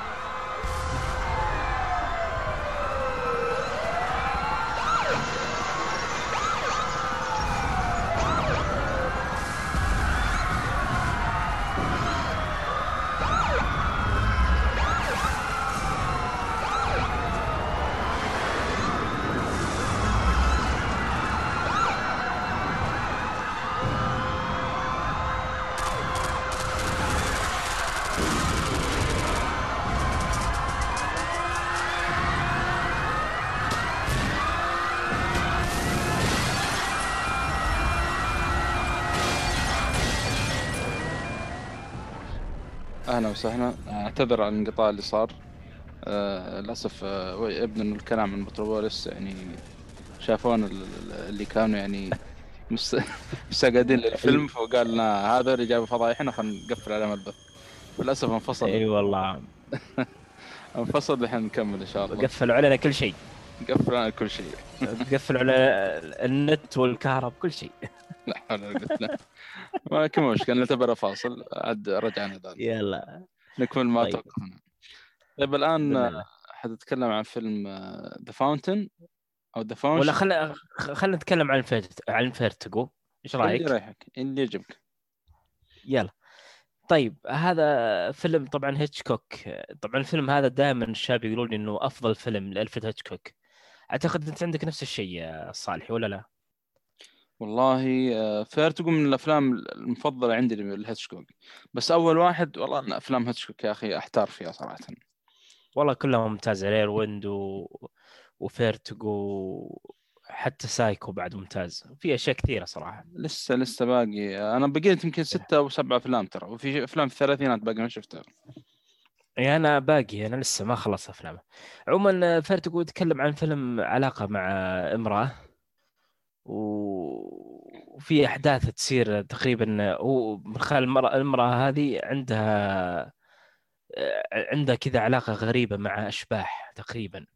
وسهلا اعتذر عن الانقطاع اللي صار. آه للأسف آه ابن الكلام من متروبوليس يعني شافون اللي كانوا يعني مستقعدين للفيلم فقال لنا هذا اللي جابوا فضايحنا خلينا نقفل عليهم البث للأسف انفصل. إي والله. انفصل الحين نكمل إن شاء الله. قفلوا علينا كل شيء. قفلوا علينا كل شيء. قفلوا على النت والكهرب كل شيء. لا حول ولا قوة ما كم مشكلة نعتبره فاصل. عاد رجعنا ذلك يلا. نكمل ما طيب. توقفنا طيب الآن حتتكلم عن فيلم The Fountain أو The Fountain ولا خلينا خلينا نتكلم عن Vert... عن Vertigo. إيش رأيك؟ اللي رايحك اللي يعجبك. يلا. طيب هذا فيلم طبعا هيتشكوك. طبعا الفيلم هذا دائما الشباب يقولون إنه أفضل فيلم لالفريد هيتشكوك. أعتقد أنت عندك نفس الشيء يا صالحي ولا لا؟ والله آه، Vertigo من الأفلام المفضلة عندي لهيتشكوك. بس أول واحد والله أنا أفلام هيتشكوك يا أخي أحتار فيها صراحة. والله كلها ممتازه Rear Window... و Vertigo حتى Psycho بعد ممتاز. في أشياء كثيرة صراحة. لسه لسه باقي. أنا بقيت يمكن ستة أو سبعة أفلام ترى وفي أفلام في الثلاثينات باقي ما شفتها. يعني أنا باقي أنا لسه ما خلصت أفلامه. عموما Vertigo يتكلم عن فيلم علاقة مع امرأة. وفي أحداث تصير تقريبا من خلال المرأة المرأة هذه عندها عندها كذا علاقة غريبة مع أشباح تقريبا.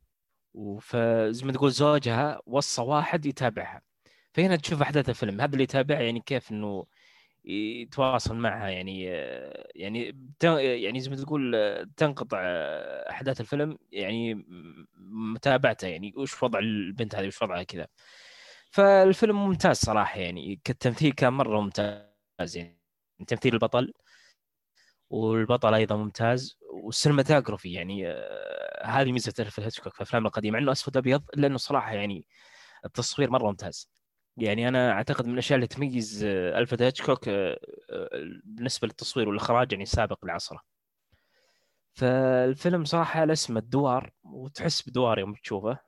وفزي ما تقول زوجها وصى واحد يتابعها. فهنا تشوف أحداث الفيلم. هذا اللي يتابعها يعني كيف إنه يتواصل معها. يعني يعني يعني زي ما تقول تنقطع أحداث الفيلم. يعني متابعته. يعني وش وضع البنت هذه؟ وش وضعها كذا؟ فالفيلم ممتاز صراحة يعني كالتمثيل كان مرة ممتاز يعني تمثيل البطل والبطل أيضا ممتاز والسينماتوجرافي يعني آه هذه ميزة الفيلم هيتشكوك في الافلام القديمة مع إنه أسود أبيض الا انه صراحة يعني التصوير مرة ممتاز. يعني أنا أعتقد من الأشياء اللي تميز آه الفريد هيتشكوك آه آه بالنسبة للتصوير والإخراج يعني سابق لعصره فالفيلم صراحة الاسم الدوار وتحس بدوار يوم تشوفه.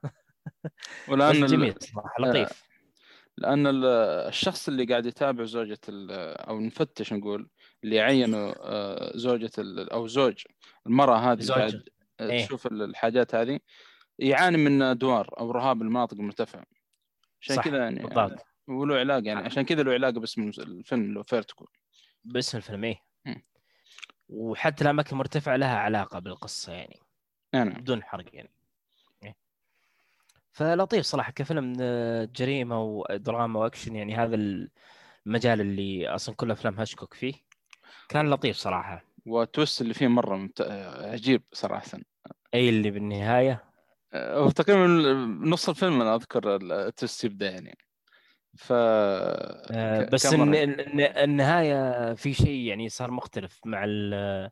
والان جميل صراحة لطيف. لأن الشخص اللي قاعد يتابع زوجة أو نفتش نقول اللي عينوا آه، زوجة أو زوج المرأة هذه. قاعد إيه. تشوف الحاجات هذه يعاني من دوار أو رهاب المناطق المرتفعة عشان كذا يعني بالضبط. وله علاقة يعني عشان كذا له علاقة باسم الفيلم اللي هو فيرتكو باسم الفيلم إيه. وحتى الأماكن المرتفعة لها علاقة بالقصة يعني نعم بدون حرق يعني. فلطيف صراحة كفيلم آه، جريمة ودراما وأكشن يعني هذا المجال اللي أصلا كل أفلام هاشكوك فيه. كان لطيف صراحة. والتويست اللي فيه مرة ممت... عجيب صراحة. أي اللي بالنهاية؟ آه، هو تقريبا نص الفيلم أنا أذكر ال twist يبدأ يعني. ف آه، بس الن- النهاية في شيء يعني صار مختلف مع ال-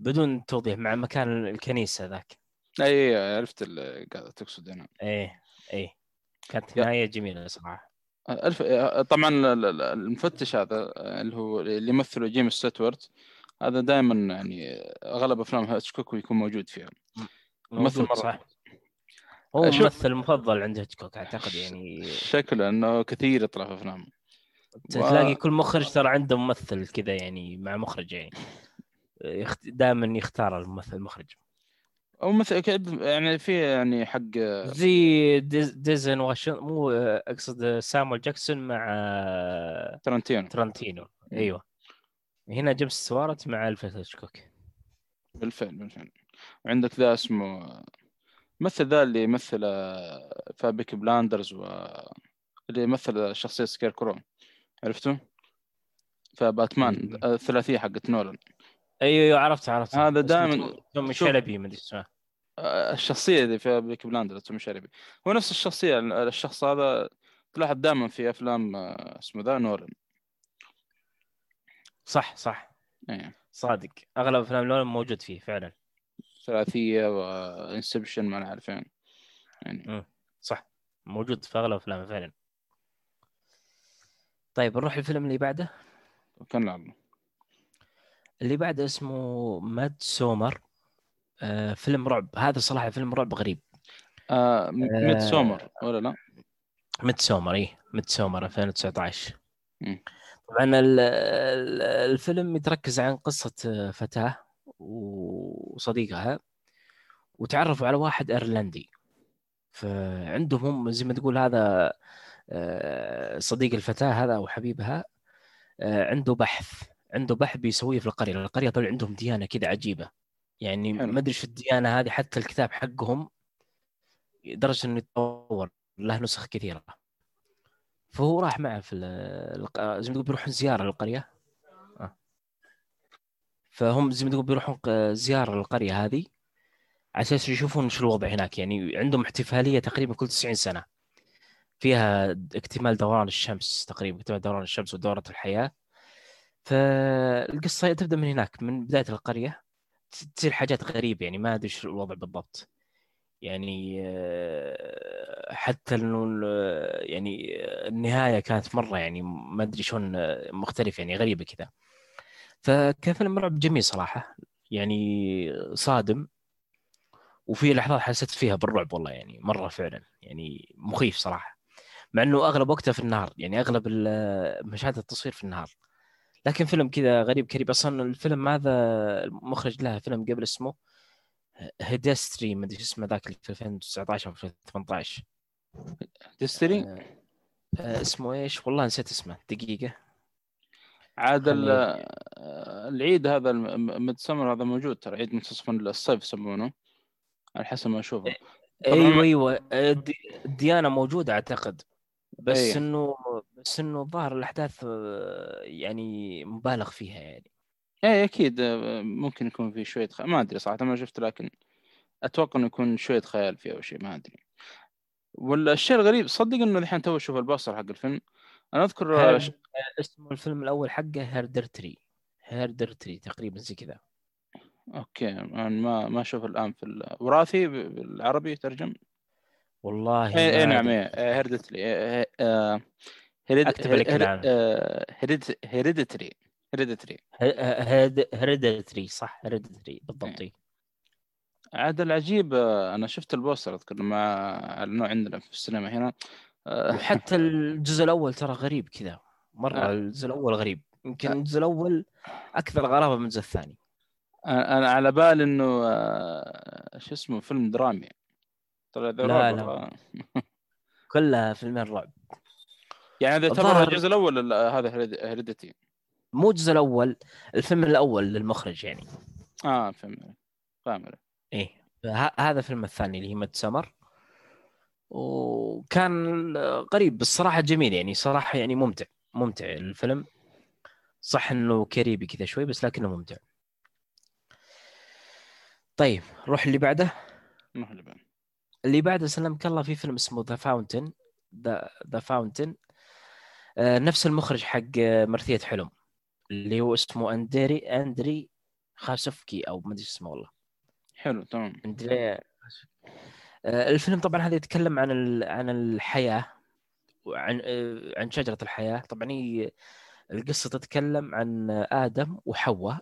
بدون توضيح مع مكان الكنيسة ذاك. أي عرفت اللي قاعد تقصد هنا إيه إيه. كانت نهاية جميلة صراحة. الف... طبعا ال- ال- المفتش هذا اللي هو اللي يمثله جيمس ستوارت هذا دائما يعني أغلب أفلام هيتشكوك يكون موجود فيها. ممثل مرة. صح. هو الممثل المفضل عند هيتشكوك أعتقد يعني. شكله انه كثير يطلع في أفلام. تلاقي كل مخرج ترى عنده ممثل كذا يعني مع مخرج يعني. دائما يختار الممثل المخرج أو مثل كد- يعني في يعني حق زي دينز... دينزل واشنطن مو أقصد سامويل جاكسون مع تارانتينو. تارانتينو. أيوه. هنا جيمس ستوارت مع الفريد هيتشكوك. بالفعل بالفعل وعندك ذا اسمه مثل ذا اللي يمثل آه، في Peaky Blinders و اللي يمثل شخصية Scarecrow عرفته؟ فباتمان. الثلاثية حقت نولان. أيوه أيوه عرفت عرفت. هذا دائماً- توم-. شيلبي ما أدري اسمه. آه، الشخصية اللي في Peaky Blinders توم شيلبي هو نفس الشخصية الشخص هذا تلاحظ دائما في أفلام آه، اسمه ذا نولان صح صح. إيه. صادق. أغلب أفلام نولان موجود فيه فعلا. ثلاثية و Inception ما نعرف فين يعني. صح. موجود في أغلب أفلامه فعلا. طيب نروح الفيلم اللي بعده. كان لعبه اللي بعده اسمه Midsommar. آه فيلم رعب. هذا صراحة فيلم رعب غريب. آه Midsommar ولا لا؟ Midsommar إيه. Midsommar 2019 مم. طبعا ال- ال- الفيلم يتركز عن قصة آه، فتاة وصديقها وتعرفوا على واحد إيرلندي. فعندهم هم زي ما تقول هذا آه، صديق الفتاة هذا أو حبيبها آه، عنده بحث. عنده بحث بيسويه في القرية القرية طلع عندهم ديانة كذا عجيبة. يعني. ما أدري إيش الديانة هذه حتى الكتاب حقهم لدرجه إنه يتطور له نسخ كثيرة. فهو راح معه في الق- زي ما تقول بيروحون زيارة للقرية. آه. فهم زي ما تقول بيروحون زيارة للقرية هذه على أساس يشوفون شو الوضع هناك. يعني عندهم احتفالية تقريبا كل 90 سنة. فيها اكتمال دوران الشمس تقريبا اكتمال دوران الشمس ودورة الحياة. فالقصة تبدأ من هناك من بداية القرية. تصير حاجات غريبة يعني ما أدري شو الوضع بالضبط. يعني آه، حتى إنه يعني النهاية كانت مرة يعني ما أدري شلون آه، مختلف يعني غريبة كذا. فكان فيلم رعب جميل صراحة يعني صادم. وفي لحظات حسيت فيها بالرعب والله يعني مرة فعلا يعني مخيف صراحة. مع إنه أغلب وقته في النهار يعني أغلب مشاهد التصوير في النهار. لكن فيلم كذا غريب كريب. أصلا الفيلم هذا المخرج له فيلم قبل اسمه Hereditary ما أدري اسمه ذاك في 2019 أو 2018 Hereditary آه، آه، اسمه إيش؟ والله نسيت اسمه. دقيقة. عاد العيد هذا Midsommar هذا موجود ترى. عيد منتصف الصيف يسمونه على حسب ما أشوفه. طبعاً أيوه أيوه الديانة موجودة أعتقد. بس أيه. إنه بس إنه الظاهر الأحداث آه، يعني مبالغ فيها يعني. إيه أكيد آه، ممكن يكون في شوية خ... ما أدري صراحة ما شفت لكن أتوقع إنه يكون شوية خيال فيه أو شيء ما أدري. والشيء الغريب صدق إنه الحين تو أشوف ال poster حق الفيلم. أنا أذكر آه، ش- اسمه الفيلم الأول حقه Hereditary Hereditary تقريبا زي كذا. أوكي أنا ما ما أشوف الآن في ال- وراثي ب- بالعربي ترجم؟ والله ما إيه نعم أدري. إيه Hereditary أكتب لك الآن. Hereditary Hereditary Hereditary صح Hereditary بالضبط إيه. عاد العجيب آه، أنا شفت ال poster أذكر لما أعلنوه عندنا في السينما هنا آه، وحتى الجزء الأول ترى غريب كذا مرة آه. الجزء الأول غريب يمكن الجزء الأول أكثر غرابة من الجزء الثاني أنا على بال إنه آه، شو اسمه فيلم درامي طلع ذا لا، لا. كلها فيلمين رعب. يعني هذا يعتبر الجزء الأول ال- هذا Hereditary مو الجزء الأول الفيلم الأول للمخرج يعني. آه فهمت عليك. إيه. هذا الفيلم الثاني اللي هي Midsommar. وكان غريب بالصراحه جميل يعني صراحة يعني ممتع. ممتع الفيلم. صح إنه creepy كذا شوي بس لكنه ممتع. طيب روح اللي بعده. نروح اللي بعد. اللي بعده سلمك الله في فيلم اسمه The Fountain The The Fountain نفس المخرج حق آه، مرثية حلم. اللي هو اسمه أندري أندري خاسفكي أو ما أدري اسمه والله. حلو تمام. أندري آه، الفيلم طبعا هذا يتكلم عن ال- عن الحياة وعن آه، عن شجرة الحياة. طبعا هي القصة تتكلم عن آدم وحواء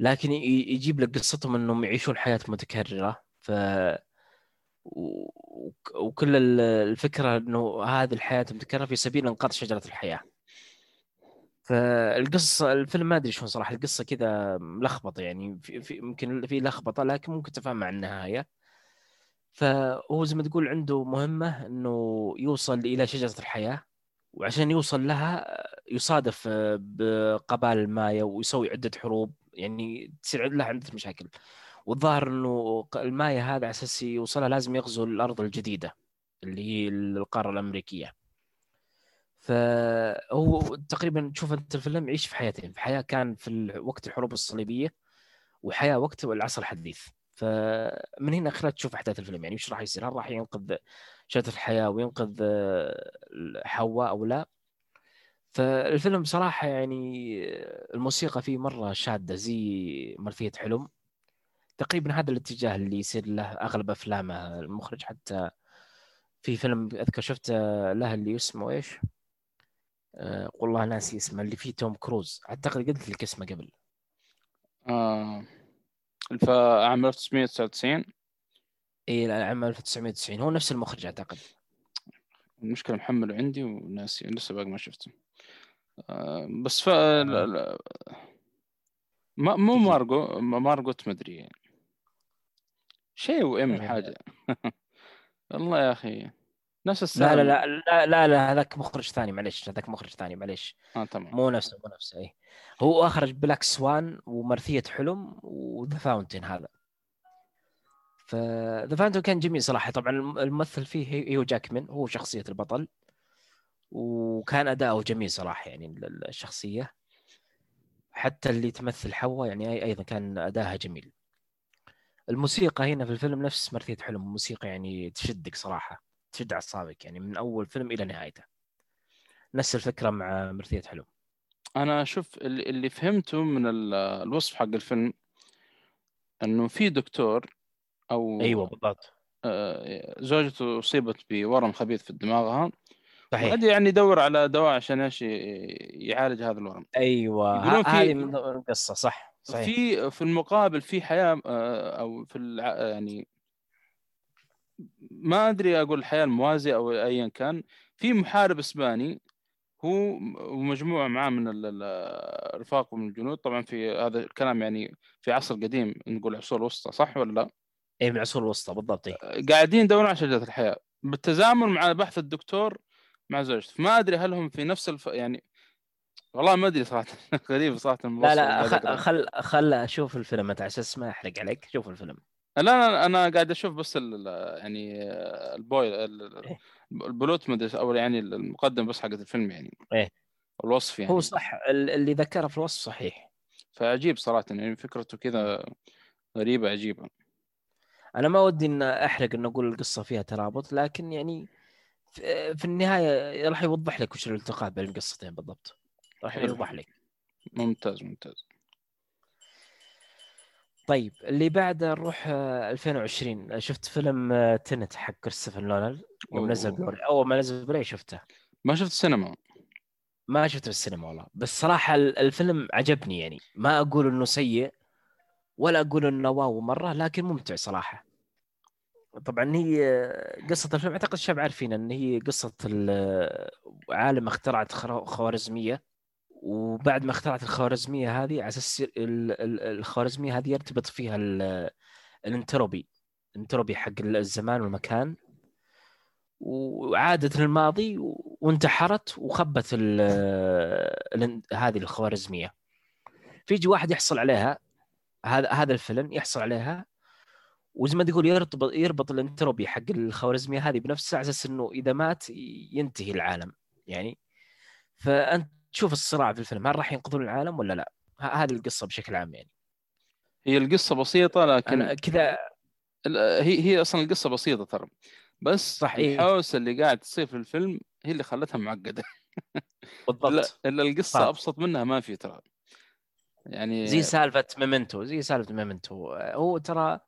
لكن يجيب لك قصتهم إنهم يعيشون حياة متكررة. ف وكل ال- الفكرة إنه هذه الحياة متكرره في سبيل إنقاذ شجرة الحياة. فالقصة الفيلم ما أدري شلون صراحة القصة كذا ملخبطة يعني في, في يمكن في لخبطة لكن ممكن تفهم مع النهاية. فهو زي ما تقول عنده مهمة إنه يوصل إلى شجرة الحياة وعشان يوصل لها يصادف بقبائل المايا ويسوي عدة حروب يعني تصير له عدة مشاكل. والظاهر إنه المايا هذا على أساس يوصلها لازم يغزو الأرض الجديدة اللي هي القارة الأمريكية. فهو تقريبا تشوف أنت الفيلم يعيش في حياتين في حياة كان في وقت الحروب الصليبية وحياة وقت العصر الحديث. فمن هنا خلال تشوف أحداث الفيلم يعني وش راح يصير؟ هل راح ينقذ شجره الحياة وينقذ حواء أو لا؟ فالفيلم بصراحه يعني الموسيقى فيه مرة شادة زي مرثيه حلم. تقريبا هذا الاتجاه اللي يصير له أغلب أفلامه. المخرج حتى في فيلم أذكر شفته له اللي اسمه إيش؟ أه والله ناسي اسمه اللي فيه توم كروز. أعتقد قلت لك اسمه قبل. آه عام 1999 إي عام 1990 هو نفس المخرج أعتقد. المشكلة محمله عندي وناسي لسه باقي ما شفته. آه بس ف آه. ما مو مارجو مارجوت مدري يعني. شيء وام إيه. حاجة. والله يا أخي نفس السالفه لا لا لا لا لا هذاك مخرج ثاني معلش هذاك مخرج ثاني معلش آه تمام. مو نفسه مو نفسه اي هو أخرج Black Swan ومرثية حلم و The Fountain هذا. ف The Fountain كان جميل صراحة. طبعا الممثل فيه هيو جاكمان هو شخصية البطل. وكان أداؤه جميل صراحة يعني الشخصية. حتى اللي تمثل حواء يعني أيضا كان أداها جميل. الموسيقى هنا في الفيلم نفس مرثية حلم موسيقى يعني تشدك صراحة تشد أعصابك يعني من أول فيلم إلى نهايته. نفس الفكرة مع مرثية حلم. أنا شوف اللي فهمته من الوصف حق الفيلم أنه في دكتور أو أيوه بالضبط. آه، زوجته أصيبت بورم خبيث في دماغها صحيح. قد يعني يدور على دواء عشان إيش يعالج هذا الورم. أيوه هذه من القصة صح. صحيح. في في المقابل في حياة آه، أو في يعني ما أدري أقول الحياة الموازيه أو ايا كان في محارب إسباني هو ومجموعة معاه من الرفاق من الجنود طبعا في هذا الكلام يعني في عصر قديم نقول عصور الوسطى صح ولا لا؟ اي من العصور الوسطى بالضبط إيه؟ قاعدين يدورون على شجرة الحياة بالتزامن مع بحث الدكتور مع زوجته فما أدري هل هم في نفس الف... يعني والله ما أدري صراحة. غريب صراحة لا لا خل خل, خل أشوف الفيلم. أنت على أساس ما احرق عليك شوف الفيلم. لا لا أنا قاعد أشوف بس يعني البوي إيه. البلوت مدري أو يعني المقدم بس حقت الفيلم يعني. إيه. الوصف يعني. هو صح. اللي ذكره في الوصف صحيح. فعجيب صراحة يعني فكرته كذا غريبة عجيبة. أنا ما ودي إن أحرق إن أقول القصة فيها ترابط لكن يعني في النهاية راح يوضح لك وش الالتقاء بين القصتين بالضبط. راح يوضح لك. ممتاز ممتاز. طيب اللي بعده نروح 2020 شفت فيلم تنت حق كريستوفر نولان يوم نزل أول ما نزل بلوري شفته؟ ما شفت السينما. ما شفته في السينما والله. بس صراحة الفيلم عجبني يعني. ما أقول إنه سيء ولا أقول إنه واو مرة لكن ممتع صراحة. طبعا هي قصة الفيلم أعتقد الشباب عارفين إن هي قصة عالم اخترعت خوارزمية. وبعد ما اخترعت الخوارزمية هذه على أساس الخوارزمية هذه يرتبط فيها ال entropy. ال entropy حق الزمان والمكان. وعادت للماضي وانتحرت وخبت هذه الخوارزمية. فيجي واحد يحصل عليها هذا هذا ال villain يحصل عليها وزي ما تقول يرتبط يربط الانتروبي حق الخوارزمية هذه بنفسه على أساس إنه إذا مات ينتهي العالم يعني. فأنت تشوف الصراع في الفيلم هل راح ينقذون العالم ولا لا؟ هذه القصة بشكل عام يعني. هي القصة بسيطة لكن كذا هي هي أصلا القصة بسيطة ترى. بس صح الحوسة اللي قاعد تصير في الفيلم هي اللي خلتها معقدة. بالضبط. إلا القصة صح. أبسط منها ما في ترى. يعني زي سالفة ميمنتو زي سالفة ميمنتو. هو ترى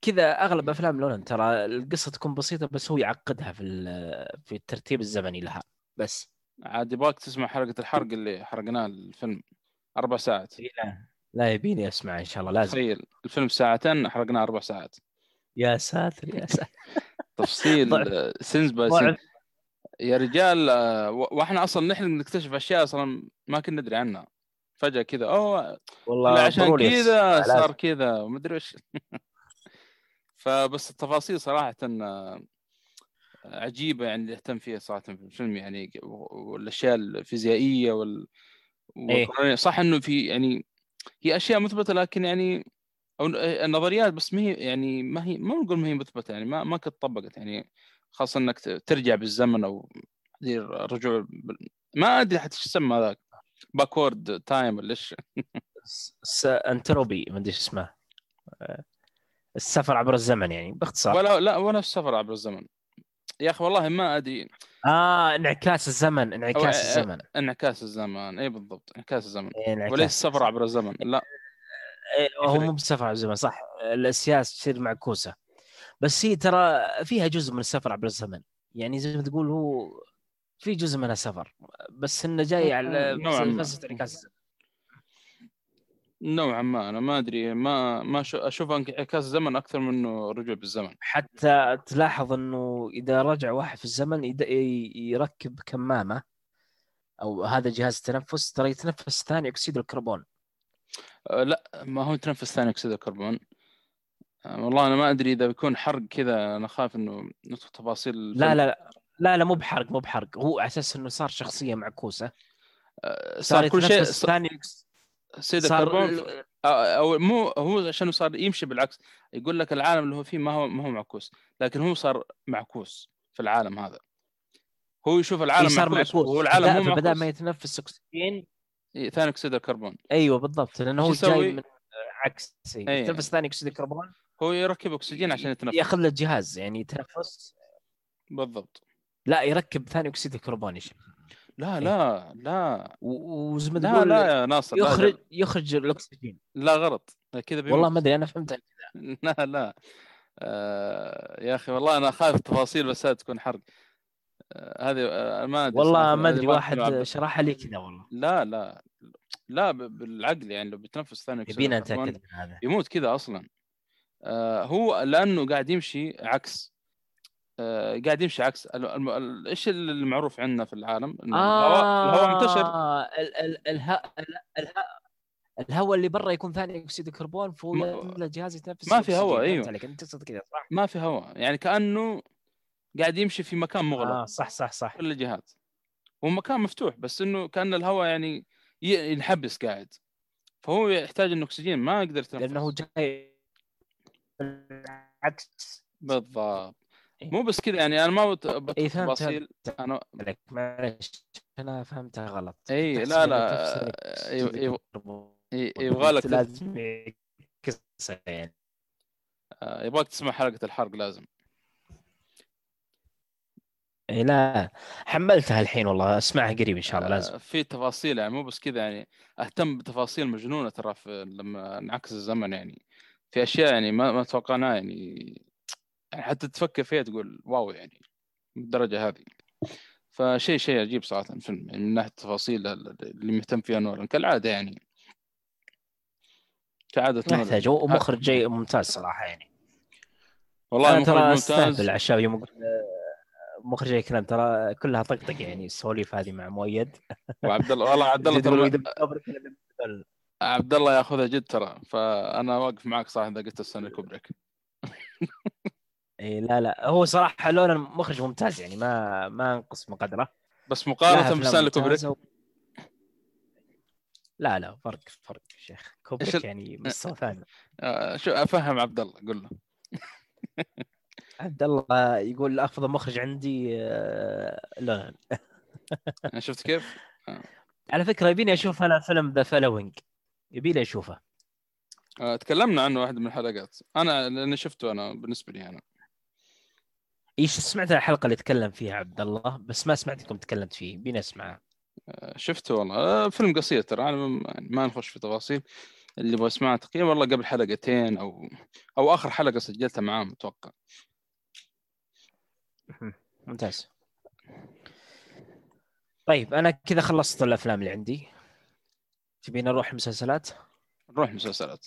كذا أغلب أفلام نولان ترى القصة تكون بسيطة بس هو يعقدها في في الترتيب الزمني لها. بس. عاد يبغاك تسمع حلقه الحرق اللي حرقناه الفيلم. أربع ساعات. لا لا يبيني أسمع إن شاء الله لازم. تخيل الفيلم ساعتين حرقناه أربع ساعات. يا ساتر يا ساتر. تفصيل scenes by scenes يا رجال آه، وإحنا أصلا نحن نكتشف أشياء أصلا ما كنا ندري عنها. فجأة كذا أوه والله عشان كذا. صار كذا. ومدري وش فبس التفاصيل صراحة آه، عجيبة يعني اللي يهتم فيها صراحة في الفيلم يعني والأشياء الفيزيائية وال إيه. صح إنه في يعني هي أشياء مثبتة لكن يعني أو النظريات بس ما هي يعني ما هي ما نقول ما هي مثبتة يعني ما ما كانت طبقت يعني. خاصة إنك ترجع بالزمن أو رجوع بال- ما أدري حتى إيش يسمى هذاك backward time ولا إيش. انتروبي ما أدري إيش اسمه. آه، السفر عبر الزمن يعني باختصار. ولا لا ولا السفر عبر الزمن. يا أخي والله ما أدري. آه انعكاس الزمن انعكاس الزمن. انعكاس الزمان اي بالضبط انعكاس الزمن. إيه،. وليس السفر عبر الزمن. لا. إيه، هو. مو بالسفر عبر الزمن صح. الأشياء تصير معكوسة. بس هي ترى فيها جزء من السفر عبر الزمن. يعني زي ما تقول هو في جزء منها سفر بس إنه جاي على. فلسفة انعكاس الزمن. نوعا ما أنا ما أدري ما ما شو- أشوف انعكاس الزمن أكثر منه رجوع بالزمن. حتى تلاحظ إنه إذا رجع واحد في الزمن يركب كمامة أو هذا جهاز التنفس ترى يتنفس ثاني أكسيد الكربون. أه لا ما هو تنفس ثاني أكسيد الكربون. أه والله أنا ما أدري إذا بيكون حرق كذا أنا خايف إنه ندخل تفاصيل لا. لا لا لا لا مو بحرق مو بحرق. هو على أساس إنه صار شخصية معكوسة. أه صار صار كل شيء يتنفس ثاني صار الكربون أو مو هو عشان صار يمشي بالعكس. يقول لك العالم اللي هو فيه ما هو ما هو معكوس لكن هو صار معكوس في العالم هذا. هو يشوف العالم إيه صار معكوس. معكوس. وهو العالم مو فبدأ معكوس ما يتنفس أكسجين. إيه، ثاني أكسيد الكربون. أيوه بالضبط لأنه هو؟ جاي من عكسي أي. يتنفس ثاني أكسيد الكربون. هو يركب أكسجين عشان يتنفس. يأخذ له جهاز يعني يتنفس. بالضبط. لا يركب ثاني أكسيد الكربون يا شيخ. لا لا لا و- وزي لا لا يا ناصر لا يخرج يخرج الأكسجين. لا غلط كذا. والله ما أدري أنا فهمت لا لا. آه يا أخي والله أنا خايف تفاصيل بس تكون حرق. آه هذه آه ما أدري والله ما أدري واحد شرحها لي كذا والله. لا لا لا بالعقل يعني لو بتنفس ثاني يبينا نتأكد من هذا. يموت كذا أصلا. آه هو لأنه قاعد يمشي عكس آه قاعد يمشي عكس إيش المعروف عندنا في العالم؟ إنه الهواء الهواء منتشر. آه ال- ال- الها- ال- الها- الهواء اللي برا يكون ثاني أكسيد الكربون فهو ما- يعمل جهاز يتنفس ما في. هواء، أيوه. عليك أنت تقصد كذا صح؟ ما في هواء. يعني كأنه قاعد يمشي في مكان مغلق. آه صح صح صح. كل الجهات. هو مكان مفتوح بس إنه كأن الهواء يعني ينحبس قاعد. فهو يحتاج إنه أكسجين ما يقدر يتنفس. لأنه جاي عكس بالضبط. مو بس كذا يعني أنا ما بت- بدخل إيه، فهمت، تفاصيل أنا عليك معلش أنا فهمتها غلط. اي لا لا إيه، إيه،. إيه، يبغى لك لازم يعني. آه، يبغاك تسمع حلقة الحرق لازم. إيه لا حملتها الحين والله. أسمعها قريب إن شاء الله لازم. آه، في تفاصيل يعني مو بس كذا يعني. أهتم بتفاصيل مجنونة ترى لما نعكس الزمن يعني. في أشياء يعني ما ما توقعناها يعني يعني حتى تفكر فيها تقول واو يعني بالدرجة هذه. فشيء شيء عجيب صراحة الفيلم يعني من ناحية التفاصيل اللي مهتم فيها نولان كالعادة يعني. كعاده نولان. يحتاج هو مخرج جاي ممتاز صراحة يعني. والله أنا ترى استهبل على الشباب يوم آه، مخرج اي كلام ترى كلها طقطقة يعني السواليف هذه مع مؤيد. وعبد الله والله عبد الله ترى. عبد الله ياخذها جد ترى. فأنا واقف معك صراحة إذا قلت إنه كوبريك إيه لا لا. هو صراحة لولا مخرج ممتاز يعني ما ما أنقص من قدره. بس مقارنة بستانلي كوبريك و... لا لا فرق فرق شيخ. كوبريك ال- يعني مستوى ثاني. آه، شو أفهم عبد الله قول له. عبد الله يقول افضل مخرج عندي آه، نولان شفت كيف؟ على فكرة يبيني أشوف أنا فيلم The Following يبيني أشوفه. آه، تكلمنا عنه واحد من الحلقات. أنا لأني شفته أنا بالنسبة لي أنا. إيش سمعت الحلقة اللي تكلم فيها عبد الله بس ما سمعتكم تكلمت فيه يبيني اسمعها آه، شفته والله. آه، فيلم قصير ترى أنا ما- يعني نخش في تفاصيل. اللي يبغى يسمعها تقريبا والله قبل حلقتين أو أو آخر حلقة سجلتها معاه متوقع ممتاز. طيب أنا كذا خلصت الأفلام اللي عندي. تبين نروح المسلسلات نروح مسلسلات.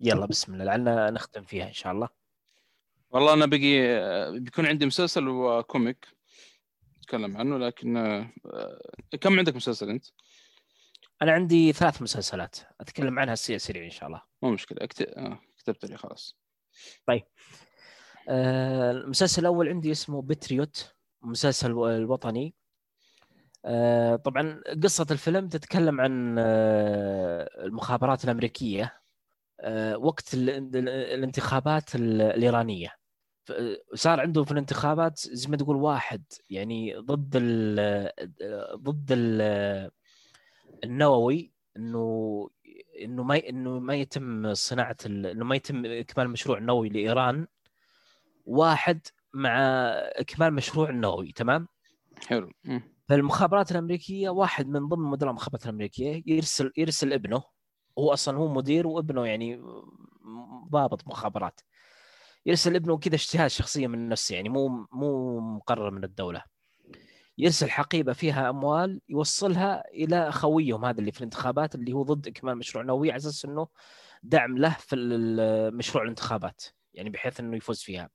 يلا بسم الله لعلنا نختم فيها إن شاء الله. والله أنا بقي بيكون عندي مسلسل وكوميك أتكلم عنه لكن آه، كم عندك مسلسل أنت؟ أنا عندي ثلاث مسلسلات أتكلم عنها سريع إن شاء الله. مو مشكلة اكت- آه، كتبت لي خلاص. آه، المسلسل الأول عندي اسمه بتريوت مسلسل الوطني. آه، طبعا قصة الفيلم تتكلم عن آه، المخابرات الأمريكية. آه، وقت ال- ال- الانتخابات ال- الإيرانية. ف- صار عنده في الانتخابات زي ما تقول واحد يعني ضد ال ضد ال النووي إنه إنه ما إنه ما يتم صناعة إنه ما يتم إكمال مشروع نووي لإيران. واحد مع إكمال مشروع النووي تمام؟ حلو. فالمخابرات الأمريكية واحد من ضمن مدراء المخابرات الأمريكية يرسل يرسل ابنه هو أصلا هو مدير وابنه يعني ضابط مخابرات. يرسل ابنه كذا اجتهاد شخصية من نفسه يعني مو مو مقرر من الدولة. يرسل حقيبة فيها أموال يوصلها إلى خويهم هذا اللي في الانتخابات اللي هو ضد اكمال مشروع نووي على أساس إنه دعم له في مشروع الانتخابات يعني بحيث إنه يفوز فيها.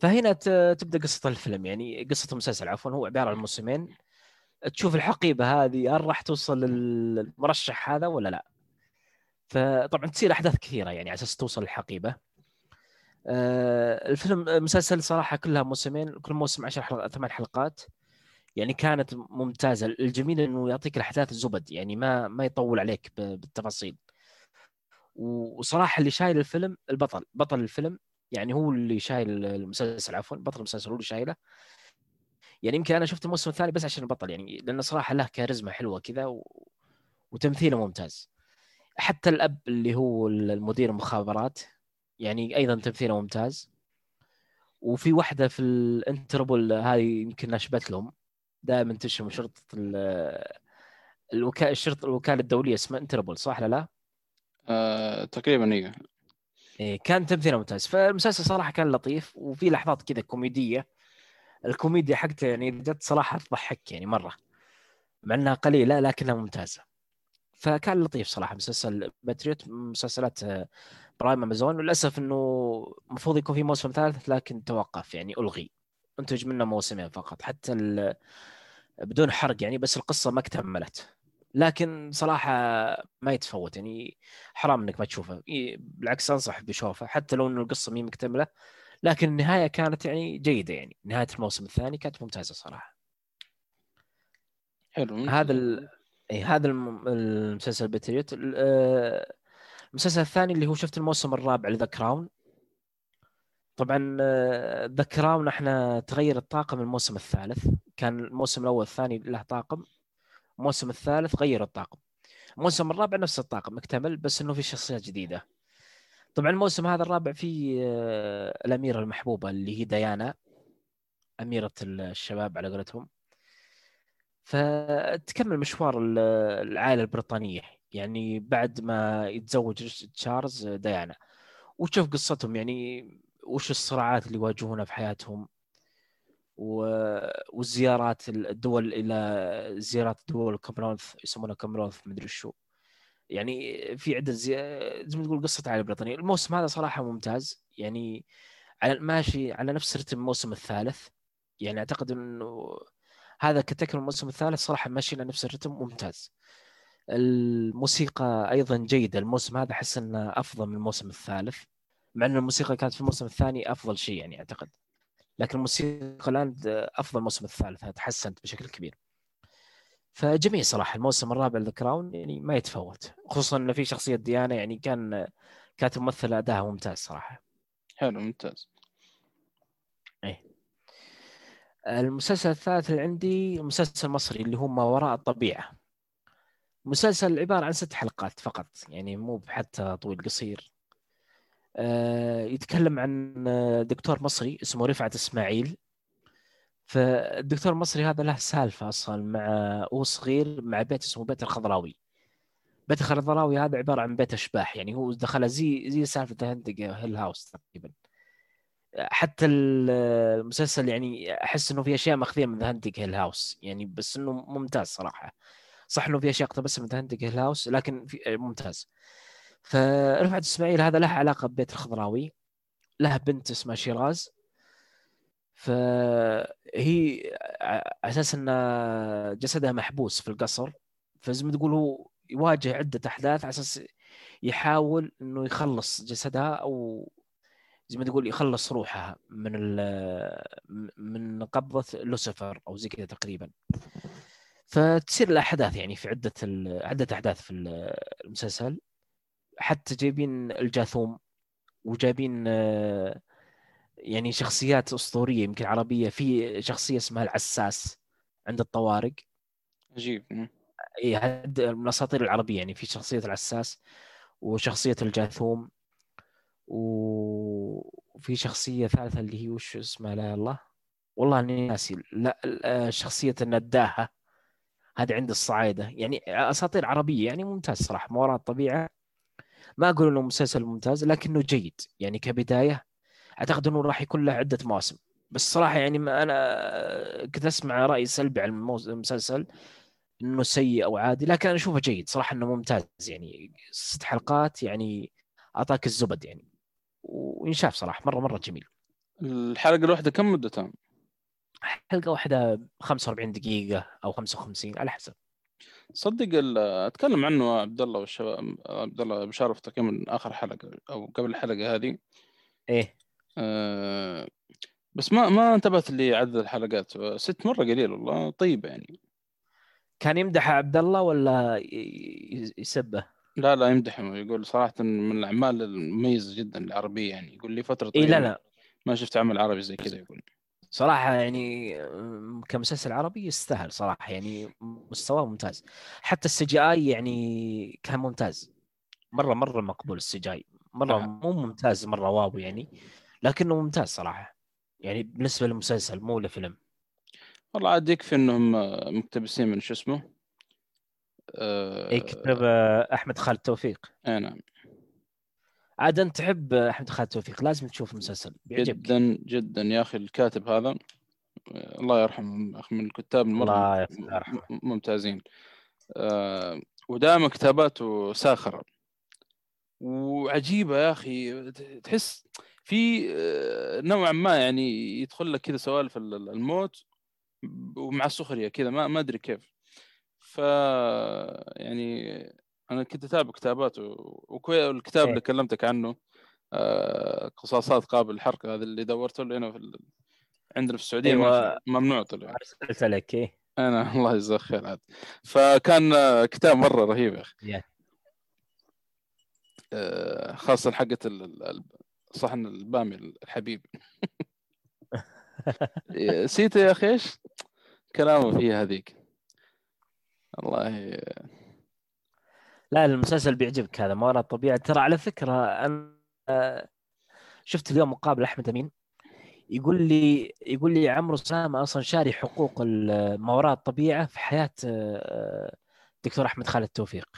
فهنا تبدأ قصة الفيلم يعني قصة المسلسل عفوا هو عبارة عن موسمين. تشوف الحقيبة هذه هل راح توصل للمرشح هذا ولا لا؟ فطبعا تصير أحداث كثيرة يعني على أساس توصل الحقيبه آه، الفيلم المسلسل صراحة كلها موسمين كل موسم 10 حلقات ثمان حلقات. يعني كانت ممتازة. الجميل إنه يعطيك الأحداث زبد يعني ما ما يطول عليك بالتفاصيل. وصراحة اللي شايل الفيلم البطل بطل الفيلم يعني هو اللي شايل المسلسل عفوا بطل المسلسل هو اللي شايله. يعني يمكن أنا شفت الموسم الثاني بس عشان البطل يعني لأنه صراحة له كاريزما حلوة كذا و... وتمثيله ممتاز. حتى الأب اللي هو المدير المخابرات يعني أيضا تمثيله ممتاز. وفي واحدة في الانتربول هذه يمكن نشبت لهم. دائما تشتم شرطة ال- الوكاله الشرطة الوكالة الدولية اسمها انتربول صح ولا لا؟ آه، تقريبا أيوه إيه كان تمثيله ممتاز. فالمسلسل صراحة كان لطيف وفي لحظات كذا كوميدية. الكوميديا حقته يعني جت صراحة تضحك يعني مرة مع إنها قليلة لكنها ممتازة. فكان لطيف صراحة مسلسل باتريوت مسلسلات آه، برايم أمازون. للاسف إنه المفروض يكون في موسم ثالث لكن توقف يعني ألغي. أنتج منه موسمين فقط حتى ال- بدون حرق يعني بس القصة ما اكتملت. لكن صراحة ما يتفوت يعني حرام إنك ما تشوفه. بالعكس أنصح بشوفه حتى لو إنه القصة مي مكتملة. لكن النهاية كانت يعني جيدة يعني نهاية الموسم الثاني كانت ممتازة صراحة. حلو. هذا ال... اي هذا الم- المسلسل باتريوت آه، المسلسل الثاني اللي هو شفت الموسم الرابع ل The Crown. طبعا The Crown إحنا تغير الطاقم الموسم الثالث. كان الموسم الأول الثاني له طاقم الموسم الثالث غير الطاقم. الموسم الرابع نفس الطاقم اكتمل بس إنه في شخصيات جديدة. طبعا الموسم هذا الرابع فيه آه، الأميرة المحبوبة اللي هي ديانا أميرة الشباب على قولتهم. فتكمل مشوار ال- العائلة البريطانية. يعني بعد ما يتزوج تشارلز ديانا. وتشوف قصتهم يعني وش الصراعات اللي يواجهونها في حياتهم. والزيارات الدول إلى زيارات دول كومنولث يسمونها كومنولث مدري شو. يعني في عدة زي... زي ما تقول قصة عائله بريطانيه الموسم هذا صراحة ممتاز. يعني على ماشي على نفس رتم الموسم الثالث. يعني أعتقد إنه هذا كتكمل الموسم الثالث صراحة ماشي نفس الرتم ممتاز. الموسيقى أيضا جيدة. الموسم هذا أحس إنه أفضل من الموسم الثالث مع إن الموسيقى كانت في الموسم الثاني أفضل شيء يعني أعتقد. لكن الموسيقى الآن أفضل الموسم الثالث تحسنت بشكل كبير. فجميل صراحة الموسم الرابع ذا كراون يعني ما يتفوت. خصوصا إنه في شخصية ديانا يعني كان كانت ممثلة اداها ممتاز صراحة. حلو ممتاز. المسلسل الثالث اللي عندي مسلسل مصري اللي هو ما وراء الطبيعة. مسلسل عبارة عن ست حلقات فقط يعني مو حتى طويل قصير. آه، يتكلم عن دكتور مصري اسمه رفعت إسماعيل. فالدكتور المصري هذا له سالفة أصلا مع هو صغير مع بيت اسمه بيت الخضراوي. بيت الخضراوي هذا عبارة عن بيت أشباح يعني هو دخلها زي زي سالفة Haunting Hill House تقريبا. حتى ال- المسلسل يعني أحس إنه في أشياء ماخذين من The Haunting Hill House. يعني بس إنه ممتاز صراحة. صح إنه في أشياء اقتبسها من The Haunting Hill House لكن في ممتاز. فرفعت إسماعيل هذا له علاقة ببيت الخضراوي. له بنت اسمها شيراز. فهي أساس إن جسدها محبوس في القصر فزي ما تقول هو يواجه عدة أحداث على أساس يحاول إنه يخلص جسدها أو زي ما تقول يخلص روحها من من قبضة لوسيفر أو زي كذا تقريبا. فتصير الاحداث يعني في عدة عدة أحداث في المسلسل. حتى جايبين الجاثوم وجايبين يعني شخصيات أسطورية يمكن عربية. في شخصية اسمها العساس عند الطوارق. عجيب. اي من الأساطير العربية يعني. في شخصية العساس وشخصية الجاثوم. وفي شخصية ثالثة اللي هي وش اسمها لا الله. والله إني ناسي. لا شخصية النداهة. هذه عند الصعايدة. يعني أساطير عربية يعني ممتاز صراحة ما وراء الطبيعة. ما أقول إنه مسلسل ممتاز لكنه جيد. يعني كبداية أعتقد إنه راح يكون له عدة مواسم. بس صراحة يعني ما أنا كنت أسمع رأي سلبي عن المسلسل إنه سيء أو عادي لكن أنا أشوفه جيد. صراحة إنه ممتاز. يعني ست حلقات يعني أعطاك الزبد يعني. وينشاف صراحة مره مرة جميل. الحلقة الواحدة كم مدتها؟ حلقة واحدة 45 دقيقة أو 55 على حسب. صدق أتكلم عنه عبد الله والشباب عبد الله بشارف تقريبا آخر حلقة أو قبل الحلقة هذه. إيه. آه بس ما ما انتبهت لي عدد الحلقات. ست مرة قليل والله طيبة يعني. كان يمدح عبد الله ولا يسبه؟ لا لا يمدحه. يقول صراحة من الأعمال المميزة جدا العربية يعني. يقول لي فترة طويله إيه لا لا. ما شفت عمل عربي زي كذا يقول. صراحة يعني كمسلسل عربي يستاهل صراحة يعني مستواه ممتاز. حتى ال CGI يعني كان ممتاز. مرة مرة مقبول ال CGI. مرة آه. مو ممتاز مرة wow يعني لكنه ممتاز صراحة. يعني بالنسبة للمسلسل مو لفيلم. والله عاد يكفي إنهم مقتبسين من شو اسمه؟ أي كتب آه، أحمد خالد توفيق. أي نعم. عاد انت تحب أحمد خالد توفيق لازم تشوف المسلسل بيعجبك. جدا جدا يا أخي الكاتب هذا. الله يرحمه من الكتاب الله يرحمه ممتازين. آه ودائما كتاباته ساخرة. وعجيبة يا أخي تحس في آه، نوعا ما يعني يدخل لك كذا سوالف الموت ومع السخرية كذا ما ما أدري كيف. ف يعني أنا كنت أتابع كتاباته والكتاب اللي إيه. كلمتك عنه آه، قصاصات قابل للحرق هذا اللي دورت له هنا في ال... عندنا في السعودية أيوة. ممنوع طلع. ارسلت لك إيه؟ أنا الله يجزاك خير عاد. فكان كتاب مرة رهيب يا أخي. آه، خاصة حقة صحن البامي الحبيب. سيتا يا أخي إيش؟ كلامه فيها هذيك. والله. لا المسلسل بيعجبك هذا ما وراء الطبيعه ترى على فكرة أنا شفت اليوم مقابل أحمد أمين. يقول لي يقول لي عمرو سامة أصلا شاري حقوق ما وراء الطبيعة في حياة دكتور أحمد خالد توفيق.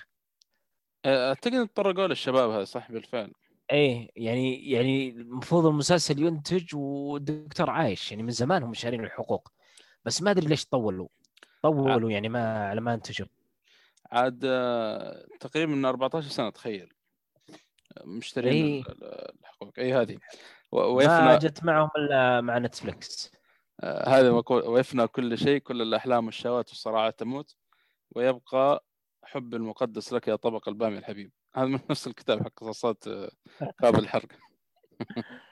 أعتقد تطرقوا للشباب هذا صح بالفعل إيه يعني يعني المفروض المسلسل ينتج والدكتور عايش. يعني من زمان هم شارين الحقوق. بس ما أدري ليش طولوا. طولوا يعني ما على ما انتجوا عاد آه، تقريبا من 14 سنة تخيل. مشترين. الحقوق. إي هذه. ويفنى ما جت معهم إلا مع نتفلكس آه هذا مقول ويفنى كل شيء كل الأحلام والشهوات والصراعات تموت. ويبقى حب المقدس لك يا طبق البامي الحبيب. هذا من نفس الكتاب حق قصصات آه، قابل الحرق.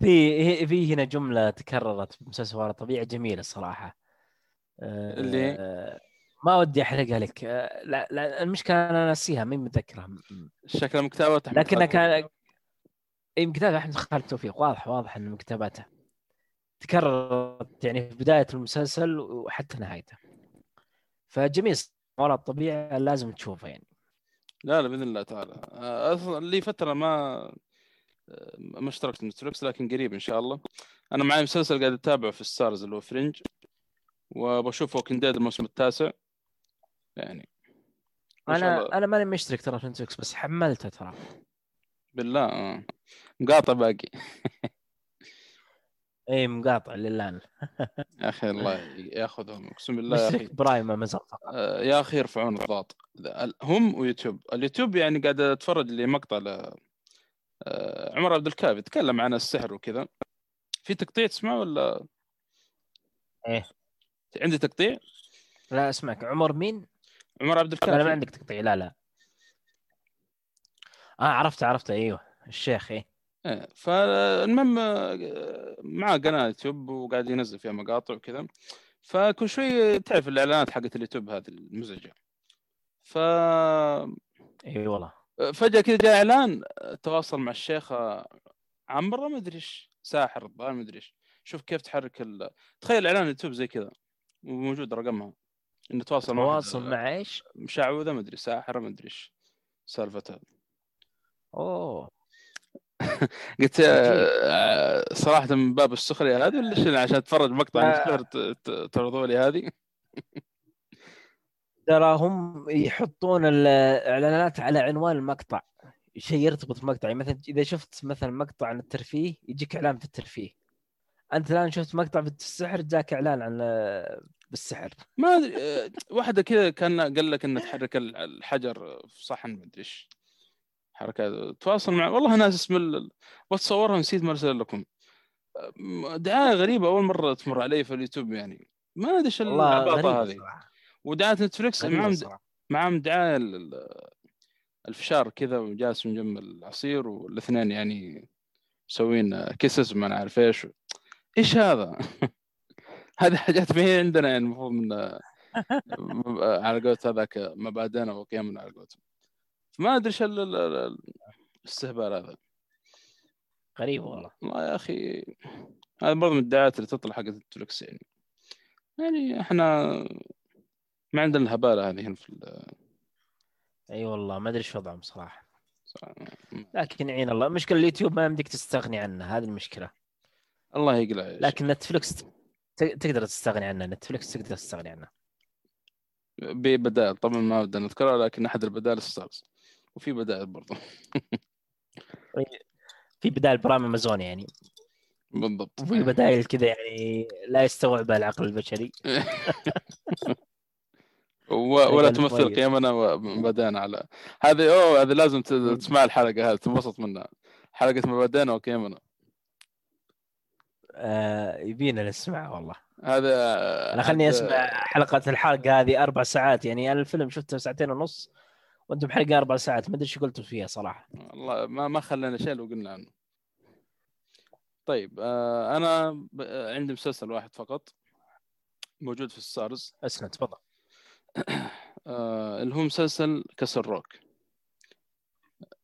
في في هنا جملة تكررت في مسلسل طبيعة جميلة الصراحة. اللي ما ودي أحرقها لك. آه، لا, لا المشكلة أنا ناسيها مين متذكرها. شكل مكتبة احمد لكنها كان أي مكتبة أحمد خالد توفيق. واضح واضح انه مكتباته تكررت يعني في بداية المسلسل وحتى نهايته. فجميل وراء الطبيعه لازم تشوفه يعني. لا لا بإذن الله تعالى. آه، أصلا لي فترة ما آه، ما اشتركت في نتفلكس لكن قريب إن شاء الله. أنا معي مسلسل قاعد أتابعه في ستارز اللي هو Fringe وبشوف Walking Dead الموسم التاسع. يعني أنا أنا ماني مشترك ترى في نتفلكس بس حملته ترى. بالله آه. مقاطع باقي. اي مقاطع لله يا أخي الله ياخذهم. أقسم بالله يا أخي. برايم امازون آه يا أخي يرفعون الضغط. هم ويوتيوب. اليوتيوب يعني قاعد أتفرج لي مقطع ل... آه، عمر عبد الكافي. تكلم عن السحر وكذا. في تقطيع تسمعه ولا؟ إيه. عندي تقطيع؟ لا اسمعك. عمر مين؟ عمر عبد أنا ما الكافي عندك تقطيع. لا لا. آه عرفت عرفت أيوه الشيخ إيه. إيه، فالمهم آه، معاه قناة يوتيوب وقاعد ينزل فيها مقاطع وكذا فكل شوي تعرف الإعلانات حقت اليوتيوب هذه المزعجة. ف إي والله. فجأة كذا جاء إعلان تواصل مع الشيخ عمرو ما أدري إيش ساحر الظاهر ما أدري إيش. شوف كيف تحرك ال... تخيل إعلان اليوتيوب زي كذا. وموجود رقمها. انه تواصل مع تواصل مع إيش؟ مشعوذه ما أدري ساحرة ما أدري إيش سالفتها أوه. قلت آه، صراحة من باب السخرية هذه ولا عشان أتفرج مقطع تعرضوا لي هذه. ترى هم يحطون الاعلانات على عنوان المقطع. شيء يرتبط بمقطع. يعني مثلا إذا شفت مثلا مقطع عن الترفيه يجيك إعلان في الترفيه. أنت الآن شفت مقطع في السحر جاك إعلان عن آه، بالسحر. ما أدري آه، واحدة كذا كان قال لك انه تحرك ال- الحجر في صحن ما أدري إيش. حركة. تواصل مع والله ناس اسم ال... بتصورها نسيت ما أرسل لكم. آه، دعاية غريبة أول مرة تمر علي في اليوتيوب يعني. ما أدري إيش العباطة هذه. ودعاية نتفلكس معهم صراحة. معهم دعاية ال- ال- الفشار كذا وجالس مجمل العصير والإثنين يعني مسوين kisses ما أنا عارف إيش. إيش هذا؟ هذه حاجات ما هي عندنا يعني المفروض من على قولت هذاك مبادئنا وقيمنا على قولتهم. ما أدري إيش ال- ال- ال- الاستهبال هذا. غريب والله. والله يا أخي هذا برضه من الدعايات اللي تطلع حقت Netflix يعني. يعني إحنا ما عندنا الهبالة هذه هنا في ال- أي والله ما أدري إيش وضعهم صراحة. لكن يعين الله المشكلة اليوتيوب ما يمديك تستغني عنه هذه المشكلة. الله يقلع. لكن Netflix تقدر تستغني عنه Netflix تقدر تستغني عنه. ببدائل طبعا ما بدنا نذكرها لكن أحد البدائل Starz وفي بدائل برضه في بدائل برامج أمازون يعني. بالضبط. وفي بدائل كذا يعني لا يستوعبها العقل البشري. و- ولا تمثل. قيمنا ومبادئنا على. هذه أوه هذه لازم تسمع الحلقة هذه تنبسط منها. حلقة مبادئنا وقيمنا. آه يبينا نسمعها والله. هذا أنا خلني حد- أسمع حلقة الحلقة هذه أربع ساعات يعني أنا الفيلم شفته ساعتين ونص وأنتم حلقه أربع ساعات ما أدري إيش قلتوا فيها صراحة. والله ما ما خلينا شيء لو قلنا عنه. طيب آه أنا عندي مسلسل واحد فقط موجود في ال Starz. اسمع تفضل. آه اللي هو مسلسل Castle Rock.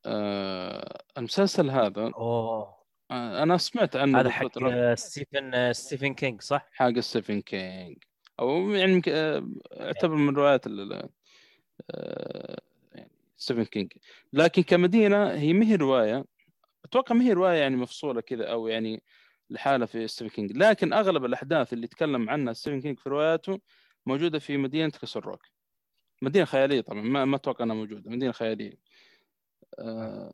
آه المسلسل هذا أوه. أنا سمعت عنه هذا حق. آه، ستيفن آه، ستيفن كينج صح؟ حق ستيفن كينج أو يعني آه، يعتبر من روايات آه، يعني ستيفن كينج لكن كمدينة هي ما هي رواية أتوقع ما هي رواية يعني مفصولة كذا أو يعني لحالها في ستيفن كينج لكن أغلب الأحداث اللي يتكلم عنها ستيفن كينج في رواياته موجودة في مدينة Castle Rock. مدينة خيالية طبعا ما ما أتوقع إنها موجودة. مدينة خيالية. آه،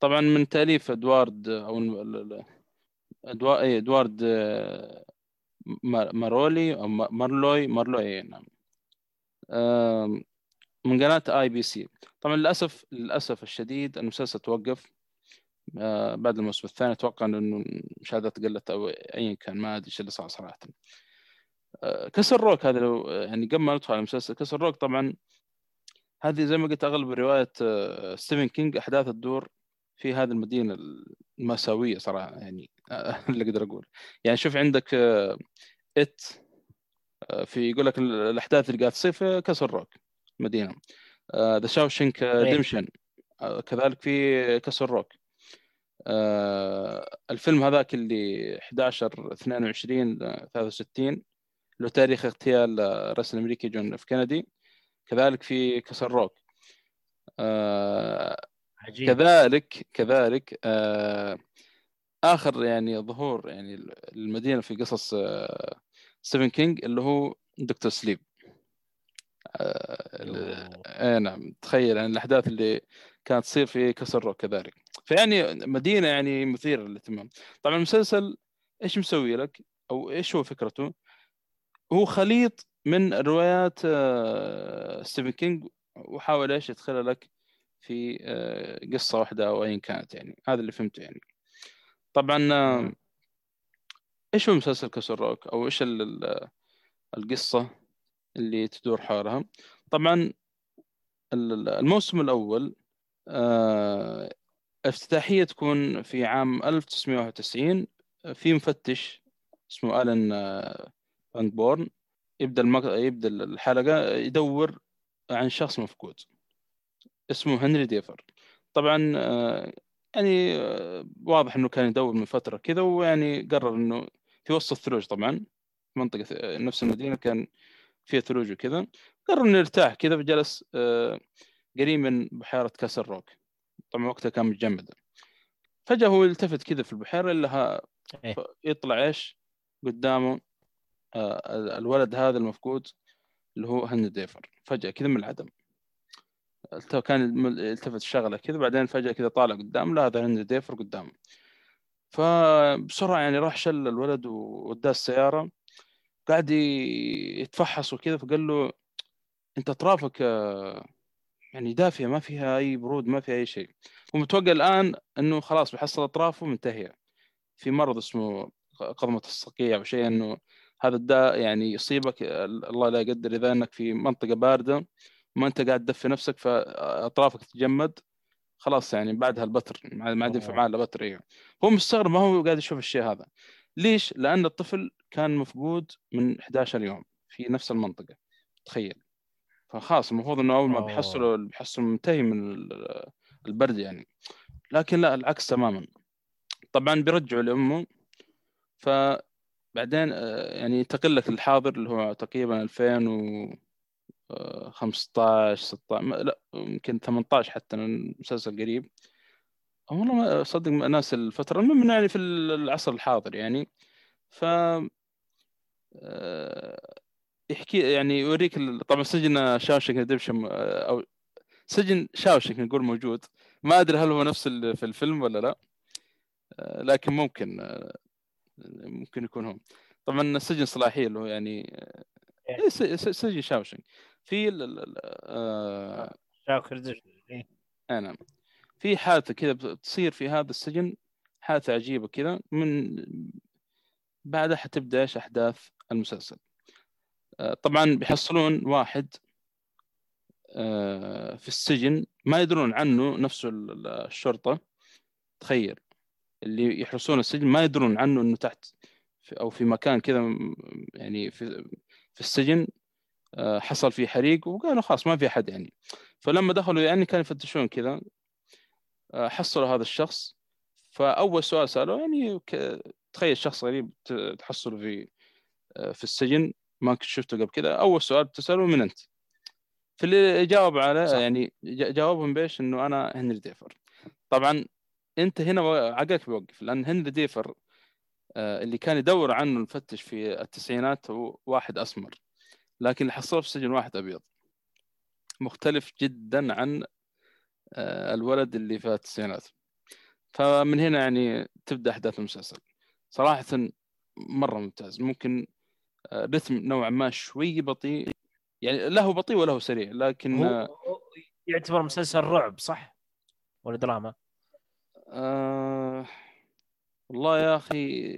طبعا من تأليف إدوارد أو اي إدوارد آه، مار- مارولي أو ما- مارلوي مارلوي نعم. آم، من قناة ABC. طبعا للأسف للأسف الشديد المسلسل توقف. آه، بعد الموسم الثاني أتوقع إنه المشاهدات قلت أو ايا كان ما أدري إيش اللي صار صراحة. آه، Castle Rock هذا لو يعني قبل ما ندخل على المسلسل Castle Rock طبعا. هذه زي ما قلت أغلب رواية آه، ستيفن كينج احداث تدور في هذه المدينة المأساوية صراحة يعني آه، اللي أقدر أقول. يعني شوف عندك آه، It آه، في يقول لك ال- الأحداث اللي قاعد تصير في Castle Rock مدينة. The Shawshank Redemption كذلك في Castle Rock. الفيلم هذاك اللي 11 22 آه، 63 له تاريخ اغتيال الرئيس الأمريكي جون إف كينيدي. كذلك في Castle Rock. عجيب. كذلك كذلك آه، آخر يعني ظهور يعني المدينة في قصص آه، ستيفن كينج اللي هو Doctor Sleep. آه، اي نعم تخيل يعني الأحداث اللي كانت تصير في Castle Rock كذلك. فيعني مدينة يعني مثيرة للاهتمام. طبعا المسلسل إيش مسوي لك؟ أو إيش هو فكرته؟ هو خليط من روايات آه، ستيفن كينج وحاول إيش يدخلها لك في آه، قصة واحدة أو ايا كانت يعني. هذا اللي فهمته يعني. طبعا آه، مم. إيش هو مسلسل Castle Rock؟ أو إيش ال- ال- القصة اللي تدور حولها؟ طبعا ال- الموسم الأول آه، افتتاحية تكون في عام 1991 في مفتش اسمه آلن بانجبورن يبدأ المق... يبدأ الحلقة يدور عن شخص مفقود. اسمه هنري ديفر. طبعا آه، يعني آه، واضح إنه كان يدور من فترة كذا ويعني قرر إنه في وسط الثلوج طبعا. منطقة آه، نفس المدينة كان فيها ثلوج وكذا. قرر إنه يرتاح كذا فجلس قريب من بحيرة Castle Rock. طبعا وقتها كان متجمد فجأة هو يلتفت كذا في البحيرة إلا ها- إيه. يطلع إيش؟ قدامه ال- الولد هذا المفقود اللي هو هنري ديفر. فجأة كذا من العدم. كان يلتفت الشغله كذا بعدين فجأة كذا طالع قدام لا هذا هنري ديفر قدامه فبسرعة يعني راح شل الولد ووداه السيارة. قاعد يتفحص وكذا فقال له أنت أطرافك آه، يعني دافية ما فيها أي برود ما فيها أي شيء. هو متوقع الآن إنه خلاص بيحصل أطرافه منتهية. في مرض اسمه قضمة الصقيع أو شيء إنه هذا الداء يعني يصيبك الله لا يقدر إذا إنك في منطقة باردة. ما انت قاعد تدفي نفسك فأطرافك تتجمد خلاص يعني بعدها البتر ما عاد ينفع أوه. معاه إلا بتر أيوه هو مستغرب ما هو قاعد يشوف الشيء هذا ليش؟ لأن الطفل كان مفقود من 11 يوم في نفس المنطقة تخيل فخلاص المفروض إنه أول ما. بيحصلوا بيحصلوا منتهي من ال- البرد يعني لكن لا العكس تماما طبعا بيرجعوا لأمه فبعدين آه، يعني ينتقل لك الحاضر اللي هو تقريبا 2015 16 ما- لا يمكن 18 حتى المسلسل قريب. والله ما صدق ناس الفترة المهم يعني في العصر الحاضر يعني. ف آه، يحكي يعني يوريك طبعا سجن شاوشنك ريدمشن أو سجن شاوشنك نقول موجود. ما أدري هل هو نفس اللي في الفيلم ولا لا. آه، لكن ممكن آه، ممكن يكون هو طبعا سجن صلاحية اللي هو يعني آه، إيه، س- سجن شاوشنك. في ال- آه، دش إيه. آه نعم. في حادثة كذا بتصير في هذا السجن حادثة عجيبة كذا من بعدها حتبدأ إيش؟ أحداث المسلسل. آه، طبعا بيحصلون واحد آه، في السجن ما يدرون عنه نفسه ال- ال- الشرطة. تخيل اللي يحرسون السجن ما يدرون عنه إنه تحت في أو في مكان كذا يعني في في السجن. آه، حصل فيه حريق وقالوا خلاص ما في أحد يعني. فلما دخلوا يعني كانوا يفتشون كذا. آه، حصلوا هذا الشخص. فأول سؤال سألوه يعني تخيل شخص غريب تحصله في آه، في السجن. ما كنت شفته قبل كذا. أول سؤال تساله من أنت؟ فاللي جاوب على صح. يعني جا- جاوبهم بإيش؟ إنه أنا هنري ديفر. طبعا أنت هنا عقلك بيوقف لأن هنري ديفر آه، اللي كان يدور عنه المفتش في التسعينات هو واحد أسمر. لكن اللي حصله في السجن واحد أبيض. مختلف جدا عن آه، الولد اللي في التسعينات. فمن هنا يعني تبدأ أحداث المسلسل. صراحة مرة ممتاز. ممكن آه، رتم نوعا ما شوي بطيء. يعني له بطيء وله سريع لكن هو آه، يعتبر مسلسل رعب صح؟ ولا دراما؟ آه والله يا أخي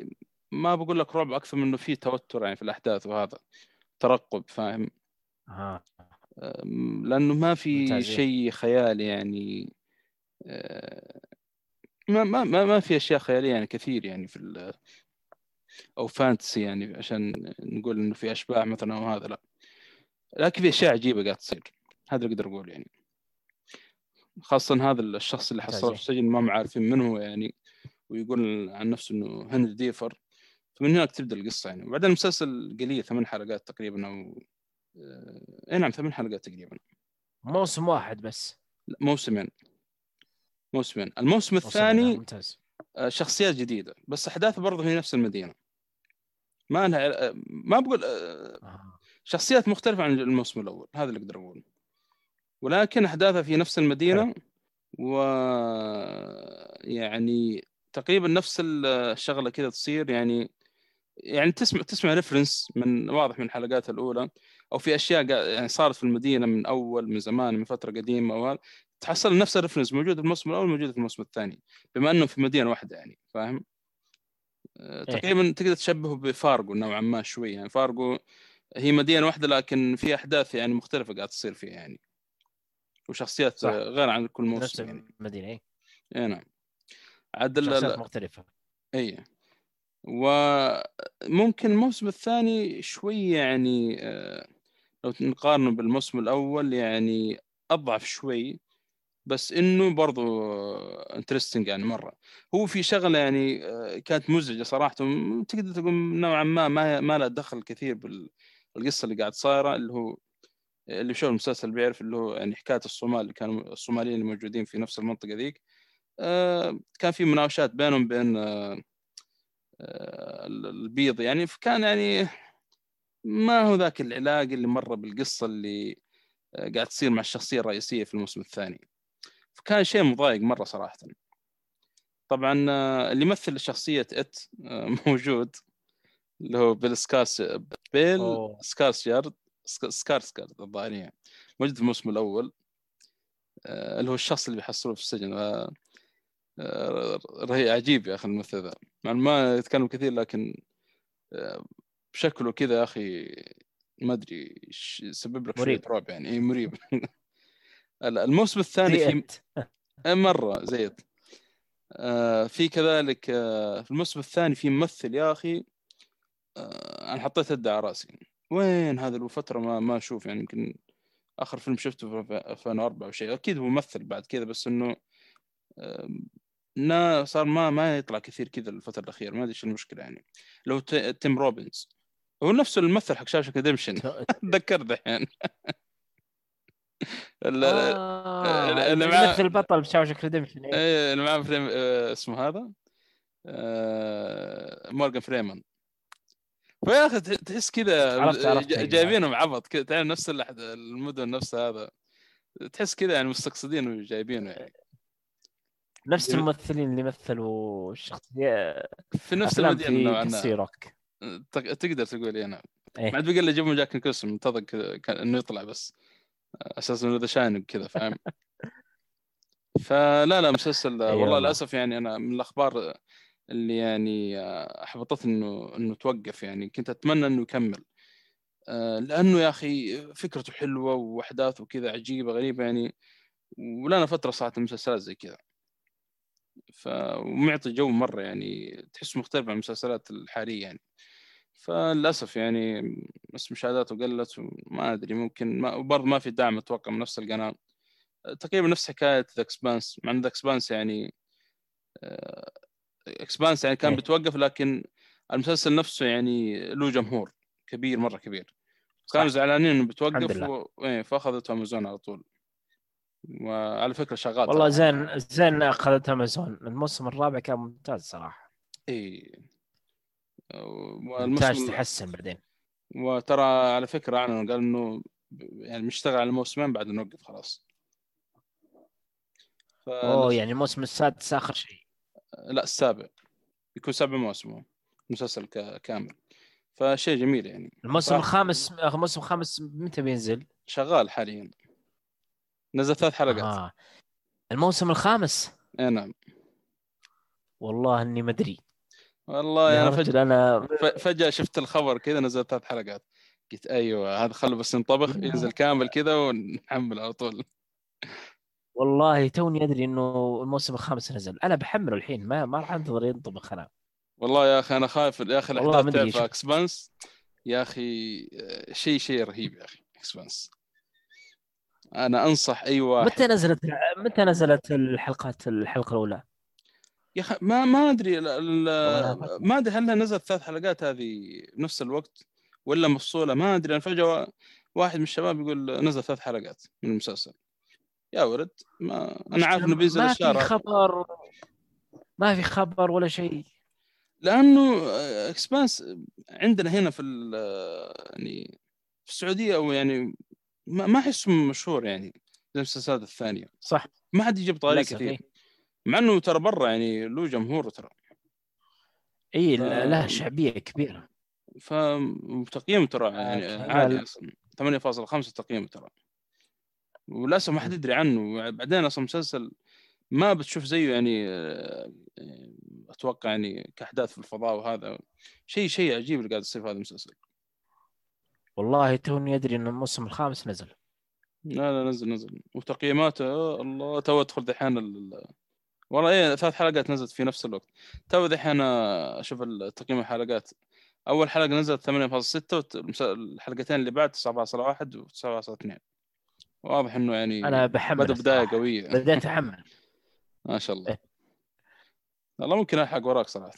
ما بقول لك رعب أكثر من إنه فيه توتر يعني في الأحداث وهذا. ترقب فاهم آه. لأنه ما في. شيء خيالي يعني آه، ما ما ما ما في أشياء خيالية يعني كثير يعني في أو فانتسي يعني عشان نقول إنه في أشباح مثلا أو هذا لا لكن في أشياء عجيبة قاعد تصير هذا اللي أقدر أقول يعني خاصة هذا الشخص اللي حصله في. السجن ما عارفين من هو يعني ويقول عن نفسه إنه هنري ديفر فمن هناك تبدا القصة يعني. وبعدين المسلسل قليل ثمان حلقات تقريبا أو آه، إي نعم ثمان حلقات تقريبا. موسم واحد بس. لا، موسمين. موسمين. الموسم موسم الثاني ممتاز. آه، شخصيات جديدة بس أحداث برضه في نفس المدينة. ما لها آه، ما بقول. شخصيات مختلفة عن الموسم الأول هذا اللي أقدر اقوله ولكن أحداثها في نفس المدينة و يعني تقريبا نفس الشغلة كذا تصير. يعني يعني تسمع تسمع reference من واضح من الحلقات الأولى أو في أشياء يعني صارت في المدينة من أول من زمان من فترة قديمة أو هذا، تحصل نفس ال reference موجود في الموسم الأول موجود في الموسم الثاني بما إنه في مدينة واحدة يعني فاهم؟ آه، إيه. تقريبا تقدر تشبهه بفارجو نوعا ما شوي يعني فارجو هي مدينة واحدة لكن في أحداث يعني مختلفة قاعد تصير فيها يعني وشخصيات صح. غير عن كل نفس موسم يعني المدينة اي اي نعم عاد شخصيات مختلفة اي وممكن الموسم الثاني شوي يعني آه، لو نقارنه بالموسم الأول يعني أضعف شوي بس إنه برضو interesting يعني مرة. هو في شغلة يعني آه، كانت مزعجة صراحة تقدر تقول نوعا ما ما, ما لها دخل كثير بالقصة اللي قاعد صايره اللي هو اللي شو المسلسل بيعرف اللي هو يعني حكاية الصومال اللي كانوا الصوماليين الموجودين في نفس المنطقة ذيك. آه، كان في مناوشات بينهم بين البيض يعني. فكان يعني ما هو ذاك العلاقه اللي مره بالقصة اللي آه، قاعد تصير مع الشخصية الرئيسية في الموسم الثاني. فكان شيء مضايق مرة صراحة. طبعا آه، اللي يمثل شخصيه إت آه، موجود اللي هو بيل سكارس بيل أوه. سكارسيارد سك- سكارسكارد الظاهر يعني. موجود في الموسم الأول. آه، اللي هو الشخص اللي بيحصلوه في السجن. آه، آه، رهيب عجيب يا أخي الممثل ذا مع إنه ما يتكلم كثير لكن آه، بشكله كذا يا أخي ما أدري يسبب لك شوية. رعب يعني. اي مريب. الموسم الثاني في زيت. إيه مرة زيت. آه في كذلك آه في الموسم الثاني في ممثل يا أخي آه أنا حطيت يدي على رأسي. وين هذا؟ له فترة ما ما أشوف يعني يمكن آخر فيلم شفته في 2004 أو شيء أكيد هو ممثل بعد كذا بس إنه نا صار ما ما يطلع كثير كذا الفترة الأخيرة ما أدري إيش المشكلة يعني. لو ت- تيم روبنز. هو نفسه الممثل حق Shawshank Redemption تذكر دحين. ال- آه، اللي اللي معاه- يمثل البطل ب Shawshank Redemption إيه. اللي معاه فريم آه، اسمه هذا؟ آه، مورجان فريمان. فيا أخي تح- تحس كذا. جايبينهم عبط كذا تعرف نفس المدن نفسها هذا. تحس كذا يعني مستقصدين وجايبينه يعني. نفس جميل. الممثلين اللي مثلوا الشخصيه في نفس المدينة في روك. تق- تقدر تقول أنا. إيه. ما عاد بقى الا جابوا جاك نيكلسون منتظر كذا إنه يطلع بس. أساس إنه The Shining كذا فاهم؟ فلا لا مسلسل أي والله والله. للأسف يعني أنا من الأخبار اللي يعني آه، أحبطتني إنه إنه توقف يعني. كنت أتمنى إنه يكمل. آه، لأنه يا أخي فكرته حلوة وأحداثه كذا عجيبة غريبة يعني. ولنا فترة صارت المسلسلات زي كذا. ف ومعطي جو مرة يعني تحسه مختلف عن المسلسلات الحالية يعني فللأسف يعني بس مشاهداته قلت وما أدري ممكن ما وبرضه ما في دعم أتوقع من نفس القناة تقريبا نفس حكاية The Expanse مع إن The Expanse يعني Expanse يعني كان إيه. بتوقف لكن المسلسل نفسه يعني له جمهور كبير مرة كبير كانوا. زعلانين إنه بتوقف. و... إيه، فأخذته امازون على طول وعلى فكرة شغال والله. زين زين أخذت أمازون الموسم الرابع كان ممتاز صراحة إي ممتاز تحسن بعدين وترى على فكرة اعلنوا قال إنه يعني بنشتغل على موسمين بعد نوقف خلاص ف... أوه يعني الموسم السادس آخر شيء لا السابع يكون سبع مواسم. مسلسل. كامل فشيء جميل يعني الموسم صح. الخامس الموسم الخامس متى بينزل؟ شغال حاليا نزل ثلاث حلقات. آه. الموسم الخامس؟ اي نعم. والله إني ما أدري. والله أنا فجأة أنا فجأة شفت الخبر كذا نزل ثلاث حلقات. قلت أيوه هذا خله بس ينطبخ ينزل كامل كذا ونحمل على طول. والله توني أدري إنه الموسم الخامس نزل. أنا بحمله الحين ما ما راح أنتظر ينطبخ أنا. والله يا أخي أنا خايف. يا أخي الأحداث تعرف Expanse؟ يا أخي آه، شيء شيء رهيب يا أخي Expanse. أنا أنصح أي واحد. متى نزلت متى نزلت الحلقات الحلقة الأولى؟ يا أخي ما ما أدري ال- ال- ما أدري هل نزلت ثلاث حلقات هذه بنفس الوقت ولا مفصولة ما أدري. أنا فجأة واحد من الشباب يقول نزل ثلاث حلقات من المسلسل. يا ولد ما أنا عارف إنه بينزل ما في خبر ما في خبر ولا شيء. لأنه اكسبانس عندنا هنا في ال- يعني في السعودية أو يعني ما ما احسه مشهور يعني زي المسلسلات الثانية. صح. ما حد يجيب طاري كثير. إيه. مع إنه ترى برا يعني له جمهور ترى. اي ف- لها شعبية كبيرة. فتقييم ترى يعني عالي أصلا. 8.5 تقييم ترى. وللأسف ما حد يدري عنه. بعدين أصلا مسلسل ما بتشوف زيه يعني آه، أتوقع يعني كأحداث في الفضاء وهذا. شيء شيء عجيب اللي قاعد يصير في هذا المسلسل. والله توني ادري إن الموسم الخامس نزل. لا لا نزل نزل. وتقييماته آه، الله تو أدخل دحين ال... والله إيه ثلاث حلقات نزلت في نفس الوقت. تو دحين أشوف تقييم الحلقات. أول حلقة نزلت 8.6 والحلقتين اللي بعد 9.1 و 9.2 واضح إنه يعني أنا بحمل بدأ بداية قوية. بديت أحمل. ما شاء الله. إيه. والله ممكن ألحق وراك صراحة.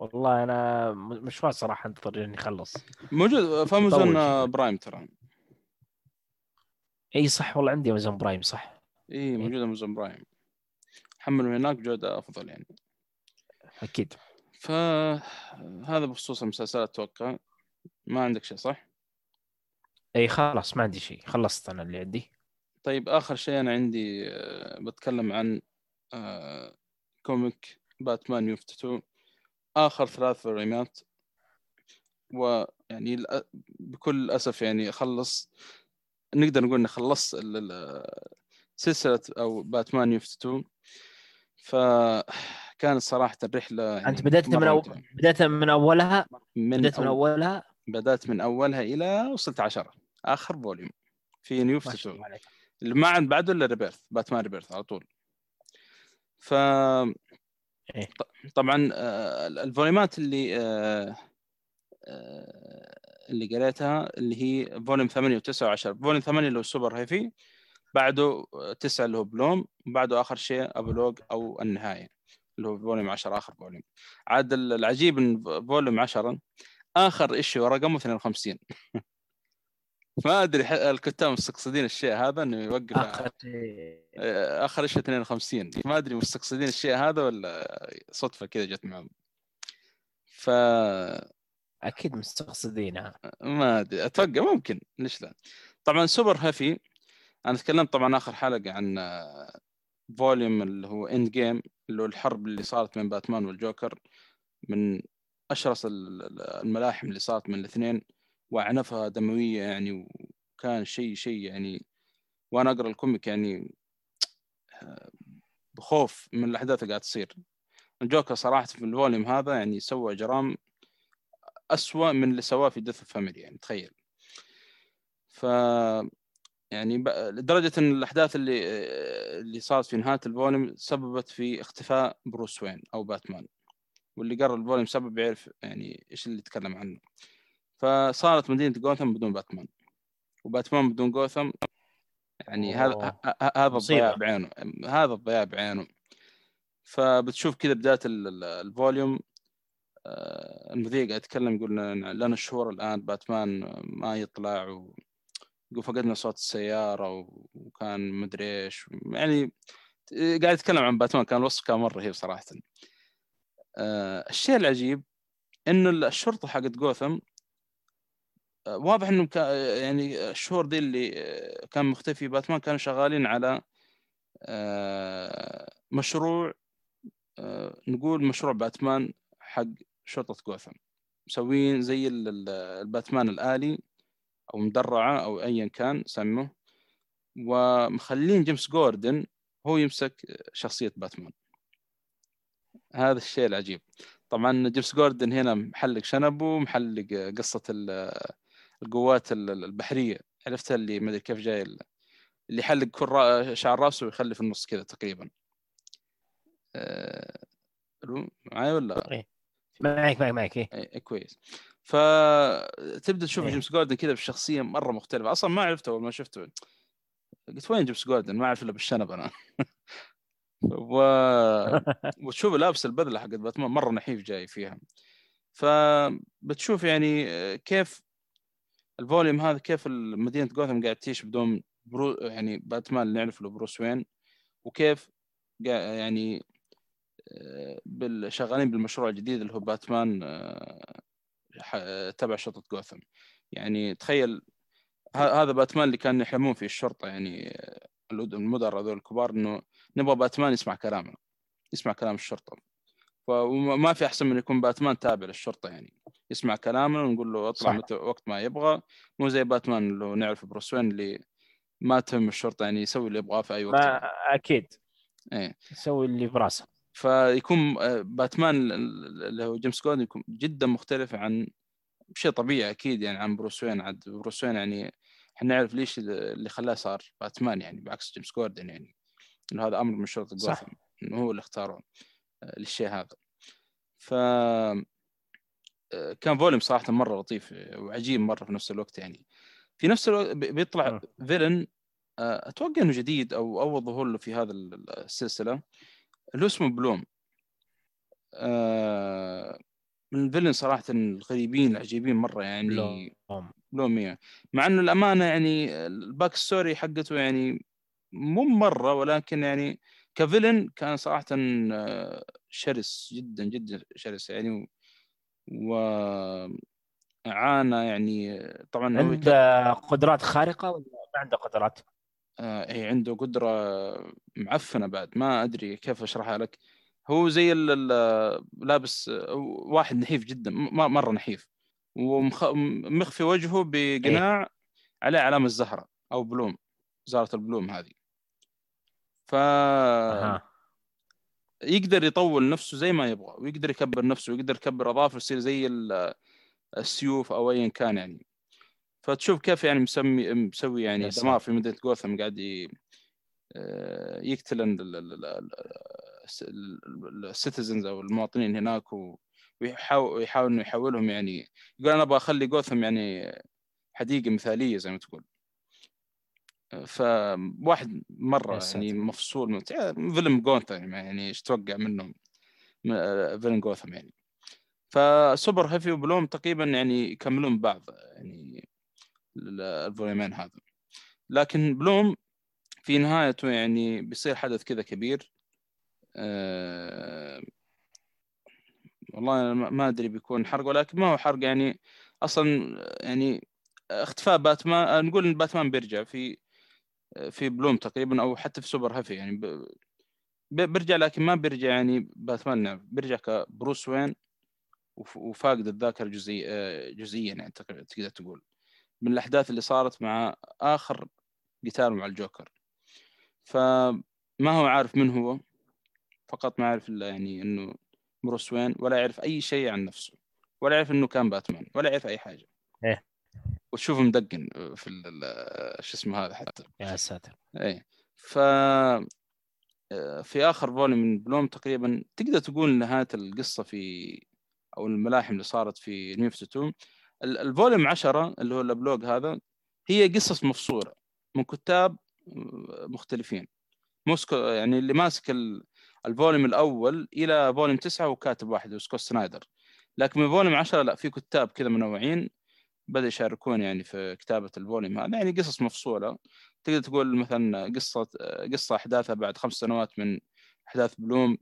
والله أنا مشوار صراحة انتظر إني أخلص. موجود في امازون برايم ترى. إي صح والله عندي أمازون برايم صح. إي موجود أمازون برايم. حمل من هناك بجوده أفضل يعني. أكيد. فهذا بخصوص المسلسلات أتوقع. ما عندك شيء صح؟ إي خلاص ما عندي شيء. خلصت أنا اللي عندي. طيب آخر شيء أنا عندي آه، بتكلم عن آه، comic باتمان New Fifty Two آخر ثلاث volume ات ويعني بكل أسف يعني خلص نقدر نقول إني خلصت سلسلة أو باتمان New Fifty Two فكانت صراحة الرحلة يعني أنت بدأت من أو... بدأت من أولها؟ من بدأت من أولها؟ بدأت من أولها إلى وصلت عشرة. آخر volume في New Fifty Two اللي ما عند بعده إلا Rebirth باتمان Rebirth على طول. ف إيه؟ طبعا آه، ال volume ات اللي آه، آه، اللي قريتها اللي هي volume 8 و9 و10 volume 8 اللي هو Superheavy بعده 9 اللي هو Bloom وبعده آخر شيء Epilogue أو النهاية اللي هو volume 10 آخر volume. عاد العجيب إن volume 10 آخر issue رقمه 52 ما أدري الكتاب مستقصدين الشيء هذا إنه يوقف اخر آه، آخر شيء 52 ما أدري مستقصدين الشيء هذا ولا صدفة كذا جت معهم. ف أكيد مستقصدينها ما أدري أتوقع ممكن. ليش لا؟ طبعا Superheavy أنا تكلمت طبعا آخر حلقة عن volume اللي هو Endgame اللي هو الحرب اللي صارت بين باتمان والجوكر من أشرس الملاحم اللي صارت من الاثنين. واعنفها دموية يعني وكان شيء شيء يعني وأنا أقرأ ال comic يعني بخوف من الأحداث اللي قاعد تصير. الجوكر صراحة في ال volume هذا يعني سوى جرائم أسوأ من اللي سواه في Death Family يعني تخيل. ف يعني لدرجة إن الأحداث اللي اللي صارت في نهاية ال volume سببت في اختفاء بروس وين أو باتمان. واللي قرأ ال volume سبعة يعرف يعني إيش اللي يتكلم عنه. فصارت مدينة جوثم بدون باتمان. وباتمان بدون جوثم يعني هذا هذا الضياع بعينه. هذا الضياع بعينه. فبتشوف كذا بداية ال volume آه، المذيع قاعد يتكلم يقول لنا الشهور الآن باتمان ما يطلع و... يقول فقدنا صوت السيارة وكان مدري إيش. يعني قاعد يتكلم عن باتمان كان الوصف كان مرة رهيب صراحة. آه الشيء العجيب إنه الشرطة حقت جوثم واضح انهم يعني الشهور دي اللي كان مختفي باتمان كانوا شغالين على آه مشروع آه نقول مشروع باتمان حق شرطة جوثم. مسوين زي الباتمان الآلي أو مدرعة أو ايا كان سمه ومخلين جيمس جوردن هو يمسك شخصية باتمان. هذا الشيء العجيب. طبعا جيمس جوردن هنا محلق شنبه محلق قصة القوات البحرية عرفتها اللي ما أدري كيف جاي اللي يحلق كل شعر راسه ويخلي في النص كذا تقريبا أه... معي ولا؟ إيه. معك معك معك إيه. إيه كويس فتبدا تشوف إيه. جيمس جوردن كذا بشخصية مرة مختلفة أصلا ما عرفته أول ما شفته قلت وين جيمس جوردن ما أعرف إلا بالشنب أنا و... وتشوف لابس البذله حقت باتمان مرة نحيف جاي فيها فبتشوف يعني كيف ال volume هذا كيف مدينة جوثم قاعد تعيش بدون برو يعني باتمان اللي نعرف له بروس وين وكيف يعني شغالين بالمشروع الجديد اللي هو باتمان آه، تبع شرطة جوثم. يعني تخيل هذا باتمان اللي كان يحلمون فيه الشرطة يعني المدراء هذول الكبار إنه نبغى باتمان يسمع كلامنا يسمع كلام الشرطة. وما في أحسن من يكون باتمان تابع للشرطة يعني. يسمع كلامنا ونقول له اطلع متى وقت ما يبغى. مو زي باتمان اللي نعرف بروس وين اللي ما تهم الشرطة يعني يسوي اللي يبغاه في أي وقت. ما أكيد. إيه. يسوي اللي براسه. فيكون آه، باتمان اللي هو جيمس جوردن يكون جدا مختلف عن شيء طبيعي أكيد يعني عن بروس وين. عاد بروس وين يعني إحنا نعرف ليش اللي خلاه صار باتمان يعني بعكس جيمس جوردن يعني إنه هذا أمر من شرطة. جوثم إنه هو اللي اختاره آه، للشيء هذا. ف كان volume صراحة مرة لطيف آه، وعجيب مرة في نفس الوقت يعني في نفس الوقت بي- بيطلع مم. villain آه، أتوقع إنه جديد أو أول ظهور له في هذا ال- السلسلة اللي اسمه Bloom آه، من ال villain صراحة الغريبين العجيبين مرة يعني لوم. Bloom إيه. مع إنه الامانه يعني ال back story حقته يعني مو مرة ولكن يعني ك villain كان صراحة آه، شرس جدا جدا شرس يعني وعانى يعني طبعا عنده قدرات خارقة ولا ما عنده قدرات؟ آه، هي عنده قدرة معفنة بعد ما أدري كيف أشرحها لك. هو زي لابس واحد نحيف جدا م- مرة نحيف ومخفي وجهه بقناع عليه علامة الزهرة أو بلوم زهرة البلوم هذه. ف أها. يقدر يطول نفسه زي ما يبغى ويقدر يكبر نفسه ويقدر يكبر اظافره يصير زي ال- السيوف أو ايا كان يعني. فتشوف كيف يعني مسمي مسوي يعني دمار. في مدينة جوثم قاعد آه، يقتل ال- ال- ال- ال- ال- السيتيزنز أو المواطنين هناك ويحاول يحاول إنه يحولهم يعني. يقول أنا أبغى أخلي جوثم يعني حديقة مثالية زي ما تقول. فواحد مرة. يعني مفصول من فيلم جوثم يعني إيش توقع منهم من- آه، فيلم جوثم يعني. فسوبر هيفي وبلوم تقريبا يعني يكملون بعض يعني ال- ال volume ين هذا. لكن بلوم في نهايته يعني بيصير حدث كذا كبير. أه والله أنا ما أدري بيكون حرق ولكن ما هو حرق يعني. أصلا يعني اختفاء باتمان نقول إن باتمان بيرجع في في بلوم تقريبا أو حتى في Super Heavy يعني بيرجع لكن ما بيرجع يعني باتمان نعم بيرجع كبروس وين وف- وفاقد الذاكرة جزئي آه، جزئيا يعني تقدر تقول من الأحداث اللي صارت مع آخر قتال مع الجوكر فما هو عارف من هو فقط ما يعرف إلا يعني إنه بروس وين ولا يعرف أي شيء عن نفسه ولا يعرف إنه كان باتمان ولا يعرف حاجة إيه. وتشوفه مدقن في ال- ال- شو اسمه هذا حتى. يا ساتر. إيه. ف آه، في آخر volume من بلوم تقريبا تقدر تقول نهاية القصة في أو الملاحم اللي صارت في New 52 ال- ال volume 10 اللي هو ال epilogue هذا هي قصص مفصولة من كتاب آه، مختلفين. مو سكوت يعني اللي ماسك ال- ال volume الأول إلى volume 9 وكاتب واحد سكوت سنايدر. لكن من volume 10 لا في كتاب كذا منوعين بدأ يشاركون يعني في كتابة ال volume هذا. يعني قصص مفصولة. تقدر تقول مثلا قصة قصة أحداثها بعد خمس سنوات من أحداث بلوم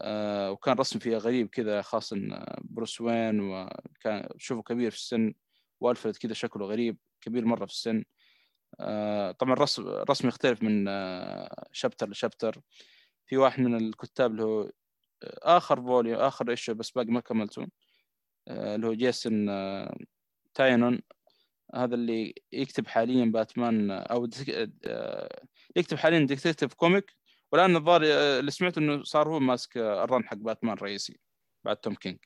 آه، وكان رسم فيها غريب كذا خاصة بروس وين وكان شوفه كبير في السن والفرد كذا شكله غريب كبير مرة في السن. آه، طبعا الرسم الرسم يختلف من آه، chapter ل chapter. في واحد من الكتاب اللي هو آخر volume آخر issue بس باقي ما كملته اللي هو جيمس تاينون هذا اللي يكتب حاليا باتمان أو ديك- آه، يكتب حاليا Detective Comic والآن الظاهر آه، اللي سمعت إنه صار هو ماسك آه، ال run حق باتمان الرئيسي بعد توم كينج.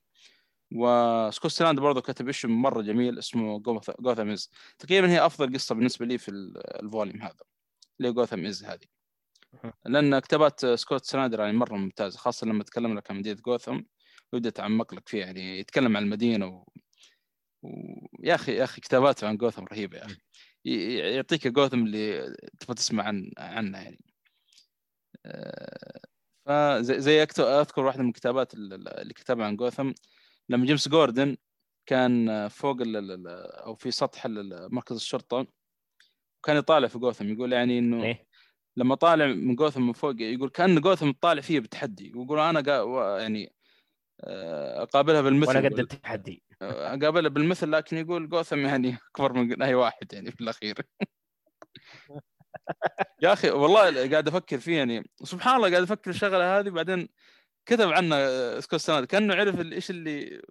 وسكوت سنايدر برضه كتب إيش مرة جميل اسمه Gotham Is تقريبا هي أفضل قصة بالنسبة لي في ال- ال volume هذا اللي Gotham Is هذه. لأن كتابات سكوت سنايدر يعني مرة ممتازة خاصة لما تكلم لك عن مدينة جوثام ويبدأ يتعمق لك فيها يعني يتكلم عن المدينة و... و... يا أخي يا أخي كتاباته عن جوثام رهيبة يا أخي. يعطيك جوثام اللي تبغى تسمع عن عنه يعني. آه، فزي زي أذكر واحدة من الكتابات ال- اللي كتبها عن جوثام لما جيمس جوردن كان فوق أو في سطح مركز الشرطة كان يطالع في جوثام يقول يعني إنه إيه. لما طالع من جوثم من فوق يقول كأن جوثم طالع فيه بتحدي ويقول أنا يعني آه، أقابلها بالمثل وأنا قد التحدي. اقابلها بالمثل لكن يقول جوثم يعني أكبر من أي واحد يعني في الأخير. يا أخي والله قاعد أفكر فيه يعني. سبحان الله قاعد أفكر الشغلة هذه بعدين كتب آه، سكوت سناد كأنه عرف إيش اللي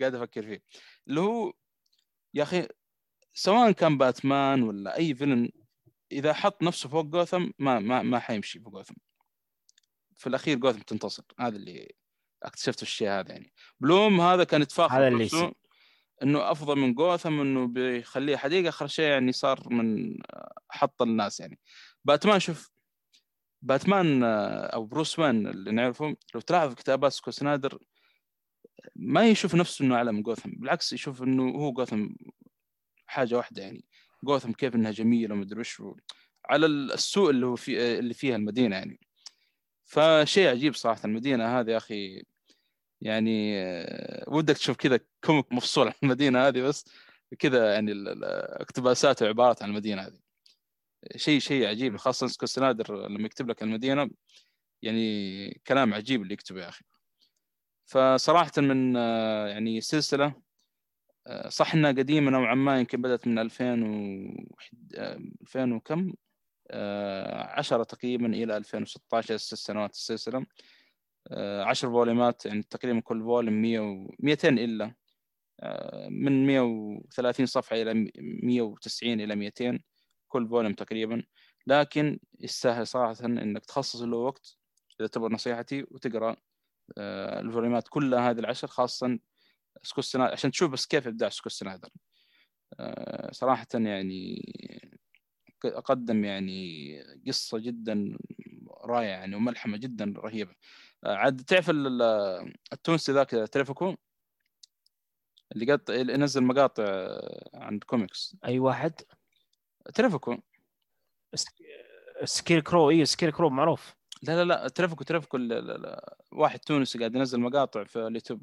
قاعد أفكر فيه. اللي هو يا أخي سواء كان باتمان ولا أي فيلن إذا حط نفسه فوق جوثم ما ما ما حيمشي فوق جوثم. في الأخير جوثم تنتصر. هذا اللي اكتشفت الشيء هذا يعني. بلوم هذا كان يتفاخر هذا اللي. انه أفضل من جوثم إنه بيخليه حديقة. آخر شيء يعني صار من حط الناس يعني. باتمان شوف باتمان آه، أو بروس وين اللي نعرفه لو تلاحظ كتابات سكوت سنايدر ما يشوف نفسه إنه أعلى من جوثم. بالعكس يشوف إنه هو جوثم حاجة واحدة يعني. جوثم كيف إنها جميلة ومدري وش على السوء اللي هو في اللي فيها المدينة يعني. فشيء عجيب صراحة المدينة هذه يا أخي يعني آه، ودك تشوف كذا comic مفصول عن المدينة هذه بس كذا يعني ال- ال- اقتباسات وعبارات عن المدينة هذه. شيء شيء عجيب خاصة سكوت سنايدر لما يكتب لك المدينة يعني كلام عجيب اللي يكتبه يا أخي. فصراحة من آه، يعني سلسلة آه، صح إنها قديمة نوعا ما يمكن بدأت من 2000 و 2000 وكم؟ 10 تقريبا إلى 2016 ست سنوات السلسلة. آه، 10 volume ات يعني تقريبا كل volume 100 و 200 إلا. آه، من 130 صفحة إلى 190 إلى 200 كل volume تقريبا. لكن يستاهل صراحة إنك تخصص له وقت إذا تبغى نصيحتي وتقرأ آه، ال volume ات كلها هذه العشر خاصه سكوت عشان تشوف بس كيف إبداع سكوت آه، صراحة يعني قدم يعني قصة جدا رائعة يعني وملحمة جدا رهيبة. آه، عاد تعرف ال- ال- التونسي ذاك تريفكو اللي قط اللي نزل مقاطع آه، عن كوميكس. أي واحد؟ تريفكو Scarecrow أيوه Scarecrow معروف. لا لا لا تريفكو تريفكو ال- ال- ال- واحد تونسي قاعد ينزل مقاطع في اليوتيوب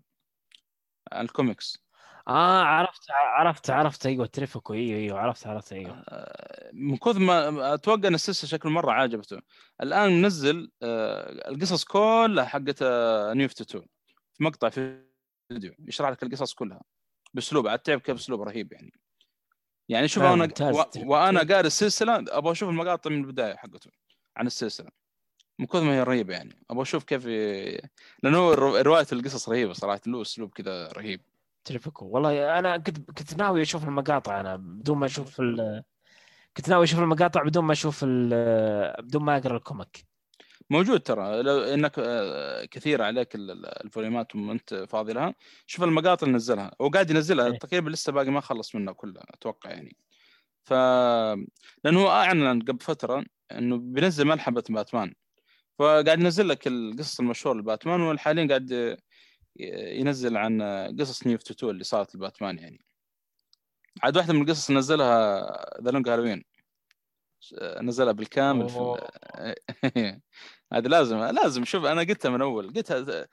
عن الكوميكس. آه عرفت عرفت عرفت. أيوه تريفكو أيوه أيوه عرفت عرفت. أيوه. آه، من كثر ما أتوقع إن السلسلة شكل مرة عجبته الآن منزل آه، القصص كلها حقت آه، نيو 52 في مقطع في فيديو يشرح لك القصص كلها بأسلوب عاد تعرف كيف اسلوب رهيب يعني. يعني شوف أنا. و... وأنا قاري السلسلة أبغى أشوف المقاطع من البداية حقته عن السلسلة. من كثر ما هي رهيبة يعني. أبغى أشوف كيف. لأنه رواية القصص رهيبة صراحة له أسلوب كذا رهيب. تريفكو والله أنا كنت كنت ناوي أشوف المقاطع أنا بدون ما أشوف ال... كنت ناوي أشوف المقاطع بدون ما أشوف ال... بدون ما أقرأ ال comic. موجود ترى. لو إنك آه، كثير عليك ال volume ات وانت فاضي لها شوف المقاطع اللي نزلها. هو قاعد ينزلها إيه. تقريبا لسه باقي ما خلص منها كلها أتوقع يعني. ف لأنه هو أعلن قبل فترة إنه بينزل ملحمة باتمان. فقاعد ينزل لك القصص المشهورة لباتمان وحاليا قاعد ينزل عن قصص New 52 اللي صارت لباتمان يعني. عاد واحدة من القصص نزلها The Long Halloween نزلها بالكامل في أوه. هذا لازم لازم. شوف أنا قلتها من أول. قلتها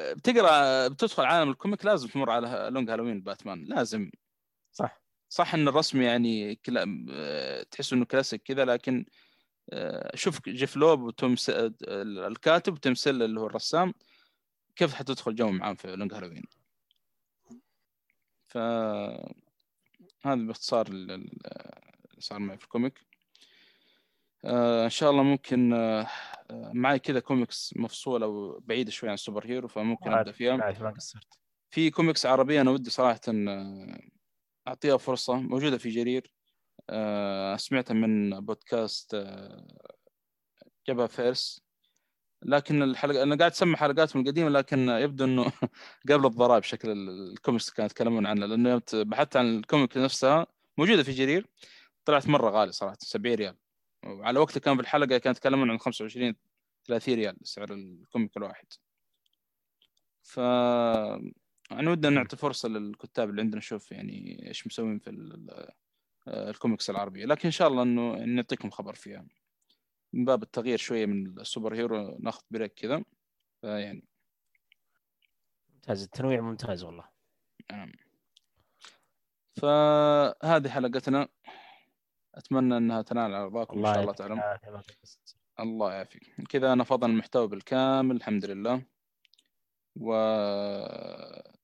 بتقرأ بتدخل عالم ال comic لازم تمر على Long Halloween باتمان لازم. صح. صح إن الرسم يعني كلا تحس إنه كلاسيك كذا لكن آه، شوف جيف لوب وتوم س... الكاتب وتيم سيل اللي هو الرسام كيف حتدخل جو معاه في Long Halloween؟ ف هذا باختصار ال- ال- اللي صار معي في ال comic. آه إن شاء الله ممكن آه آه، معي كذا كوميكس مفصولة وبعيدة شوي عن ال superhero فممكن أبدأ فيها عارف ما قصرت. في كوميكس عربية أنا ودي صراحة آه، أعطيها فرصة موجودة في جرير. آه، سمعتها من بودكاست آه، جبهة فيرس لكن الحلقة أنا قاعد أسمع حلقات من القديمة لكن يبدو أنه قبل الضرائب شكل ال- الكوميكس كانوا يتكلمون عنها يوم بحثت عن ال comic نفسها موجودة في جرير طلعت مرة غالية صراحة 70 ريال. وعلى وقتها كان في الحلقة كانوا يتكلمون عن 25 30 ريال سعر ال comic الواحد. ف أنا ودنا نعطي فرصة للكتاب اللي عندنا نشوف يعني إيش مسوين في ال- ال- الكوميكس العربية. لكن إن شاء الله إنه نعطيكم خبر فيها. من باب التغيير شوية من ال superhero ناخذ break كذا. فيعني. ممتاز. التنويع ممتاز والله. نعم. فهذه حلقتنا. أتمنى أنها تنال على رضاكم ان شاء الله تعالى قصرت. الله يعافيك. كذا نفضنا المحتوى بالكامل الحمد لله. و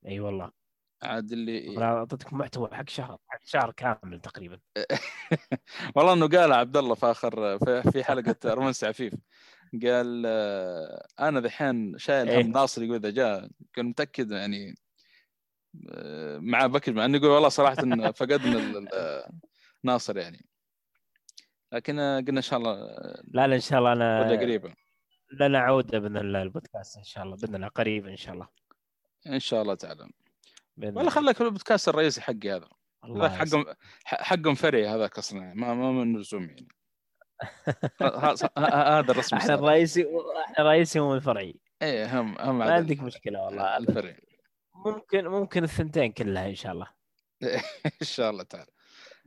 أي والله. عاد اللي أنا اعطيتك محتوى حق شهر حق شهر كامل تقريبا. والله إنه قال عبد الله في آخر في- حلقة رومانس عفيف. قال آه، أنا ذحين شايل إيه. هم ناصر يقول إذا جاء كان متأكد يعني آه، مع بكر مع إنه يقول والله صراحة إن فقدنا ال- ناصر يعني. لكن آه، قلنا إن شاء الله لا لا إن شاء الله أنا قريبة. لنا عوده بإذن الله البودكاست إن شاء الله بإذن الله قريب إن شاء الله. إن شاء الله تعالى بإذن ولا. خليك في البودكاست الرئيسي حقي هذا. الله هذاك حقهم حقهم فري هذاك أصلا ما ما من لزوم يعني. هذا الرسم إحنا الرئيسي إحنا الرئيسي مو الفرعي. اي اهم اهم ما. عندك مشكلة والله. الفري ممكن ممكن الثنتين كلها إن شاء الله. إن شاء الله تعالى.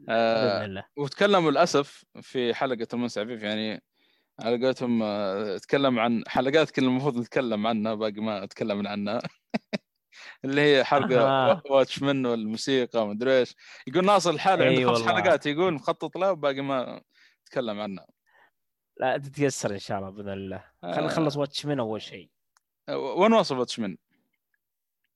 آه الله. وتكلموا للأسف في حلقة المنسى عفيف يعني على قولتهم آه، تكلم عن حلقات كنا المفروض نتكلم عنها باقي ما تكلمنا عنها. اللي هي حلقه أها. واتش من والموسيقى ومدري إيش يقول ناصر الحالة أي عنده خمس. حلقات يقول مخطط له وباقي ما تكلم عنها لا تتيسر إن شاء الله بإذن الله خلينا آه. نخلص واتش من أول شيء وين وصل واتش من؟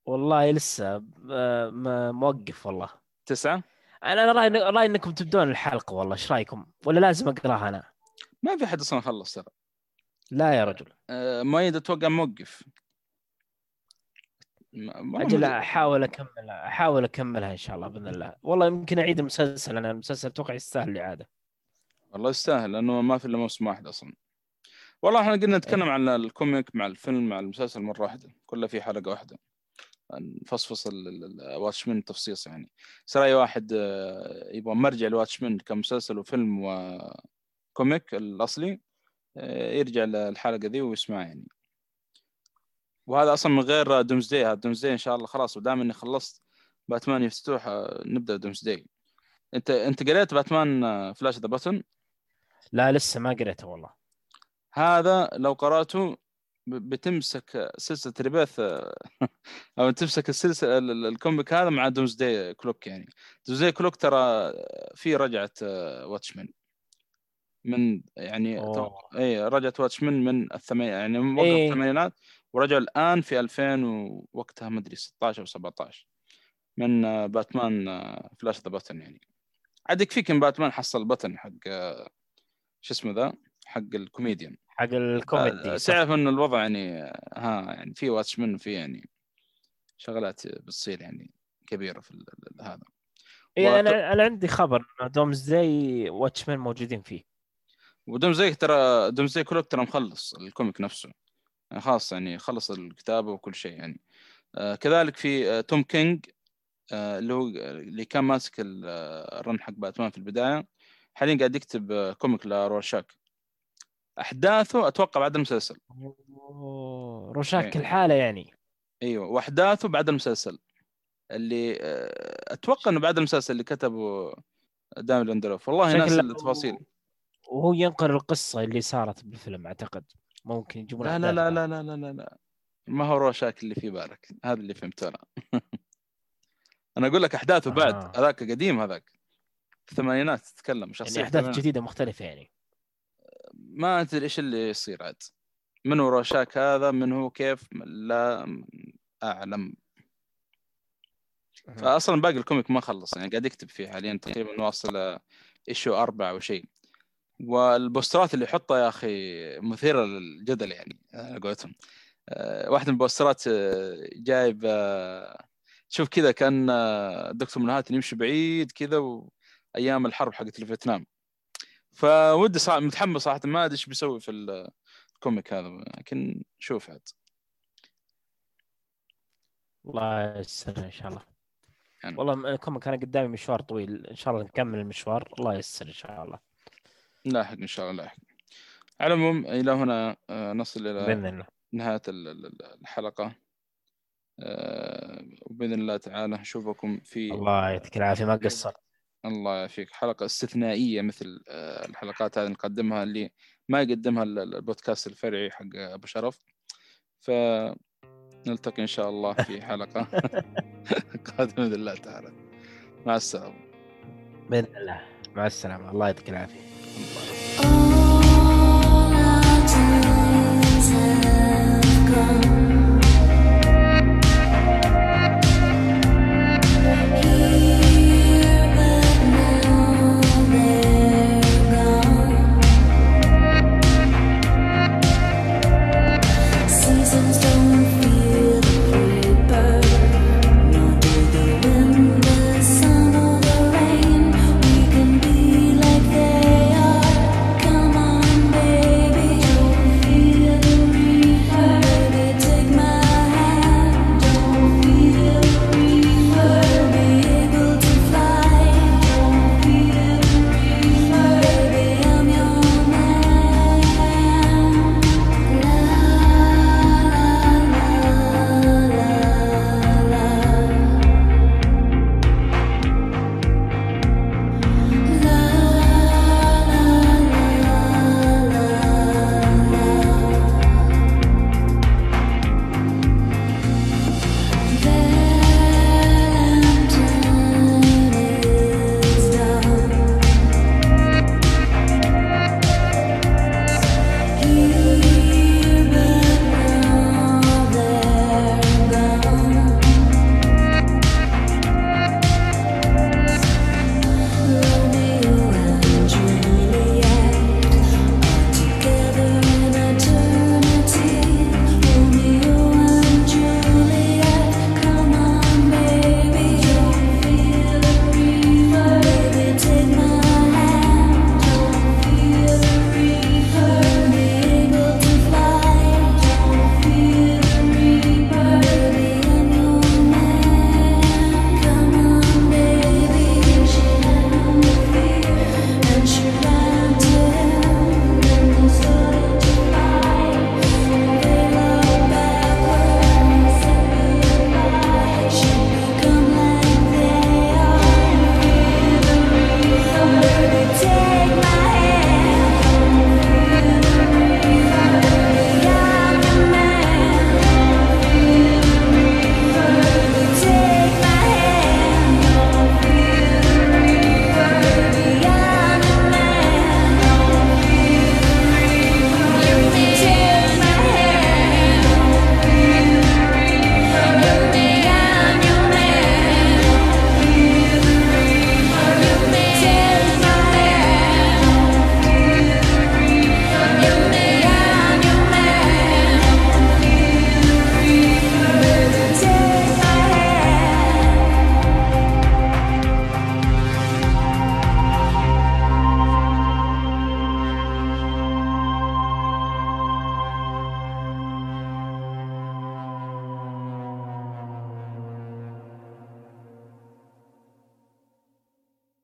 والله لسه آه، موقف والله تسعة؟ أنا رايي رايي إنكم تبدون الحلقة والله إيش رأيكم ولا لازم أقراها أنا ما في حد أصلا خلص ترى لا يا رجل آه، مؤيد أتوقع موقف أجل أحاول أكمل أحاول أكملها إن شاء الله بإذن الله. والله يمكن أعيد المسلسل أنا المسلسل أتوقع يستاهل الإعادة. والله يستاهل لأنه ما في إلا موسم واحد أصلا. والله إحنا قلنا نتكلم عن ال comic مع الفيلم مع المسلسل مرة واحدة كلها في حلقة واحدة. نفصفص ال Watchmen تفصيص يعني. صار اي واحد آه، يبغى مرجع ال Watchmen كمسلسل وفيلم و comic الأصلي آه، يرجع للحلقة ذي ويسمعها يعني. وهذا أصلا من غير Doomsday هذا Doomsday إن شاء الله خلاص ودام إني خلصت باتمان يفتوح آه، نبدأ Doomsday. أنت أنت قريت باتمان آه، Flash the Button لا لسه ما قريته والله. هذا لو قرأته بتمسك سلسلة Rebirth أو تمسك السلسلة ال- ال- ال comic هذا مع Doomsday Clock يعني. Doomsday Clock ترى في رجعه Watchmen. من يعني أوه. اي رجعت Watchmen من الثمانينات يعني من وقت إيه. ورجعوا الآن في 2000 ووقتها ما أدري 16 أو 17 من آه، باتمان آه، Flash the Button يعني. عاد يكفيك إن باتمان حصل button حق آه، شو اسمه ذا؟ حق الكوميديان. حق الكوميدي. تعرف إن الوضع يعني ها يعني في Watchmen وفي يعني شغلات بتصير يعني كبيرة في هذا. وأت- أنا أنا عندي خبر إنه Doomsday Watchmen موجودين فيه. و Doomsday ترى Doomsday Clock ترى مخلص ال comic نفسه. يعني خلاص يعني خلص الكتابة وكل شيء يعني. آه كذلك في آه توم كينج آه اللي هو اللي كان ماسك آه، ال run حق باتمان في البداية. حاليا قاعد يكتب آه comic لرورشاك. أحداثه أتوقع بعد المسلسل. أوه، رورشاك إيه. الحاله يعني. أيوه وأحداثه بعد المسلسل. اللي آه، أتوقع إنه بعد المسلسل اللي كتبه ديمون ليندلوف والله ناس التفاصيل. وهو ينقل القصة اللي صارت بالفيلم أعتقد. ممكن يجيبون لا لا لا بعد. لا لا لا لا, لا. ما هو رورشاك اللي في بالك؟ هذا اللي فهمته أنا. أنا أقول لك أحداثه بعد. آه. هذاك قديم هذاك. الثمانينات تتكلم شخصية يعني احداث. جديدة مختلفة يعني. ما أدري إيش اللي يصير عاد. من هو رورشاك هذا؟ من هو؟ كيف؟ لا أعلم. فاصلا باقي ال comic ما خلص يعني قاعد يكتب فيه حاليا تقريبا واصل issue أربعة أو شيء. وال posterات اللي يحطها يا أخي مثيرة للجدل يعني على قولتهم. آه، واحدة من ال posterات آه، جايب آه، شوف كذا كأن آه، دكتور مانهاتن يمشي بعيد كذا وأيام الحرب حقت الفيتنام. فودي صراحة متحمس صراحة ما أدري إيش بيسوي في ال comic هذا لكن شوف عاد. الله ييسر إن شاء الله. يعني. والله الكوميك كان قدامي مشوار طويل إن شاء الله نكمل المشوار. الله ييسر إن شاء الله. لاحق إن شاء الله لاحق على العموم إلى هنا آه، نصل إلى بإذن الله. نهاية ال- ال- الحلقة. آه، وبإذن الله تعالى نشوفكم في الله يعطيك العافية. ما قصرت؟ الله يعافيك. حلقة استثنائية مثل آه، الحلقات هذه نقدمها اللي ما يقدمها ال- ال- البودكاست الفرعي حق أبو شرف. فنلتقي إن شاء الله في حلقة قادمة بإذن الله تعالى. مع السلامة. بإذن الله. مع السلامة. الله يعطيك العافية. All our dreams have gone.